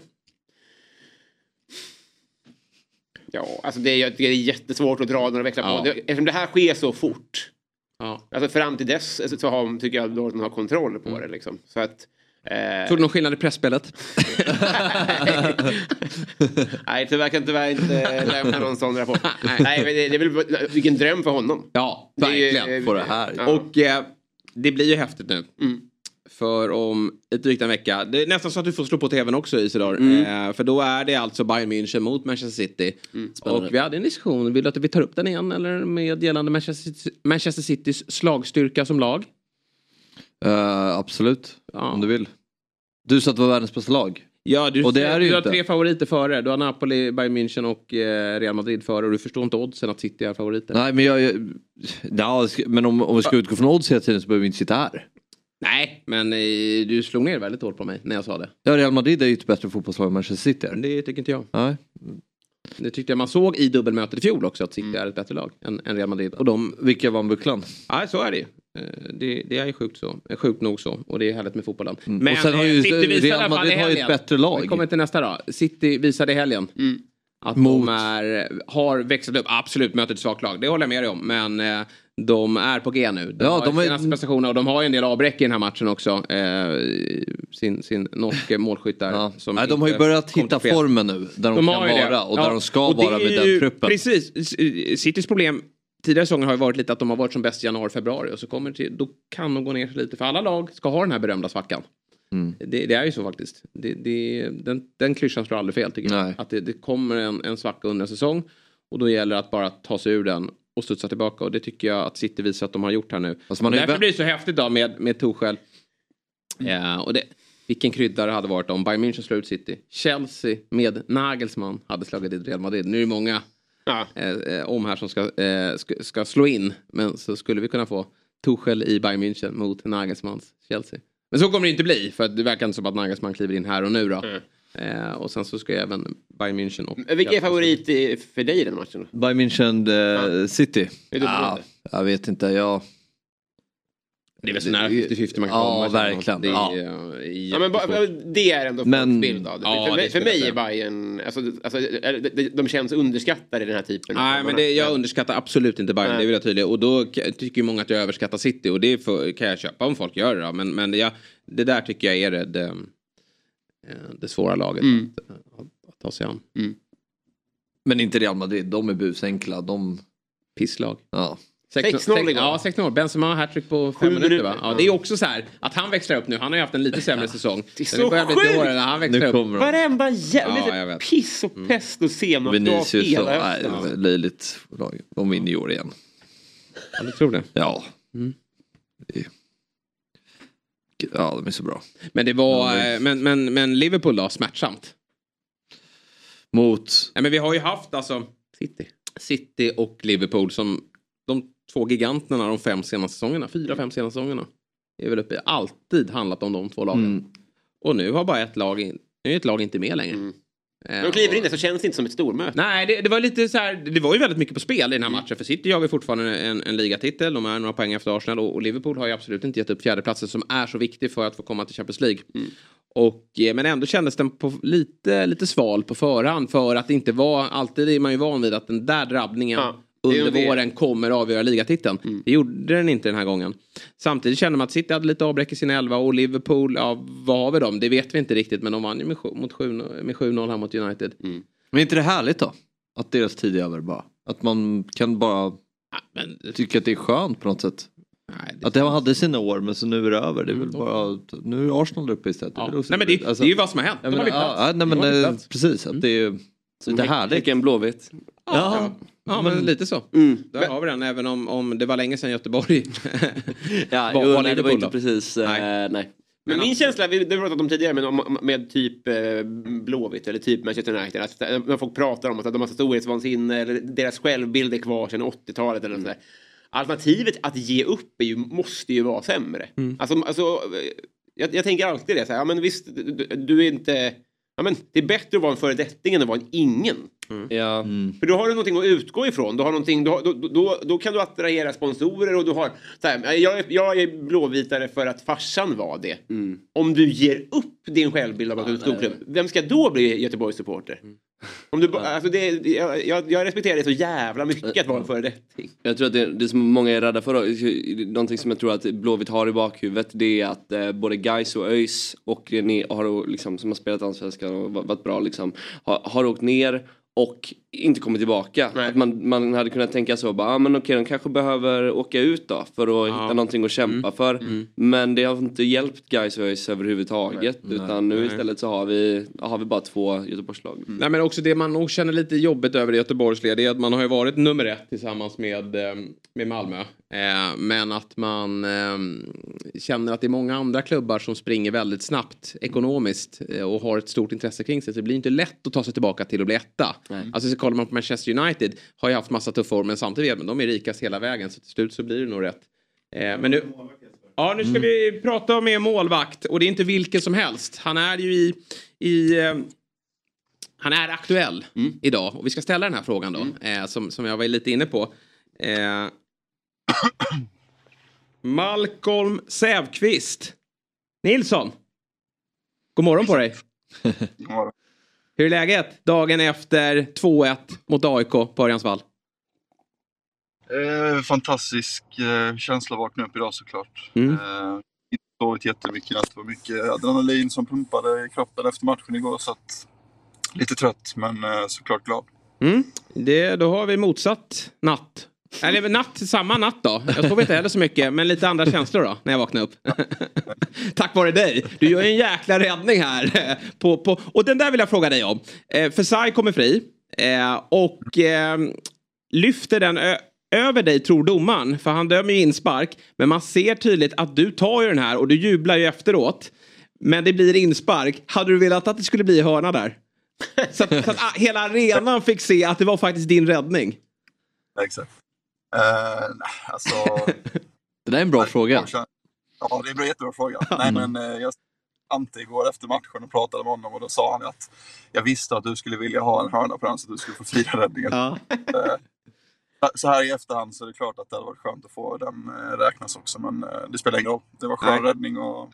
Ja, alltså det är, det är jättesvårt att dra några växlar Ja. på. Det, eftersom det här sker så fort. Ja. Alltså fram till dess så har, tycker jag Dortmund har kontroll på det. Liksom. Så att, eh, Såg du någon skillnad i pressspelet? (laughs) (laughs) Nej, tyvärr kan tyvärr inte lämna någon sån rapport. (laughs) Nej, men det, det är väl vilken dröm för honom. Ja, Det är ju, verkligen. eh, På det här. ja. Och eh, det blir ju häftigt nu. Mm. För om ett drygt en vecka. Det är nästan så att du får slå på tvn också Isidor. Mm. Eh, för då är det alltså Bayern München mot Manchester City. Spännande. Och vi hade en diskussion. Vill du att vi tar upp den igen? Eller med gällande Manchester, Manchester Citys slagstyrka som lag? Eh, absolut, om du vill. Du sa att det var världens bästa lag. Ja, du, och det är du ju har tre favoriter före. Du har Napoli, Bayern München och eh, Real Madrid före. Och du förstår inte oddsen att City är favoriter. Nej men jag, jag ja, men om, om vi ska utgå från odds hela tiden så behöver vi inte sitta här. Nej, men eh, du slog ner väldigt hårt på mig när jag sa det. Ja, Real Madrid är ju ett bättre fotbollslag än Manchester City. Det tycker inte jag. Nej. Det tyckte jag man såg i dubbelmötet i fjol också att City är ett bättre lag än, än Real Madrid. Och de, Vilka vann bucklan? ja, så är det ju. Eh, Det, det är ju sjukt, så, eh, sjukt nog så och det är härligt med fotbollen. Mm. Och sen har eh, ju- City visade Real Madrid har ju ett bättre lag. Vi kommer till nästa då. City visade i helgen att Mot- de är, har växlat upp. Absolut möter ett svagt lag, det håller jag med dig om. Men eh, de är på G nu. De Ja, har de de är- senaste prestationerna och de har ju en del avbräck i den här matchen också. Eh, sin, sin norske målskytt där. som Nej, de har ju börjat hitta formen nu. Där de, kan ju det. vara och där Ja, de ska och vara är med den truppen. Precis. Citys problem tidigare säsonger har ju varit lite att de har varit som bäst i januari, februari och så kommer det till, då kan de gå ner sig lite. För alla lag ska ha den här berömda svackan. Mm. Det, det är ju så faktiskt. Det, det, den, den klyschan slår aldrig fel tycker jag. Att det, det kommer en, en svacka under en säsong och då gäller det att bara ta sig ur den och studsa tillbaka och det tycker jag att City visar att de har gjort här nu. Alltså ju Därför blir det så häftigt då med, med Tuchel. Ja, och det, vilken krydda det hade varit om Bayern München slår ut City. Chelsea med Nagelsmann hade slagit ut Real Madrid. Nu är det många eh, eh, om här som ska, eh, ska, ska slå in. Men så skulle vi kunna få Tuchel i Bayern München mot Nagelsmanns Chelsea. Men så kommer det inte bli för det verkar inte som att Nagelsmann kliver in här och nu då. Eh, och sen så ska ju även Bayern München och Vilka är favorit i- för dig i den matchen? Bayern München eh, City. Är du Ja, jag vet inte. Jag... Det är väl så nära 50-50 man kan Ja, komma, verkligen. Det är, Ja. eh, Ja, men det är ändå folks bild av det. Ja, för, det mig, för mig är. Bayern, alltså, alltså, de, känns underskattade i den här typen. Nej, men det, jag underskattar absolut inte Bayern, Nej. det vill jag tydliga. Och då tycker ju många att jag överskattar City och det får, kan jag köpa om folk gör det. Då. Men, men det, jag, det där tycker jag är det, det, eh, det svåra laget Mm. att, att, att ta sig an. Men inte Real Madrid, de är busenkla. De... Pisslag. Ja. 6-0 igår. Ja, 6-0. Benzema har hattrick på fem Sju minuter va? minuter. Ja, det är också så här att han växlar upp nu. Han har ju haft en lite (laughs) sämre säsong. Det är så börjar bli till sjukt! när han växlar upp. Varenda jävla Ja, jag vet. piss och pest och senap Vinicius och... Nej, det var löjligt lag. De vinner i år igen. Ja, du tror det? Ja. Mm. Det- Ja, de är så bra. Men det var, Ja, det- men, men, men Liverpool då, smärtsamt? Mot? Nej, men vi har ju haft alltså City. City och Liverpool som två giganterna de fem senaste säsongerna. Fyra, fem senaste säsongerna. Det är väl uppe, alltid handlat om de två lagen. Mm. Och nu har bara ett lag, in, nu är ett lag inte med längre. Eh, När de kliver in där så känns det inte som ett stormöte. Nej, det, det var lite så här, det var ju väldigt mycket på spel i den här matchen. För City jagar fortfarande en, en ligatitel, de är några poäng efter Arsenal. Och, och Liverpool har ju absolut inte gett upp fjärdeplatsen som är så viktig för att få komma till Champions League. Och, eh, men ändå kändes den på lite, lite sval på förhand för att det inte var, alltid är man ju van vid att den där drabbningen det är under ju det. våren kommer avgöra ligatiteln. Det gjorde den inte den här gången. Samtidigt kände man att City hade lite avbräck i sin elva och Liverpool, ja vad har vi dem? Det vet vi inte riktigt men de vann ju med, sju- mot sju- med 7-0 här mot United. Men är inte det härligt då? Att deras tid är över bara. Att man kan bara tycka att det är skönt på något sätt. att det hade sina år men så nu är det över. Det är väl bara att, nu är Arsenal uppe istället. Det är väl också- Nej, men det- det är ju vad som har hänt. Ja, De men, har bytt ja, ja, nej, men, har eh, precis, att det är lite härligt. Häcken Blåvitt. Ja, Ja men lite så. Mm. Där har vi den även om, om det var länge sedan Göteborg (laughs) Ja, (laughs) var, jo, var nej, det var inte då. precis, eh, nej. Men min känsla, vi- det har vi pratat om tidigare, men om, med typ eh, Blåvitt eller typ Manchester United. Att, när folk pratar om att de har storhetsvansinne eller deras självbild är kvar sedan 80-talet eller sådär. Alternativet att ge upp är ju, måste ju vara sämre. Alltså, alltså, eh, jag, jag tänker alltid det, så här, ja, men visst, du, du är inte... Ja, men det är bättre att vara en föredetting än att vara en ingen. Ja. För då har du någonting att utgå ifrån. Du har någonting, då, då, då, då kan du attrahera sponsorer och du har... Så här, jag, är, jag är blåvitare för att farsan var det. Om du ger upp din självbild av att du är en storklubb, vem ska då bli Göteborgs supporter? Om du, alltså det, jag, jag, respekterar det så jävla mycket att vara en föredetting. Jag tror att det, det som många är rädda för, någonting som jag tror att Blåvitt har i bakhuvudet det är att eh, både Gais och ÖIS och ni har liksom, som har spelat allsvenskan och va- varit bra liksom, har, har åkt ner och inte kommit tillbaka. Att man, man hade kunnat tänka så, bara, ah, men okej de kanske behöver åka ut då för att hitta någonting att kämpa för. Men det har inte hjälpt och ÖIS överhuvudtaget utan nu Nej. istället så har vi, har vi bara två Göteborgslag. Nej men också det man nog känner lite jobbigt över i Göteborgsled är att man har ju varit nummer ett tillsammans med, eh, med Malmö. Eh, men att man eh, känner att det är många andra klubbar som springer väldigt snabbt ekonomiskt eh, och har ett stort intresse kring sig. Så det blir inte lätt att ta sig tillbaka till att bli etta. Alltså så kollar man på Manchester United har ju haft massa tuffa år men samtidigt men de är rikast hela vägen så till slut så blir det nog rätt. Eh, men nu, ja, nu ska vi prata med målvakt och det är inte vilken som helst. Han är ju i, i eh, han är aktuell idag och vi ska ställa den här frågan då. Eh, som, som jag var lite inne på. Eh, Malcolm Sävqvist. Nilsson. God morgon på dig. (laughs) Hur är läget dagen efter 2-1 mot AIK på Örjansvall? Eh, fantastisk eh, känsla att vakna upp idag såklart. Mm. Eh, inte sovit jättemycket. Det var mycket adrenalin som pumpade i kroppen efter matchen igår. Så att, lite trött men eh, såklart glad. Mm. Det, då har vi motsatt natt. Eller natt, samma natt då. Jag sov inte heller så mycket, men lite andra känslor då när jag vaknade upp. (laughs) Tack vare dig. Du gör en jäkla räddning här. (laughs) på, på, och den där vill jag fråga dig om. Eh, Fesai kommer fri. Eh, och eh, lyfter den över dig, tror domaren. För han dömer ju inspark. Men man ser tydligt att du tar ju den här och du jublar ju efteråt. Men det blir inspark. Hade du velat att det skulle bli hörna där? Så att, så att ah, hela arenan fick se att det var faktiskt din räddning. (laughs) Exakt. Eh, nej, alltså, (laughs) Det där är en bra fråga. ja, det är en jättebra fråga. (laughs) Nej, men, eh, jag Ante igår efter matchen och pratade med honom och då sa han att jag visste att du skulle vilja ha en hörna på den så att du skulle få fira räddningen. Ja. Eh, Så här i efterhand så är det klart att det hade varit skönt att få den räknas också men det spelar ingen roll. Det var skön Nej. räddning och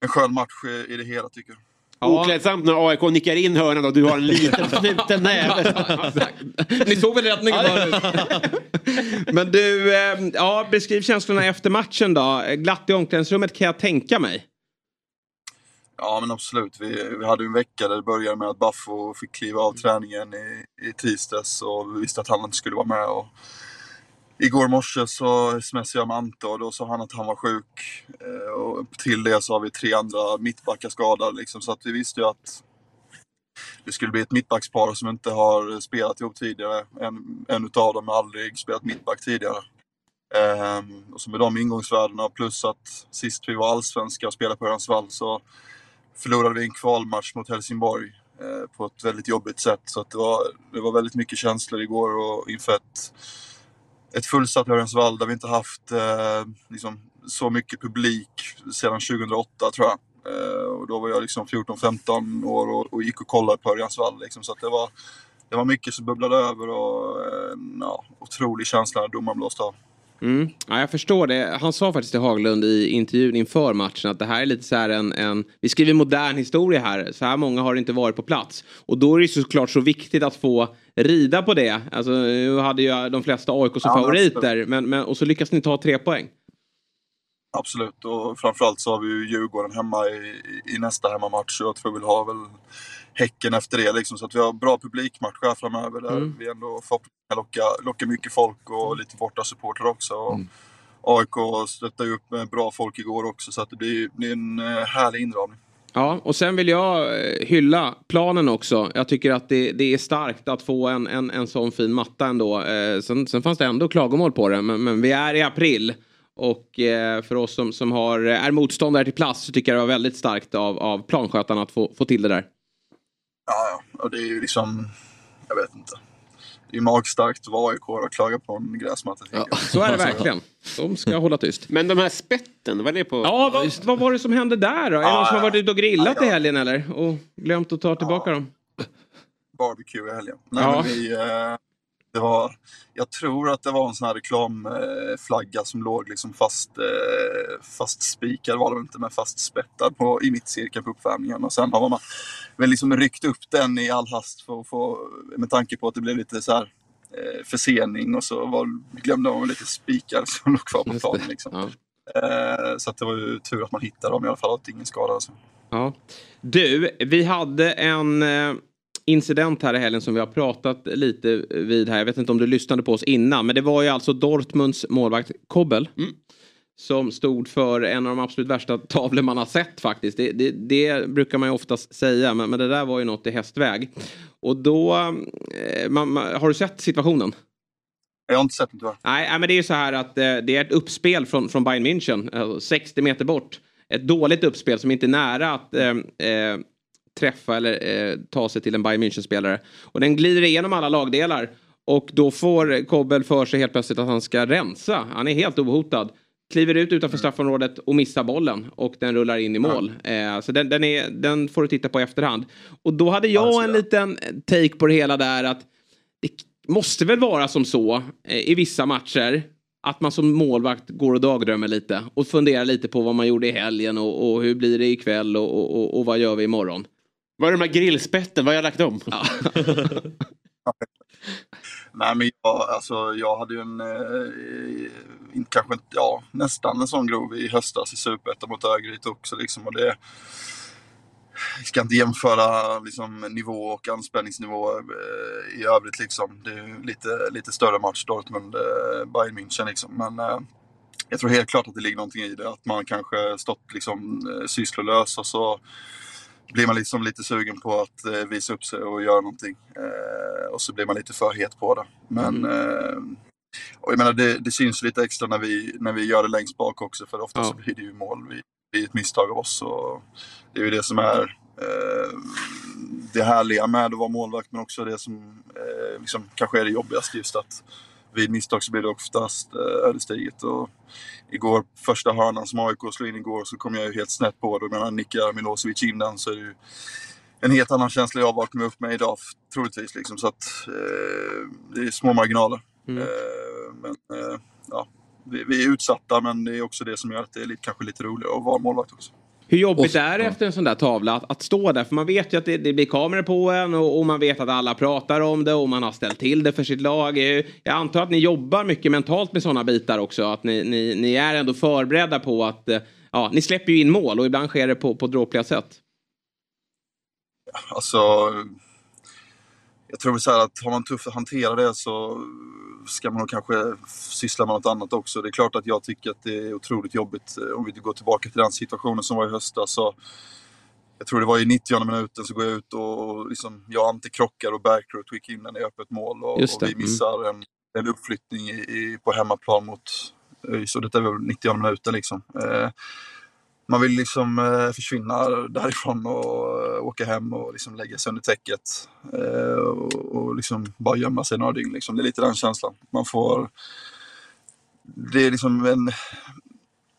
en skön match i- i det hela tycker jag. Oklädsamt när AIK nickar in hörnan och du har en liten (laughs) knuten näve. Ni såg väl räddningen? (laughs) Men du, eh, ja, beskriv känslorna efter matchen då. Glatt i omklädningsrummet kan jag tänka mig. Ja men absolut. Vi, vi hade en vecka där det började med att Baffo fick kliva av träningen i, i tisdags och vi visste att han inte skulle vara med. Och igår morse så smsade jag med Ante och då sa han att han var sjuk. Eh, och till det så har vi tre andra mittbackar skadade liksom, så att vi visste ju att det skulle bli ett mittbackspar som inte har spelat ihop tidigare. En, en utav dem har aldrig spelat mittback tidigare. Ehm, och så med de ingångsvärdena plus att sist vi var allsvenska och spelade på Örjansvall så förlorade vi en kvalmatch mot Helsingborg eh, på ett väldigt jobbigt sätt. Så att det, var, det var väldigt mycket känslor igår och inför ett, ett fullsatt Lorensvall där vi inte haft eh, liksom, så mycket publik sedan 2008 tror jag. Eh, och då var jag liksom 14-15 år och, och gick och kollade på Örjansvall. Liksom, så att det, var, det var mycket som bubblade över och eh, en ja, otrolig känsla när domaren blåste av. Mm. Ja, jag förstår det. Han sa faktiskt till Haglund i intervjun inför matchen att det här är lite så här en, en... Vi skriver modern historia här. Så här många har inte varit på plats. Och då är det såklart så viktigt att få rida på det. Alltså, nu hade ju de flesta AIK som Ja, favoriter. Men, men, och så lyckas ni ta tre poäng. Absolut, och framförallt så har vi ju Djurgården hemma i, i nästa hemmamatch jag tror vi har väl Häcken efter det. Liksom, så att vi har bra publikmatch här framöver där Mm. vi ändå förhoppningsvis kan locka, locka mycket folk och lite borta supportrar också. Och AIK stöttade upp med bra folk igår också så att det blir, blir en eh, härlig inramning. Ja, och sen vill jag eh, hylla planen också. Jag tycker att det, det är starkt att få en, en, en sån fin matta ändå. Eh, sen, sen fanns det ändå klagomål på det, men, men vi är i april. Och eh, för oss som, som har, är motståndare till plats så tycker jag det var väldigt starkt av, av planskötarna att få, få till det där. Ja, ja, och det är ju liksom, jag vet inte. Det är magstarkt att vara AIK och klaga på en gräsmatta. jag. (laughs) Så är det verkligen. De ska hålla tyst. Men de här spetten, vad är det på? Ja, vad, vad var det som hände där då? Är det Ja, någon som har ja. varit ute och grillat Ja, i ja. helgen eller? Och glömt att ta tillbaka dem? barbecue i helgen. Nej, Ja. men vi, eh, det var, jag tror att det var en sån här reklamflagga som låg liksom fast, eh, fast spikad var det inte, men fast spettad på, i mittcirkeln på uppvärmningen. Och sen har man väl liksom ryckt upp den i all hast för att få, med tanke på att det blev lite så här eh, försening och så var, glömde man lite spikar som låg kvar på planen. Liksom. Eh, så att det var ju tur att man hittade dem i alla fall, att ingen skadade sig. Ja. Du, vi hade en incident här i helgen som vi har pratat lite vid här. Jag vet inte om du lyssnade på oss innan. Men det var ju alltså Dortmunds målvakt Kobbel. Som stod för en av de absolut värsta tavlor man har sett faktiskt. Det, det, det brukar man ju oftast säga. Men, men det där var ju något i hästväg. Och då, eh, man, man, har du sett situationen? Jag har inte sett det tyvärr. Nej, men det är ju så här att eh, det är ett uppspel från, från Bayern München, alltså 60 meter bort. Ett dåligt uppspel som inte är nära att eh, eh, träffa eller eh, ta sig till en Bayern München-spelare. Och den glider igenom alla lagdelar. Och då får Kobbel för sig helt plötsligt att han ska rensa. Han är helt ohotad. kliver ut utanför straffområdet och missar bollen och den rullar in i mål. Eh, så den, den, är, den får du titta på i efterhand. Och då hade jag en liten take på det hela där att det måste väl vara som så eh, i vissa matcher att man som målvakt går och dagdrömmer lite och funderar lite på vad man gjorde i helgen och, och hur blir det ikväll och, och, och vad gör vi imorgon. Var är de här grillspetten? Vad har jag lagt? Ja. (laughs) Nej men jag, alltså, jag hade ju en, eh, kanske ja nästan en sån grov i höstas i Superettan mot Örgryte också liksom. Och det, jag ska inte jämföra liksom, nivå och anspänningsnivå eh, i övrigt liksom. Det är lite, lite större match Dortmund, eh, Bayern München liksom. Men eh, jag tror helt klart att det ligger någonting i det. Att man kanske stått liksom eh, sysslolös och så blir man liksom lite sugen på att eh, visa upp sig och göra någonting. Eh, och så blir man lite för het på det. Men eh, och jag menar, det, det, syns lite extra när vi, när vi gör det längst bak också för ofta ja. så blir det ju mål. Vi, blir ett misstag av oss. Och det är ju det som är det härliga med att vara målvakt men också det som eh, liksom, kanske är det jobbigaste just att vid misstag så blir det oftast eh, ödesdigert. Och igår, första hörnan som AIK slog in igår, så kom jag ju helt snett på det. Men nickar Milosevic in den så är det ju en helt annan känsla jag vaknar upp med idag, troligtvis. Liksom. Så att, eh, det är små marginaler. Mm. Eh, men eh, ja, vi, vi, är utsatta, men det är också det som gör att det är lite, kanske lite roligare att vara målvakt också. Hur jobbigt är det efter en sån där tavla att, att stå där? För man vet ju att det, det blir kameror på en och, och, man vet att alla pratar om det och man har ställt till det för sitt lag. Jag antar att ni jobbar mycket mentalt med sådana bitar också. Att ni, ni, ni är ändå förberedda på att ja, ni släpper ju in mål och ibland sker det på, på dråpliga sätt. Alltså, jag tror så här att har man tufft att hantera det så ska man nog kanske syssla med något annat också. Det är klart att jag tycker att det är otroligt jobbigt eh, om vi går tillbaka till den situationen som var i höstas. Så jag tror det var i 90 minuten så går jag ut och liksom, jag antikrockar och Bergkrot gick in i öppet mål och, och vi mm. missar en, en uppflyttning i, i, på hemmaplan mot ÖIS. Och detta är väl 90 minuten liksom. Eh, man vill liksom eh, försvinna därifrån och eh, åka hem och liksom lägga sig under täcket. Eh, och, och liksom bara gömma sig några dygn. Liksom. Det är lite den känslan. Man får... Det är liksom en...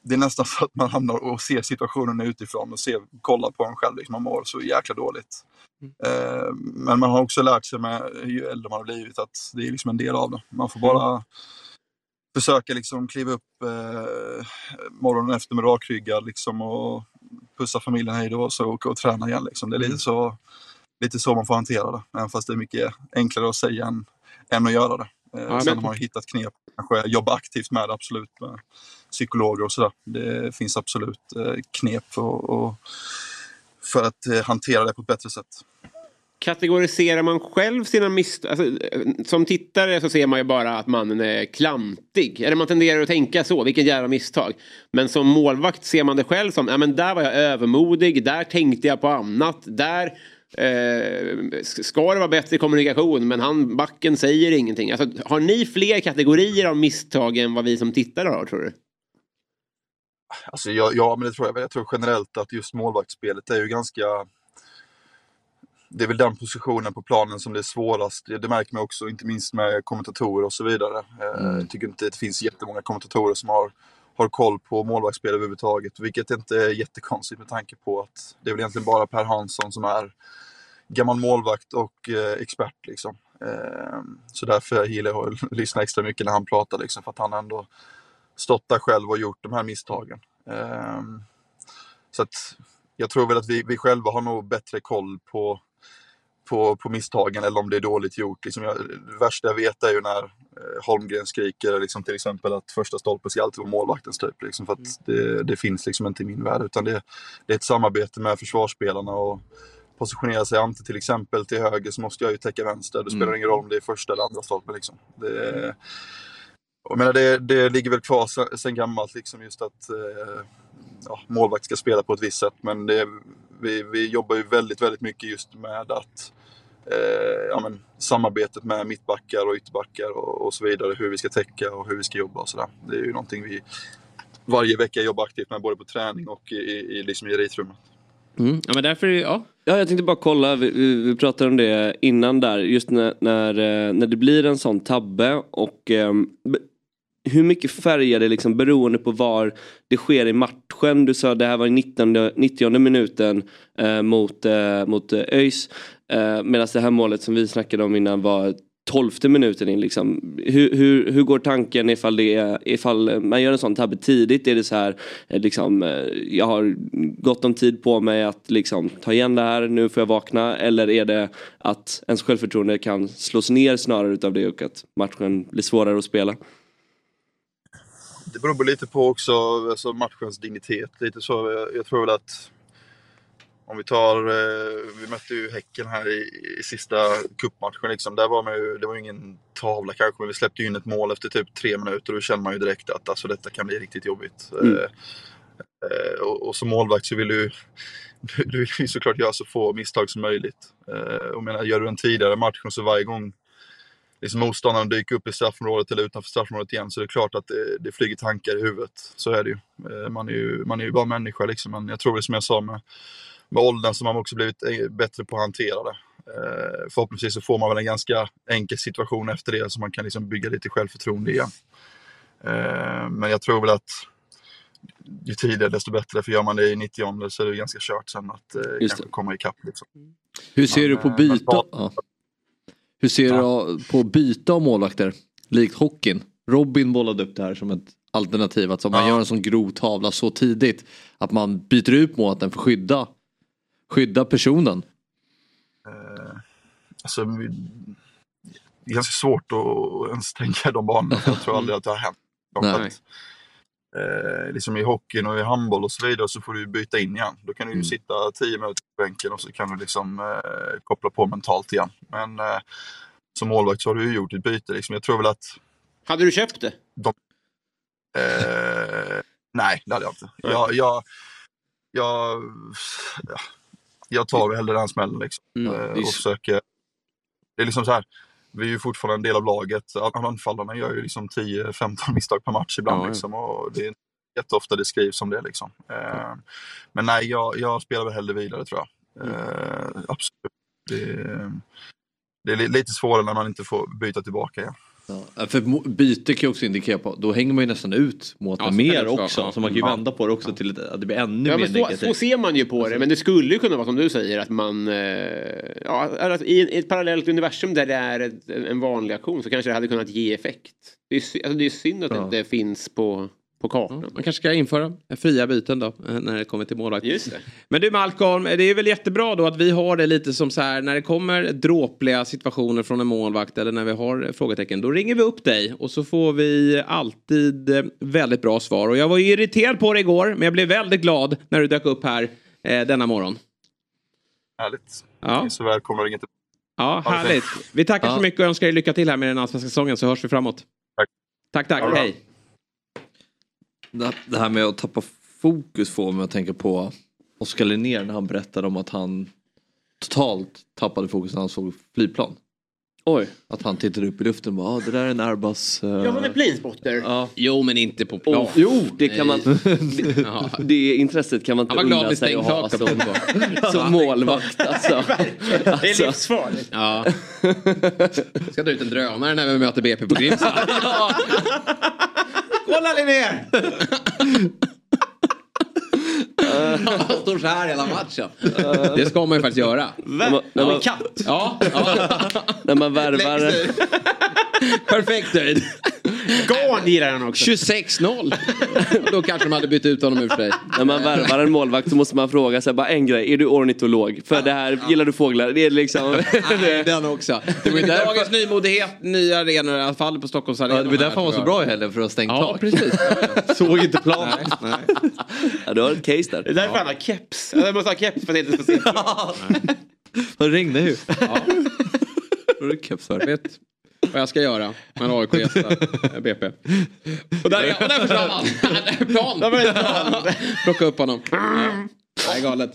Det är nästan så att man hamnar och ser situationen utifrån och ser, kollar på en själv. Liksom, man mår så jäkla dåligt. Mm. Men man har också lärt sig med ju äldre man har blivit att det är liksom en del av det. Man får bara försöka liksom kliva upp eh, morgonen efter med rakryggad liksom och pussa familjen hej då och så åka och träna igen. Liksom. Det är lite mm. så, lite så man får hantera det. Även fast det är mycket enklare att säga än, än att göra det. Eh, ja, sen har man hittat knep, kanske jobba aktivt med det absolut, med psykologer och sådär. Det finns absolut eh, knep för, och, för att eh, hantera det på ett bättre sätt. Kategoriserar man själv sina misstag? Alltså, eh, som tittare så ser man ju bara att mannen är klantig. Eller man tenderar att tänka så, vilken jävla misstag. Men som målvakt ser man det själv som, ja men där var jag övermodig, där tänkte jag på annat, där eh, ska det vara bättre kommunikation men han, backen säger ingenting. Alltså, har ni fler kategorier av misstag än vad vi som tittare har tror du? Alltså, ja, ja, men det tror jag. Jag tror generellt att just målvaktsspelet är ju ganska det är väl den positionen på planen som det är svårast. Det märker man också, inte minst med kommentatorer och så vidare. Eh, mm. Jag tycker inte det finns jättemånga kommentatorer som har, har koll på målvaktsspel överhuvudtaget. Vilket inte är jättekonstigt med tanke på att det är väl egentligen bara Per Hansson som är gammal målvakt och eh, expert. Liksom. Eh, så därför gillar jag att (laughs) lyssna extra mycket när han pratar, liksom, för att han ändå stått där själv och gjort de här misstagen. Eh, så att jag tror väl att vi, vi själva har nog bättre koll på på, på misstagen eller om det är dåligt gjort. Liksom jag, det värsta jag vet är ju när eh, Holmgren skriker liksom till exempel att första stolpen ska alltid vara målvaktens typ. Liksom, för att mm. det, det, finns liksom inte i min värld. Utan det, det är ett samarbete med försvarsspelarna. och positionerar sig Ante till exempel till höger så måste jag ju täcka vänster. Det spelar mm. ingen roll om det är första eller andra stolpen. Liksom. Det, jag menar, det, det ligger väl kvar sen, sen gammalt liksom just att eh, ja, målvakt ska spela på ett visst sätt. Men det, vi, vi jobbar ju väldigt, väldigt mycket just med att eh, ja, men, samarbetet med mittbackar och ytterbackar och, och, så vidare. Hur vi ska täcka och hur vi ska jobba och sådär. Det är ju någonting vi varje vecka jobbar aktivt med både på träning och i, i, liksom i ritrummet. Mm. Ja men därför, ja. Ja jag tänkte bara kolla, vi, vi, vi pratade om det innan där, just när, när, eh, när det blir en sån tabbe och eh, hur mycket färgar det liksom beroende på var det sker i matchen. Du sa det här var i 90, 90 minuten eh, mot, eh, mot eh, ÖIS. Eh, Medan det här målet som vi snackade om innan var tolfte minuten in liksom. Hur, hur, hur går tanken ifall, det är, ifall man gör en sån tabbe tidigt? Är det så här eh, liksom, eh, jag har gott om tid på mig att liksom ta igen det här, nu får jag vakna. Eller är det att ens självförtroende kan slås ner snarare utav det och att matchen blir svårare att spela? Det beror på lite på också alltså matchens dignitet. Lite så, jag, jag tror väl att om vi tar, eh, vi mötte ju Häcken här i, i sista cupmatchen liksom. Där var man ju, det var ju ingen tavla kanske, men vi släppte ju in ett mål efter typ tre minuter och då kände man ju direkt att alltså, detta kan bli riktigt jobbigt. Mm. Eh, eh, och, och som målvakt så vill du, du, (laughs) du vill ju såklart göra så få misstag som möjligt. Eh, och menar, gör du en tidigare match så varje gång liksom motståndaren dyker upp i straffområdet eller utanför straffområdet igen så är det klart att det, det flyger tankar i huvudet. Så är det ju. Eh, Man är ju, man är ju bara människa liksom. Men jag tror det som jag sa med, med åldern så har man också blivit eh, bättre på att hantera det. Eh, Förhoppningsvis så får man väl en ganska enkel situation efter det så man kan liksom bygga lite självförtroende igen. Men jag tror väl att ju tidigare desto bättre. För gör man det i 90 så är det ganska kört sen att eh, komma ikapp. Liksom. Hur ser du på Men, Ja. Hur ser du på byte av målvakter? Likt hockeyn. Robin bollade upp det här som ett alternativ. Att om man gör en sån grov tavla så tidigt. Att man byter ut målvakten för att skydda, skydda personen. Eh, alltså, det är ganska svårt att ens tänka de banorna. Jag tror aldrig att det har hänt. Eh, liksom I hockeyn och i handboll och så vidare så får du byta in igen. Då kan du ju sitta 10 minuter på bänken och så kan du liksom eh, koppla på mentalt igen. Men eh, som målvakt så har du ju gjort ett byte. Liksom. Jag tror väl att... Hade du köpt det? De, eh, (laughs) nej, det hade jag inte. Jag, jag, jag, ja, jag tar väl hellre den smällen liksom. Mm, Eh, och försöker... Det är liksom så här. Vi är ju fortfarande en del av laget. Anfallarna gör ju liksom 10-15 (laughs) misstag per match ibland. Ja, liksom, och det är jätteofta det skrivs om det. Liksom. Eh, men nej, jag, jag spelar väl hellre vidare tror jag. Mm. Eh, absolut. Det, det är li- lite svårare när man inte får byta tillbaka igen. Ja, för mo- byte kan ju också indikera på, då hänger man ju nästan ut målvakten Ja, mer också. ja. Så man kan ju Ja. vända på det också till att det blir ännu Ja, mer så, negativt. så ser man ju på det. Men det skulle ju kunna vara som du säger att man... Eh, ja, att i, I ett parallellt universum där det är ett, en vanlig aktion så kanske det hade kunnat ge effekt. Det är, alltså, det är synd att det Ja. inte finns på, på kartan. Man kanske ska införa fria byten då eh, när det kommer till målvakt. Just det. Men du Malcolm, det är väl jättebra då att vi har det lite som så här när det kommer dråpliga situationer från en målvakt eller när vi har frågetecken. Då ringer vi upp dig och så får vi alltid eh, väldigt bra svar. Och jag var ju irriterad på det igår men jag blev väldigt glad när du dök upp här eh, denna morgon. Härligt. Ja. Så välkomna att ringa Ja, härligt. Vi tackar Ja. så mycket och önskar dig lycka till här med den allsvenska säsongen så hörs vi framåt. Tack. Tack, tack. Ja, bra. Hej. Det, här med att tappa fokus får mig att tänka på Oskar Linnér när han berättade om att han totalt tappade fokus när han såg flygplan. Oj. Att han tittade upp i luften och bara, ah, det där är en Airbus. eh." Ja, han är planespotter. Ja. Jo, men inte på plan. Oh, jo, det kan man... (laughs) Det, det intresset kan man inte unna sig att ha som, (laughs) som målvakt. Alltså. (laughs) Det är livsfarligt. Ja. Ska dra ut en drönare när vi möter BP på Grimsta. Kolla Linnér! (laughs) Han står så här hela matchen. Det ska man ju faktiskt göra. När man, när man, katt. Ja, ja. (laughs) när man värvar... Perfekt höjd. Garn gillar han också. 26-0. Då kanske de hade bytt ut honom ur för sig. När man värvar en målvakt så måste man fråga sig bara en grej. Är du ornitolog? För det här, gillar du fåglar? Det är liksom... Nej, den också. Det var därför- dagens nymodighet, nya arenor i alla fall på Stockholms arena. Ja, det var därför han var så bra i helgen för att ha stängt Ja, tak. precis. (laughs) Såg inte planen. Nej, nej. Ja, du har ett case där. Det är därför han har keps. Jag måste ha keps för att inte få se. Det regnar ju. Ja. Då är det keps här. vet vad jag ska göra när AIK gästar (laughs) BP. Och där, och där försvann han. (laughs) Det plan. Plocka upp honom. Det är galet.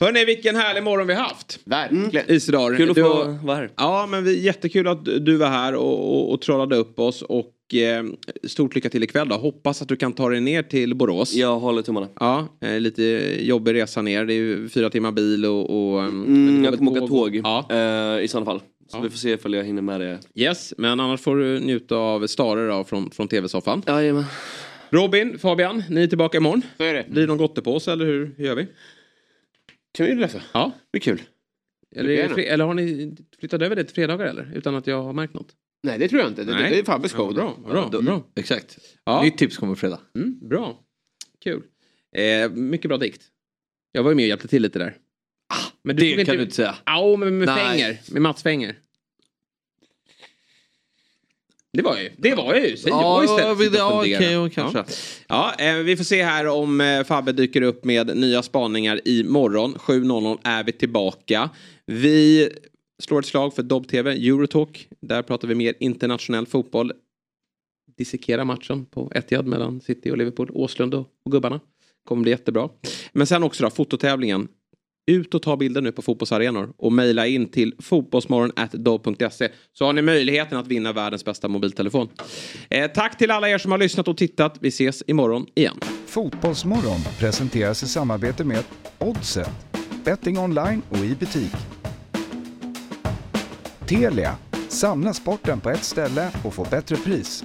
Hörni, vilken härlig morgon vi haft. Verkligen. Isidar. Kul att Du få har- vara här. Ja, men vi, jättekul att du var här och, och, och trollade upp oss. Och eh, stort lycka till ikväll då. Hoppas att du kan ta dig ner till Borås. Jag håller tummarna. Ja, eh, lite jobbig resa ner. Det är fyra timmar bil och... och ehm, Mm, jag kommer åka tåg Ja. eh, i sådana fall. Så vi får se ifall jag hinner med det. Yes, men annars får du njuta av starer då från, från tv-soffan. Jajamän. Robin, Fabian, ni är tillbaka imorgon. Så är det. Blir det någon gottepåse eller hur, hur gör vi? Kan vi lösa? Ja. Det är kul. Eller, det eller har ni flyttat över det till fredagar eller? Utan att jag har märkt något? Nej, det tror jag inte. Det, det är Fabbes show. Ja, bra, bra, Då- bra. Exakt. Ja. Nytt tips kommer fredag. Mm, bra. Kul. Eh, mycket bra dikt. Jag var ju med och hjälpte till lite där. Ah, men det tog kan du inte säga. Ja, men med Nej. Fänger. Med Mats Fänger. Det var jag ju. Det var jag ju. Ja, jag istället. och ja, okej, och kanske. Ja, ja eh, vi får se här om eh, Fabbe dyker upp med nya spaningar imorgon. 7.00 är vi tillbaka. Vi slår ett slag för Dobb-TV, Eurotalk. Där pratar vi mer internationell fotboll. Dissekera matchen på Etihad mellan City och Liverpool. Åslund och, och gubbarna. Kommer bli jättebra. Men sen också då, fototävlingen. Ut och ta bilder nu på fotbollsarenor och mejla in till fotbollsmorgon.se så har ni möjligheten att vinna världens bästa mobiltelefon. Eh, tack till alla er som har lyssnat och tittat. Vi ses imorgon igen. Fotbollsmorgon presenteras i samarbete med Oddset, betting online och i butik. Telia, samla sporten på ett ställe och få bättre pris.